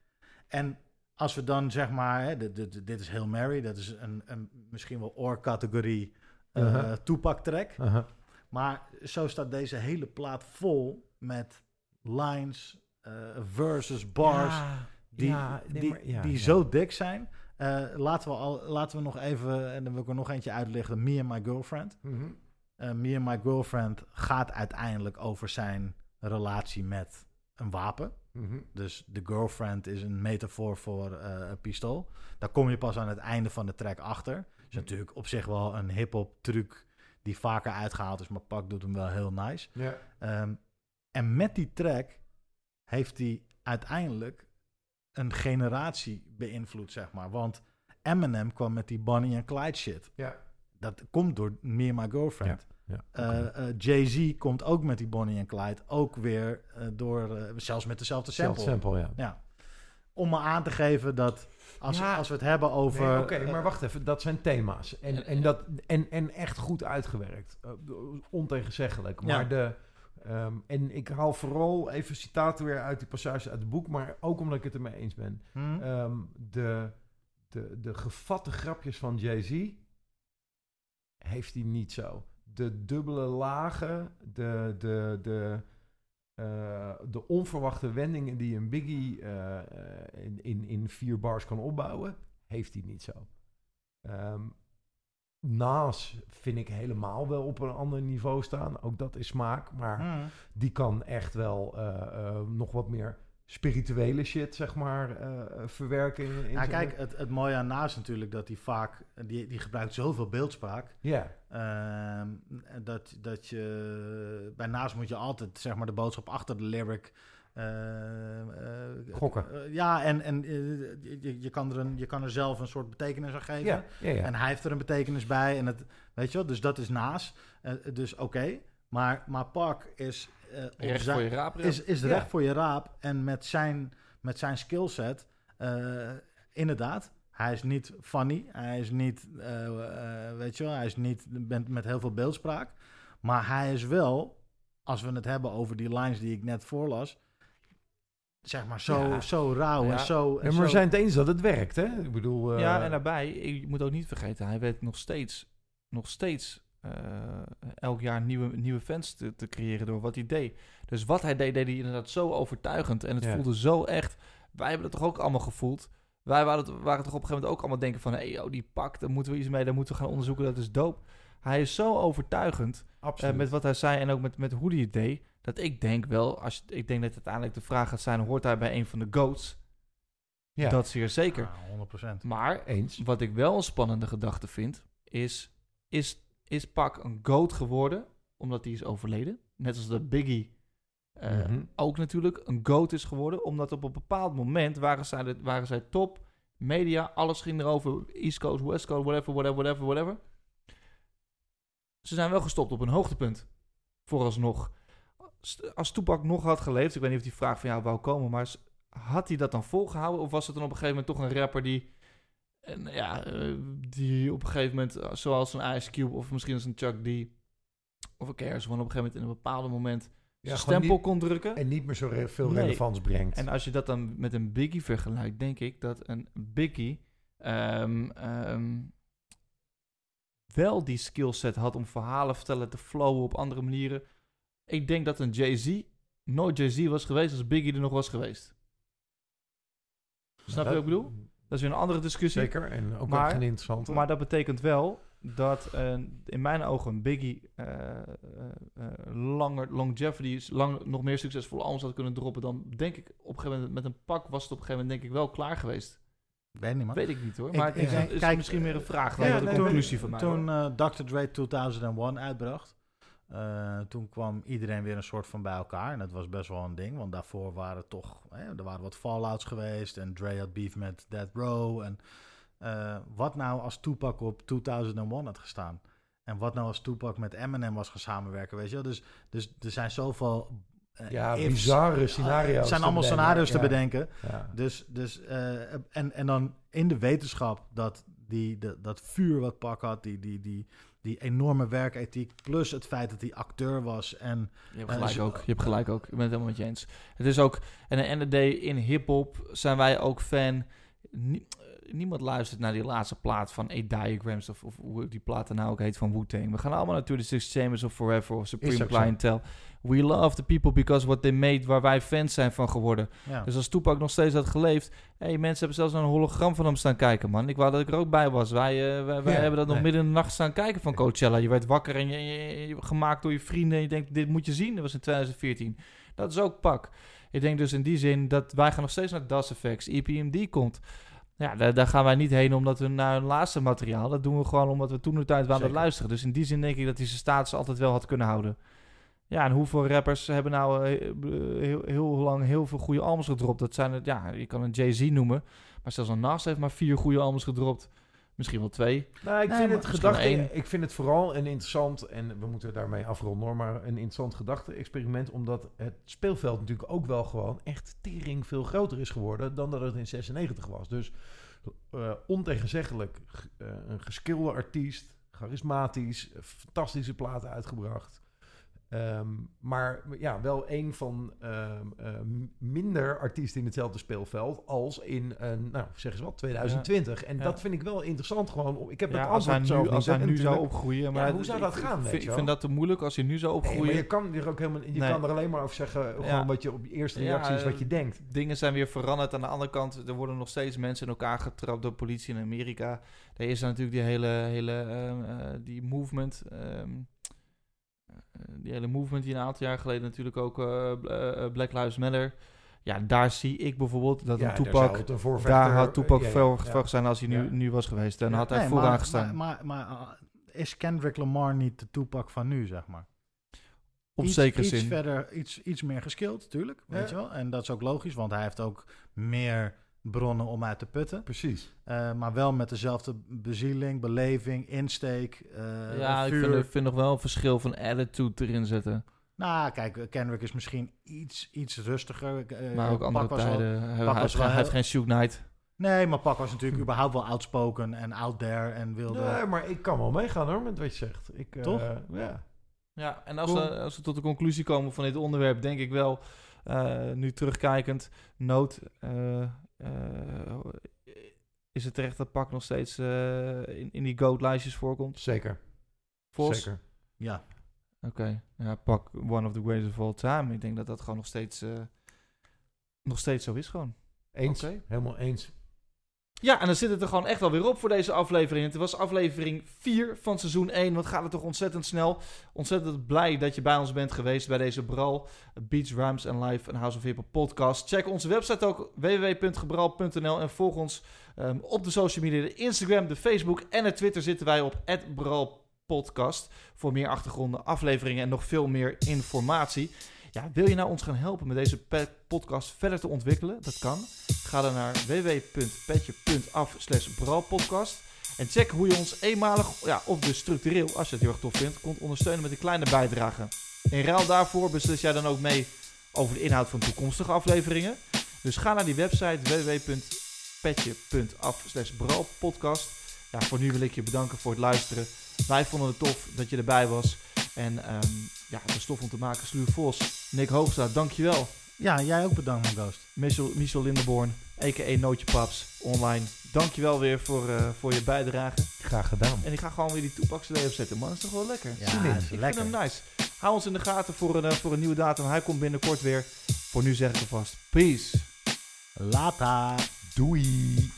En als we dan zeg maar, hè, dit, dit, dit is Hail Mary, dat is een, een misschien wel oor-categorie eh Uh-huh. Tupac-track. Aha. Maar zo staat deze hele plaat vol met lines, eh, verses, bars Ja, die, ja, nee, die, maar- ja, die zo dik zijn. Eh, laten, we al, laten we nog even, en dan wil ik er nog eentje uitleggen, Me and My Girlfriend. Mhm. Me and My Girlfriend gaat uiteindelijk over zijn relatie met een wapen. Mhm. Dus de girlfriend is een metafoor voor een pistool. Daar kom je pas aan het einde van de track achter. Is natuurlijk op zich wel een hip-hop truc die vaker uitgehaald is, maar Pak doet hem wel heel nice. Ja. Ehm, en met die track heeft hij uiteindelijk een generatie beïnvloed, zeg maar. Want Eminem kwam met die Bonnie en Clyde shit. Ja. Dat komt door Me and My Girlfriend. Ja. Eh, eh, Jay-Z komt ook met die Bonnie en Clyde. Ook weer eh, door, zelfs met dezelfde sample. Sample, sample, ja. Ja. Om me aan te geven dat als, Ja. als we het hebben over... Nee, Oké, eh, maar wacht even. Dat zijn thema's. En, en, dat, en, en echt goed uitgewerkt. Uh, ontegenzeggelijk. Maar Ja. de... ehm, en ik haal vooral even citaten weer uit die passage uit het boek. Maar ook omdat ik het ermee eens ben. hm? Ehm, de, de, de gevatte grapjes van Jay-Z heeft hij niet zo. De dubbele lagen, de, de, de, eh, de onverwachte wendingen die een Biggie eh, in, in, in vier bars kan opbouwen, heeft hij niet zo. Ehm Nas vind ik helemaal wel op een ander niveau staan. Ook dat is smaak. Maar Hm. die kan echt wel eh, nog wat meer spirituele shit, zeg maar, eh, verwerken. In, zijn- kijk, het, het mooie aan Naast natuurlijk dat hij vaak... Die, die gebruikt zoveel beeldspraak. Ja, Ehm, dat, dat je... Bij Naast moet je altijd, zeg maar, de boodschap achter de lyric... eh, eh, Gokken. eh, ja, en, en eh, je, je, kan er een, je kan er zelf een soort betekenis aan geven. ja. En hij heeft er een betekenis bij. En het, weet je wel, dus dat is naas. Eh, dus oké. Maar, maar Park is, eh, Recht zijn- voor je raap. is, is Ja. recht voor je raap. En met zijn, met zijn skillset. eh, inderdaad, hij is niet funny. Hij is niet, eh, eh, weet je wel, hij is niet met, met heel veel beeldspraak. Maar hij is wel, als we het hebben over die lines die ik net voorlas, zeg maar zo, Ja. zo rauw Ja. en zo... Ja, en maar zo- we zijn het eens dat het werkt, hè? Ik bedoel... eh, ja, en daarbij, je moet ook niet vergeten, hij weet nog steeds, nog steeds eh, elk jaar nieuwe, nieuwe fans te, te creëren door wat hij deed. Dus wat hij deed, deed hij inderdaad zo overtuigend. En het Ja. voelde zo echt. Wij hebben het toch ook allemaal gevoeld. Wij waren, het, waren toch op een gegeven moment ook allemaal denken van... hé, hey, oh, die pak, daar moeten we iets mee, daar moeten we gaan onderzoeken, dat is dope. Hij is zo overtuigend eh, absoluut. met wat hij zei en ook met, met hoe hij het deed... dat ik denk wel, als, ik denk dat uiteindelijk de vraag gaat zijn... hoort hij bij een van de GOATs? ja, Dat zeer zeker. Ja, 100%. Maar eens. wat ik wel een spannende gedachte vind, is, is, is Pak een GOAT geworden omdat hij is overleden? Net als dat Biggie eh, Mhm. ook natuurlijk een GOAT is geworden, omdat op een bepaald moment waren zij, de- waren zij top, media, alles ging erover, East Coast, West Coast, whatever, whatever, whatever, whatever. Ze zijn wel gestopt op een hoogtepunt, vooralsnog. Als Tupac nog had geleefd, ik weet niet of die vraag van jou wou komen, maar had hij dat dan volgehouden? Of was het dan op een gegeven moment toch een rapper die, en, ja, eh, die op een gegeven moment, eh, zoals een Ice Cube of misschien als een Chuck D, of een Cares, gewoon op een gegeven moment in een bepaald moment Ja, stempel niet- kon drukken? En niet meer zo re- veel Nee. relevans brengt. En als je dat dan met een Biggie vergelijkt, denk ik dat een Biggie ehm, ehm, wel die skillset had om verhalen vertellen, te flowen op andere manieren. Ik denk dat een Jay-Z nooit Jay-Z was geweest als Biggie er nog was geweest. Snap je wat ik bedoel? Dat is weer een andere discussie. Zeker, en ook Maar- echt een interessante. Maar dat betekent wel dat eh, in mijn ogen een Biggie eh, eh, eh, langer longevity is lang nog meer succesvolle albums had kunnen droppen dan denk ik op een gegeven moment met een pak was het op een gegeven moment denk ik wel klaar geweest. Weet niet, man. Weet ik niet hoor, Ik- maar het is, ik- is kijk, misschien meer een vraag dan ja, de nee, conclusie van mij. Toen eh, Dr. Dre 2001 uitbracht, eh, toen kwam iedereen weer een soort van bij elkaar. En dat was best wel een ding, want daarvoor waren toch, hè, er waren wat fallouts geweest. En Dre had beef met Death Row. En eh, wat nou als Tupac op 2001 had gestaan? En wat nou als Tupac met Eminem was gaan samenwerken, weet je wel? Dus, dus er zijn zoveel... eh, ja, ifs. bizarre scenario's. Het zijn allemaal bedenken. scenario's te bedenken. Ja. Dus, dus en, en dan in de wetenschap dat die, de, dat vuur wat Pak had, die, die, die, die enorme werkethiek, plus het feit dat hij acteur was en Je hebt eh, gelijk zo- ook. Je hebt gelijk ook. Ik ben het helemaal met je eens. Het is ook, en en de day in hip-hop zijn wij ook fan. Niemand luistert naar die laatste plaat van A Diagrams of, of hoe die plaat er nou ook heet van Wu-Tang. We gaan allemaal natuurlijk Six Chambers of Forever of Supreme. Clientele. We love the people because what they made, waar wij fans zijn van geworden. ja. Dus als Tupac nog steeds had geleefd... hey, mensen hebben zelfs een hologram van hem staan kijken, man. Ik wou dat ik er ook bij was. Wij, eh, wij, wij Ja, hebben dat nog midden in de nacht staan kijken van Coachella. Je werd wakker en je, je- je- gemaakt door je vrienden... en je denkt, dit moet je zien. Dat was in 2014. Dat is ook pak. Ik denk dus in die zin dat wij gaan nog steeds naar DAS Effects. EPMD komt. Ja, daar, daar gaan wij niet heen omdat we naar hun laatste materiaal... dat doen we gewoon omdat we toen de tijd waren aan het Zeker. luisteren. Dus in die zin denk ik dat hij zijn status altijd wel had kunnen houden. Ja, en hoeveel rappers hebben nou eh, heel, heel lang heel veel goede albums gedropt? Dat zijn het, ja, je kan een Jay-Z noemen. Maar zelfs een Nas heeft maar vier goede albums gedropt. Misschien wel twee. Nou, ik Nee, vind het gedachte, ik vind het vooral een interessant, en we moeten daarmee afronden, hoor, maar een interessant gedachte-experiment, omdat het speelveld natuurlijk ook wel gewoon echt tering veel groter is geworden dan dat het in 96 was. Dus eh ontegenzeggelijk eh, een geskilde artiest, charismatisch, eh, fantastische platen uitgebracht. Ehm, maar ja, wel een van ehm, ehm, minder artiesten in hetzelfde speelveld als in, een, nou zeg eens wat, 2020. En Ja. dat vind ik wel interessant gewoon. Ik heb Ja, het als hij nu, als hij nu zou opgroeien. Maar hoe zou dat ik- gaan, Ik weet vind, dat te moeilijk als hij nu zou Nee, opgroeien. maar je kan er ook helemaal, je Nee. kan er alleen maar over zeggen, gewoon wat je op je eerste reactie is wat eh, je denkt. Dingen zijn weer veranderd. Aan de andere kant, er worden nog steeds mensen in elkaar getrapt door politie in Amerika. Er is natuurlijk die hele, hele eh, die movement. eh, die hele movement die een aantal jaar geleden natuurlijk ook eh, eh, Black Lives Matter. Ja, daar zie ik bijvoorbeeld dat Ja, een voorvechter- Daar had Tupac eh, ja, veel ja, veel zijn als hij nu, Ja. nu was geweest. En Ja. had hij Nee, vooraan maar, gestaan. Maar, maar, maar, uh, is Kendrick Lamar niet de Tupac van nu, zeg maar? op iets, zekere iets zin. verder, iets, iets meer geskild, tuurlijk, Ja. weet je wel. En dat is ook logisch, want hij heeft ook meer bronnen om uit te putten. Precies. Eh, maar wel met dezelfde bezieling, beleving, insteek, eh, ja, ik vuur. vind, ik vind nog wel een verschil van attitude erin zetten. Nou, kijk, Kendrick is misschien iets, iets rustiger. eh, maar ook Pak andere was wel- tijden. Hij, Pak hij, was hij wel heeft geen Shoot Knight. Nee, maar Pak was natuurlijk überhaupt wel outspoken en out there en wilde... Nee, maar ik kan wel meegaan hoor, met wat je zegt. Ik, eh, Toch? Ja. Ja, en als, Cool. we, als we tot de conclusie komen van dit onderwerp, denk ik wel, eh, nu terugkijkend, nood, is het terecht dat Pak nog steeds eh, in, in die GOAT-lijstjes voorkomt? Zeker. Vos? Zeker. Ja, Oké, ja, Pak, one of the greatest of all time. Ik denk dat dat gewoon nog steeds, eh, nog steeds zo is gewoon. Eens. Oké. Helemaal eens. Ja, en dan zit het er gewoon echt wel weer op voor deze aflevering. Het was aflevering 4 van seizoen 1. Wat gaat het toch ontzettend snel. Ontzettend blij dat je bij ons bent geweest bij deze Bral Beats, Rhymes and Live en House of Hip podcast. Check onze website ook www.gebral.nl en volg ons ehm, op de social media, de Instagram, de Facebook en de Twitter zitten wij op @bralpodcast voor meer achtergronden, afleveringen en nog veel meer informatie. Ja, wil je nou ons gaan helpen met deze podcast verder te ontwikkelen? Dat kan. Ga dan naar www.petje.af slash bralpodcast. En check hoe je ons eenmalig, ja, of dus structureel, als je het heel erg tof vindt, kunt ondersteunen met een kleine bijdrage. In ruil daarvoor beslis jij dan ook mee over de inhoud van toekomstige afleveringen. Dus ga naar die website www.petje.af slash bralpodcast. Ja, voor nu wil ik je bedanken voor het luisteren. Wij vonden het tof dat je erbij was. En ehm, ja, het was tof om te maken. Sluur Vos, Nick Hoogstraat, dankjewel. ja jij ook bedankt, mijn ghost. Michel, Michel Lindenborn, a.k.a. Nootje Paps, online. Dankjewel weer voor, eh, voor je bijdrage. Graag gedaan. En ik ga gewoon weer die CD opzetten, man. Dat is toch wel lekker? Ja, is ik lekker. vind hem nice. Hou ons in de gaten voor een, eh, voor een nieuwe datum. Hij komt binnenkort weer. Voor nu zeg ik alvast, peace. Later. Doei.